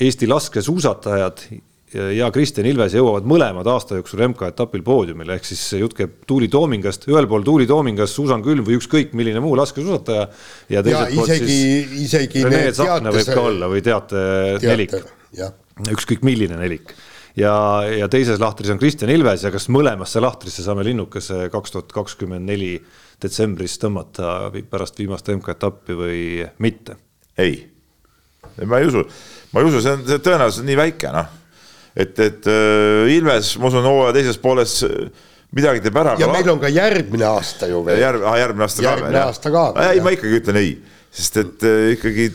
Eesti laskesuusatajad ja Kristjan Ilves jõuavad mõlemad aasta jooksul MK-etapil poodiumile, ehk siis jutt käib Tuuli Toomingast, ühel pool Tuuli Toomingas, Susan Külm või ükskõik milline muu laskesuusataja. ja teiselt poolt isegi, siis isegi Rene Tsahkna võib ka olla või teate, teate nelik, ükskõik milline nelik ja, ja teises lahtris on Kristjan Ilves ja kas mõlemasse lahtrisse saame linnukese kaks tuhat kakskümmend neli detsembris tõmmata pärast viimast MK-etappi või mitte? ei, ma ei usu, ma ei usu, see on, see tõenäosus on nii väike, noh. Et, et äh, Ilves, ma usun, hooaja teises pooles äh, midagi teeb ära. ja meil on ka järgmine aasta ju veel. järg, järgmine aasta järgmine ka veel. aasta ka veel. ei, ma ikkagi ütlen ei, sest et äh, ikkagi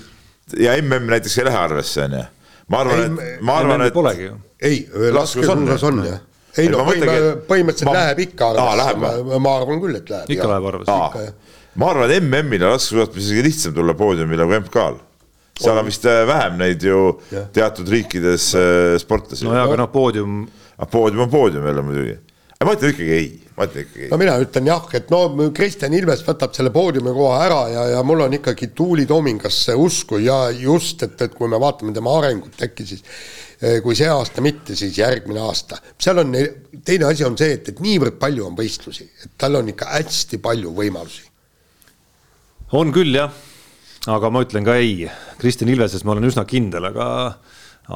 ja mm näiteks ei lähe arvesse, on ju. ma arvan, et, ma arvan, et. polegi ju ei, laskesuusas on jah. ei Et no ma mõtlengi, põhimõ- et põhimõtteliselt ma- läheb ikka läheb ma, arvan küll, et läheb. ikka läheb arvesse. ma arvan, et MM-il on laskesuusatamises isegi lihtsam tulla poodiumile kui MK-l. Seal on vist äh, vähem neid ju Jah. teatud riikides äh, sportlasi no jaa, aga noh, poodium, aga poodium on poodium jälle muidugi. ma ütlen ikkagi ei, ma ütlen ikkagi ei no. mina ütlen jah, et no Kristjan Ilves võtab selle poodiumi koha ära ja, ja mul on ikkagi Tuuli Toomingasse usku ja just, et, et kui me vaatame tema arengut äkki siis eh, kui see aasta mitte, siis järgmine aasta. seal on, teine asi on see, et, et niivõrd palju on võistlusi, et tal on ikka hästi palju võimalusi. on küll jah, aga ma ütlen ka ei. Kristjan Ilveses ma olen üsna kindel, aga,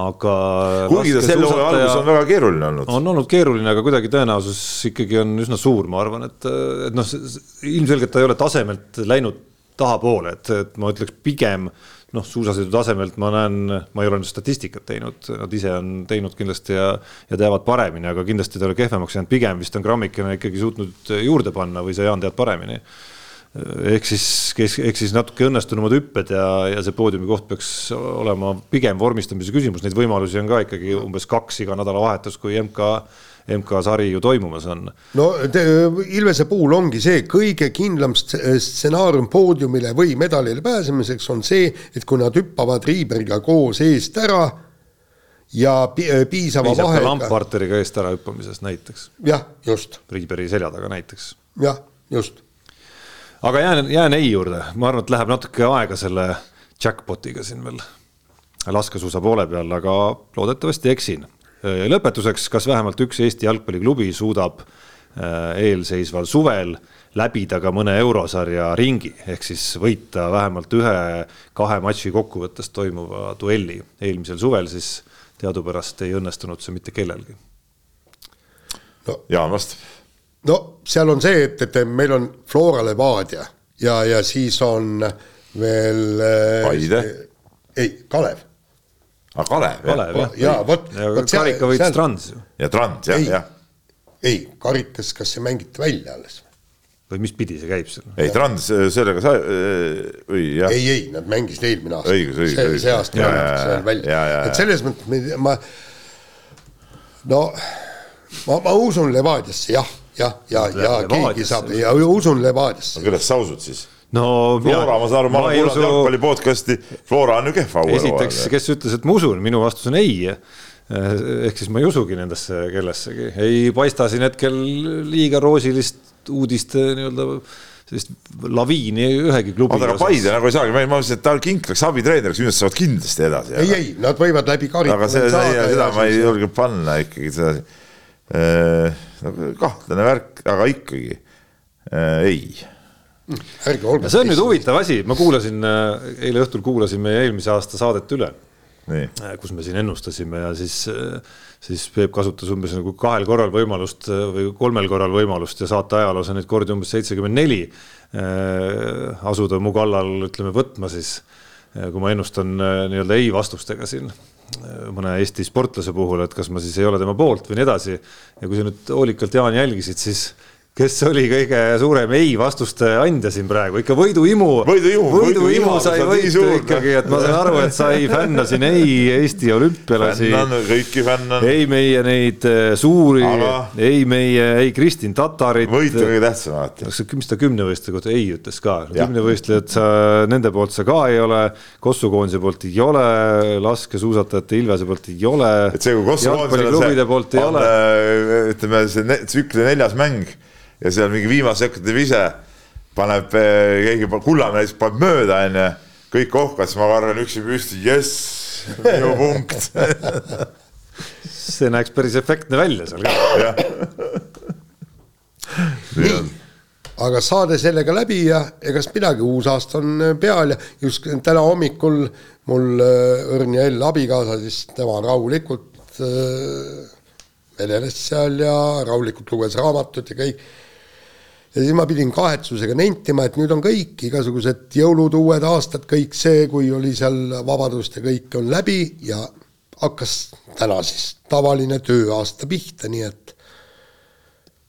aga. kuigi ta selle hooaja algus on väga keeruline olnud. on olnud keeruline, aga kuidagi tõenäosus ikkagi on üsna suur, ma arvan, et, et noh, ilmselgelt ta ei ole tasemelt läinud tahapoole, et, et ma ütleks pigem noh, suusasõidu tasemelt ma näen, ma ei ole nüüd statistikat teinud, nad ise on teinud kindlasti ja, ja teavad paremini, aga kindlasti ta ei ole kehvemaks jäänud, pigem vist on grammikene ikkagi suutnud juurde panna või sa, Jaan, tead paremini ehk siis, kes, ehk siis natuke õnnestunumad hüpped ja, ja see poodiumi koht peaks olema pigem vormistamise küsimus, neid võimalusi on ka ikkagi umbes kaks iga nädalavahetus, kui MK, MK-sari ju toimumas on. no te, Ilvese puhul ongi see kõige kindlam st- stsenaarium poodiumile või medalile pääsemiseks on see, et kui nad hüppavad Riiberiga koos eest ära ja pi piisava piisab vahega, Lamparteriga eest ära hüppamisest näiteks, jah, just, Riiberi selja taga näiteks. jah, just aga jään, jään ei juurde, ma arvan, et läheb natuke aega selle jackpot'iga siin veel laskesuusa poole peal, aga loodetavasti eksin. lõpetuseks, kas vähemalt üks Eesti jalgpalliklubi suudab äh, eelseisval suvel läbida ka mõne eurosarja ringi, ehk siis võita vähemalt ühe-kahe matši kokkuvõttes toimuva duelli. eelmisel suvel siis teadupärast ei õnnestunud see mitte kellelgi. Jaan vastab. No seal on see, et, et meil on Flora Levadia ja, ja siis on veel äh, Paide. ei, Kalev. aga Kalev, jah. Kalev jah. jaa, vot- karika võitis seal- Trans ju ja Trans, jah, Ei. jah. ei, karikas, kas see mängiti välja alles? või mis pidi see käib seal? ei, Trans sellega sa, või jah, ei, ei, nad mängisid eelmine aasta. Õigus, õigus, see, õigus. see aasta mängiti seal välja et selles mõttes me- ma, no ma, ma usun Levadiasse jah, jah, ja, ja, ja keegi saab ja usun Levadiasse. kuidas sa usud siis? no Flora, ma saan aru, ma olen kuulanud usu- jalgpalli podcast'i, Flora on ju kehva uue esiteks, kes ütles, et ma usun, minu vastus on ei. ehk siis ma ei usugi nendesse kellessegi, ei paista siin hetkel liiga roosilist uudiste nii-öelda sellist laviini ühegi klubi oota, aga Paide nagu ei saagi, ma mõtlesin, et tal Kink läks abitreeneriks, minu arust saavad kindlasti edasi. ei, ei, nad võivad läbi karika aga see, seda ma ei julge panna ikkagi, seda nagu kahtlane värk, aga ikkagi äh, ei. ärge olge. see on nüüd huvitav asi, ma kuulasin, eile õhtul kuulasin meie eelmise aasta saadet üle nii, kus me siin ennustasime ja siis, siis Peep kasutas umbes nagu kahel korral võimalust või kolmel korral võimalust ja saate ajaloos on neid kordi umbes seitsekümmend neli. asuda mu kallal, ütleme, võtma siis, kui ma ennustan nii-öelda ei vastustega siin mõne Eesti sportlase puhul, et kas ma siis ei ole tema poolt või nii edasi. ja kui sa nüüd hoolikalt, Jaan, jälgisid, siis kes oli kõige suurem ei vastuste andja siin praegu, ikka võiduimu. võiduimu, võiduimu sai võitu ikkagi, et ma saan aru, et sa ei fännasin ei Eesti olümpialasi. fännan, kõiki fännan. ei meie neid suuri Aga..., ei meie, ei Kristin Tatarit. võit on kõige tähtsam alati. mis ta kümnevõistluste kohta ei ütles ka, kümnevõistlejad sa, nende poolt sa ka ei ole, Kossu koondise poolt ei ole, laskesuusatajate Ilvese poolt ei ole. et see, kui Kossu koondisel poolt ei ole. ütleme, see tsükli neljas mäng ja seal mingi viimase sekundi vise paneb keegi, Kullamäe näiteks paneb mööda, onju, kõik kohkad, siis ma kargan üksi püsti, jess, minu punkt. <laughs> See näeks päris efektne välja seal ka. nii, aga saade sellega läbi ja egas midagi, uus aasta on peal ja just täna hommikul mul Õrn ja Ell abikaasa, siis tema rahulikult äh, vedeles seal ja rahulikult luges raamatut ja kõik ja siis ma pidin kahetsusega nentima, et nüüd on kõik igasugused jõulud, uued aastad, kõik see, kui oli seal vabadust ja kõik on läbi ja hakkas täna siis tavaline tööaasta pihta, nii et.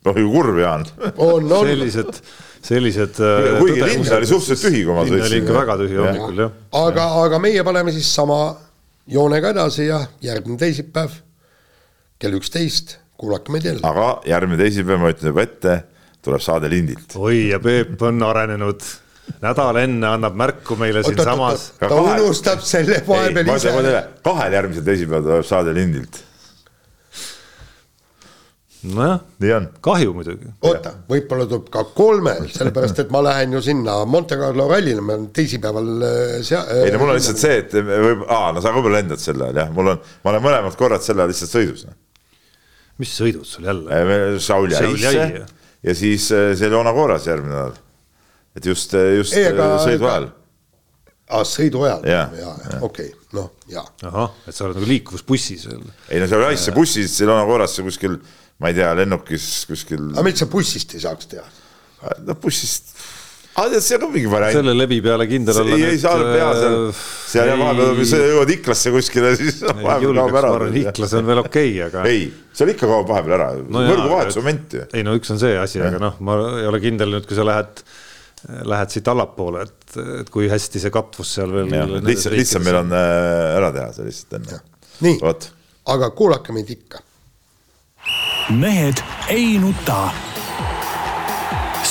noh, ju kurb, Jaan. on, on. sellised, sellised. kuigi linn oli suhteliselt tühi, kui ma sõitsin. oli ikka väga tühi hommikul, jah. aga, aga meie paneme siis sama joonega edasi ja järgmine teisipäev kell üksteist, kuulake meid jälle. aga järgmine teisipäev, ma ütlen juba ette, tuleb saade lindilt. oi, ja Peep on arenenud nädal enne annab märku meile siinsamas. ta kahe... unustab selle vahepeal ise. kahel järgmisel teisipäeval tuleb saade lindilt. nojah, nii on. kahju muidugi. oota, võib-olla tuleb ka kolmel, sellepärast et ma lähen ju sinna Monte Carlo rallile, ma olen teisipäeval äh, sea-. ei no mul on lihtsalt see, et võib, aa, no sa võib-olla lendad sel ajal jah, mul on, ma olen mõlemad korrad sel ajal lihtsalt sõidus. Noh. mis sõidud sul jälle? Saul jäi isse ja siis äh, see oli Ona Kooras järgmine nädal et just, just ei, aga, sõidu ajal. aa, ah, sõidu ajal, ja, ja, okei noh, ja. ahah, et sa oled nagu liikuvusbussis veel. ei no seal asja bussis, seal on korras see kuskil, ma ei tea, lennukis kuskil. aga miks sa bussist ei saaks teha? no bussist aga tead, see on ka mingi variant. selle lebi peale kindel olla. ei, ei saa olla pea seal, seal ja vahepeal, kui sa jõuad Iklasse kuskile, siis vahepeal kaob ära. Iklas on veel okei okay,, aga. ei, seal ikka kaob vahepeal ära no, võrguvahetusmoment ju. ei no üks on see asi, aga noh, ma ei ole kindel nüüd, kui sa lähed lähed siit allapoole, et, et kui hästi see katvus seal veel. lihtsalt, lihtsalt meil on äh, ära teha see lihtsalt enne. nii, aga kuulake meid ikka. mehed ei nuta.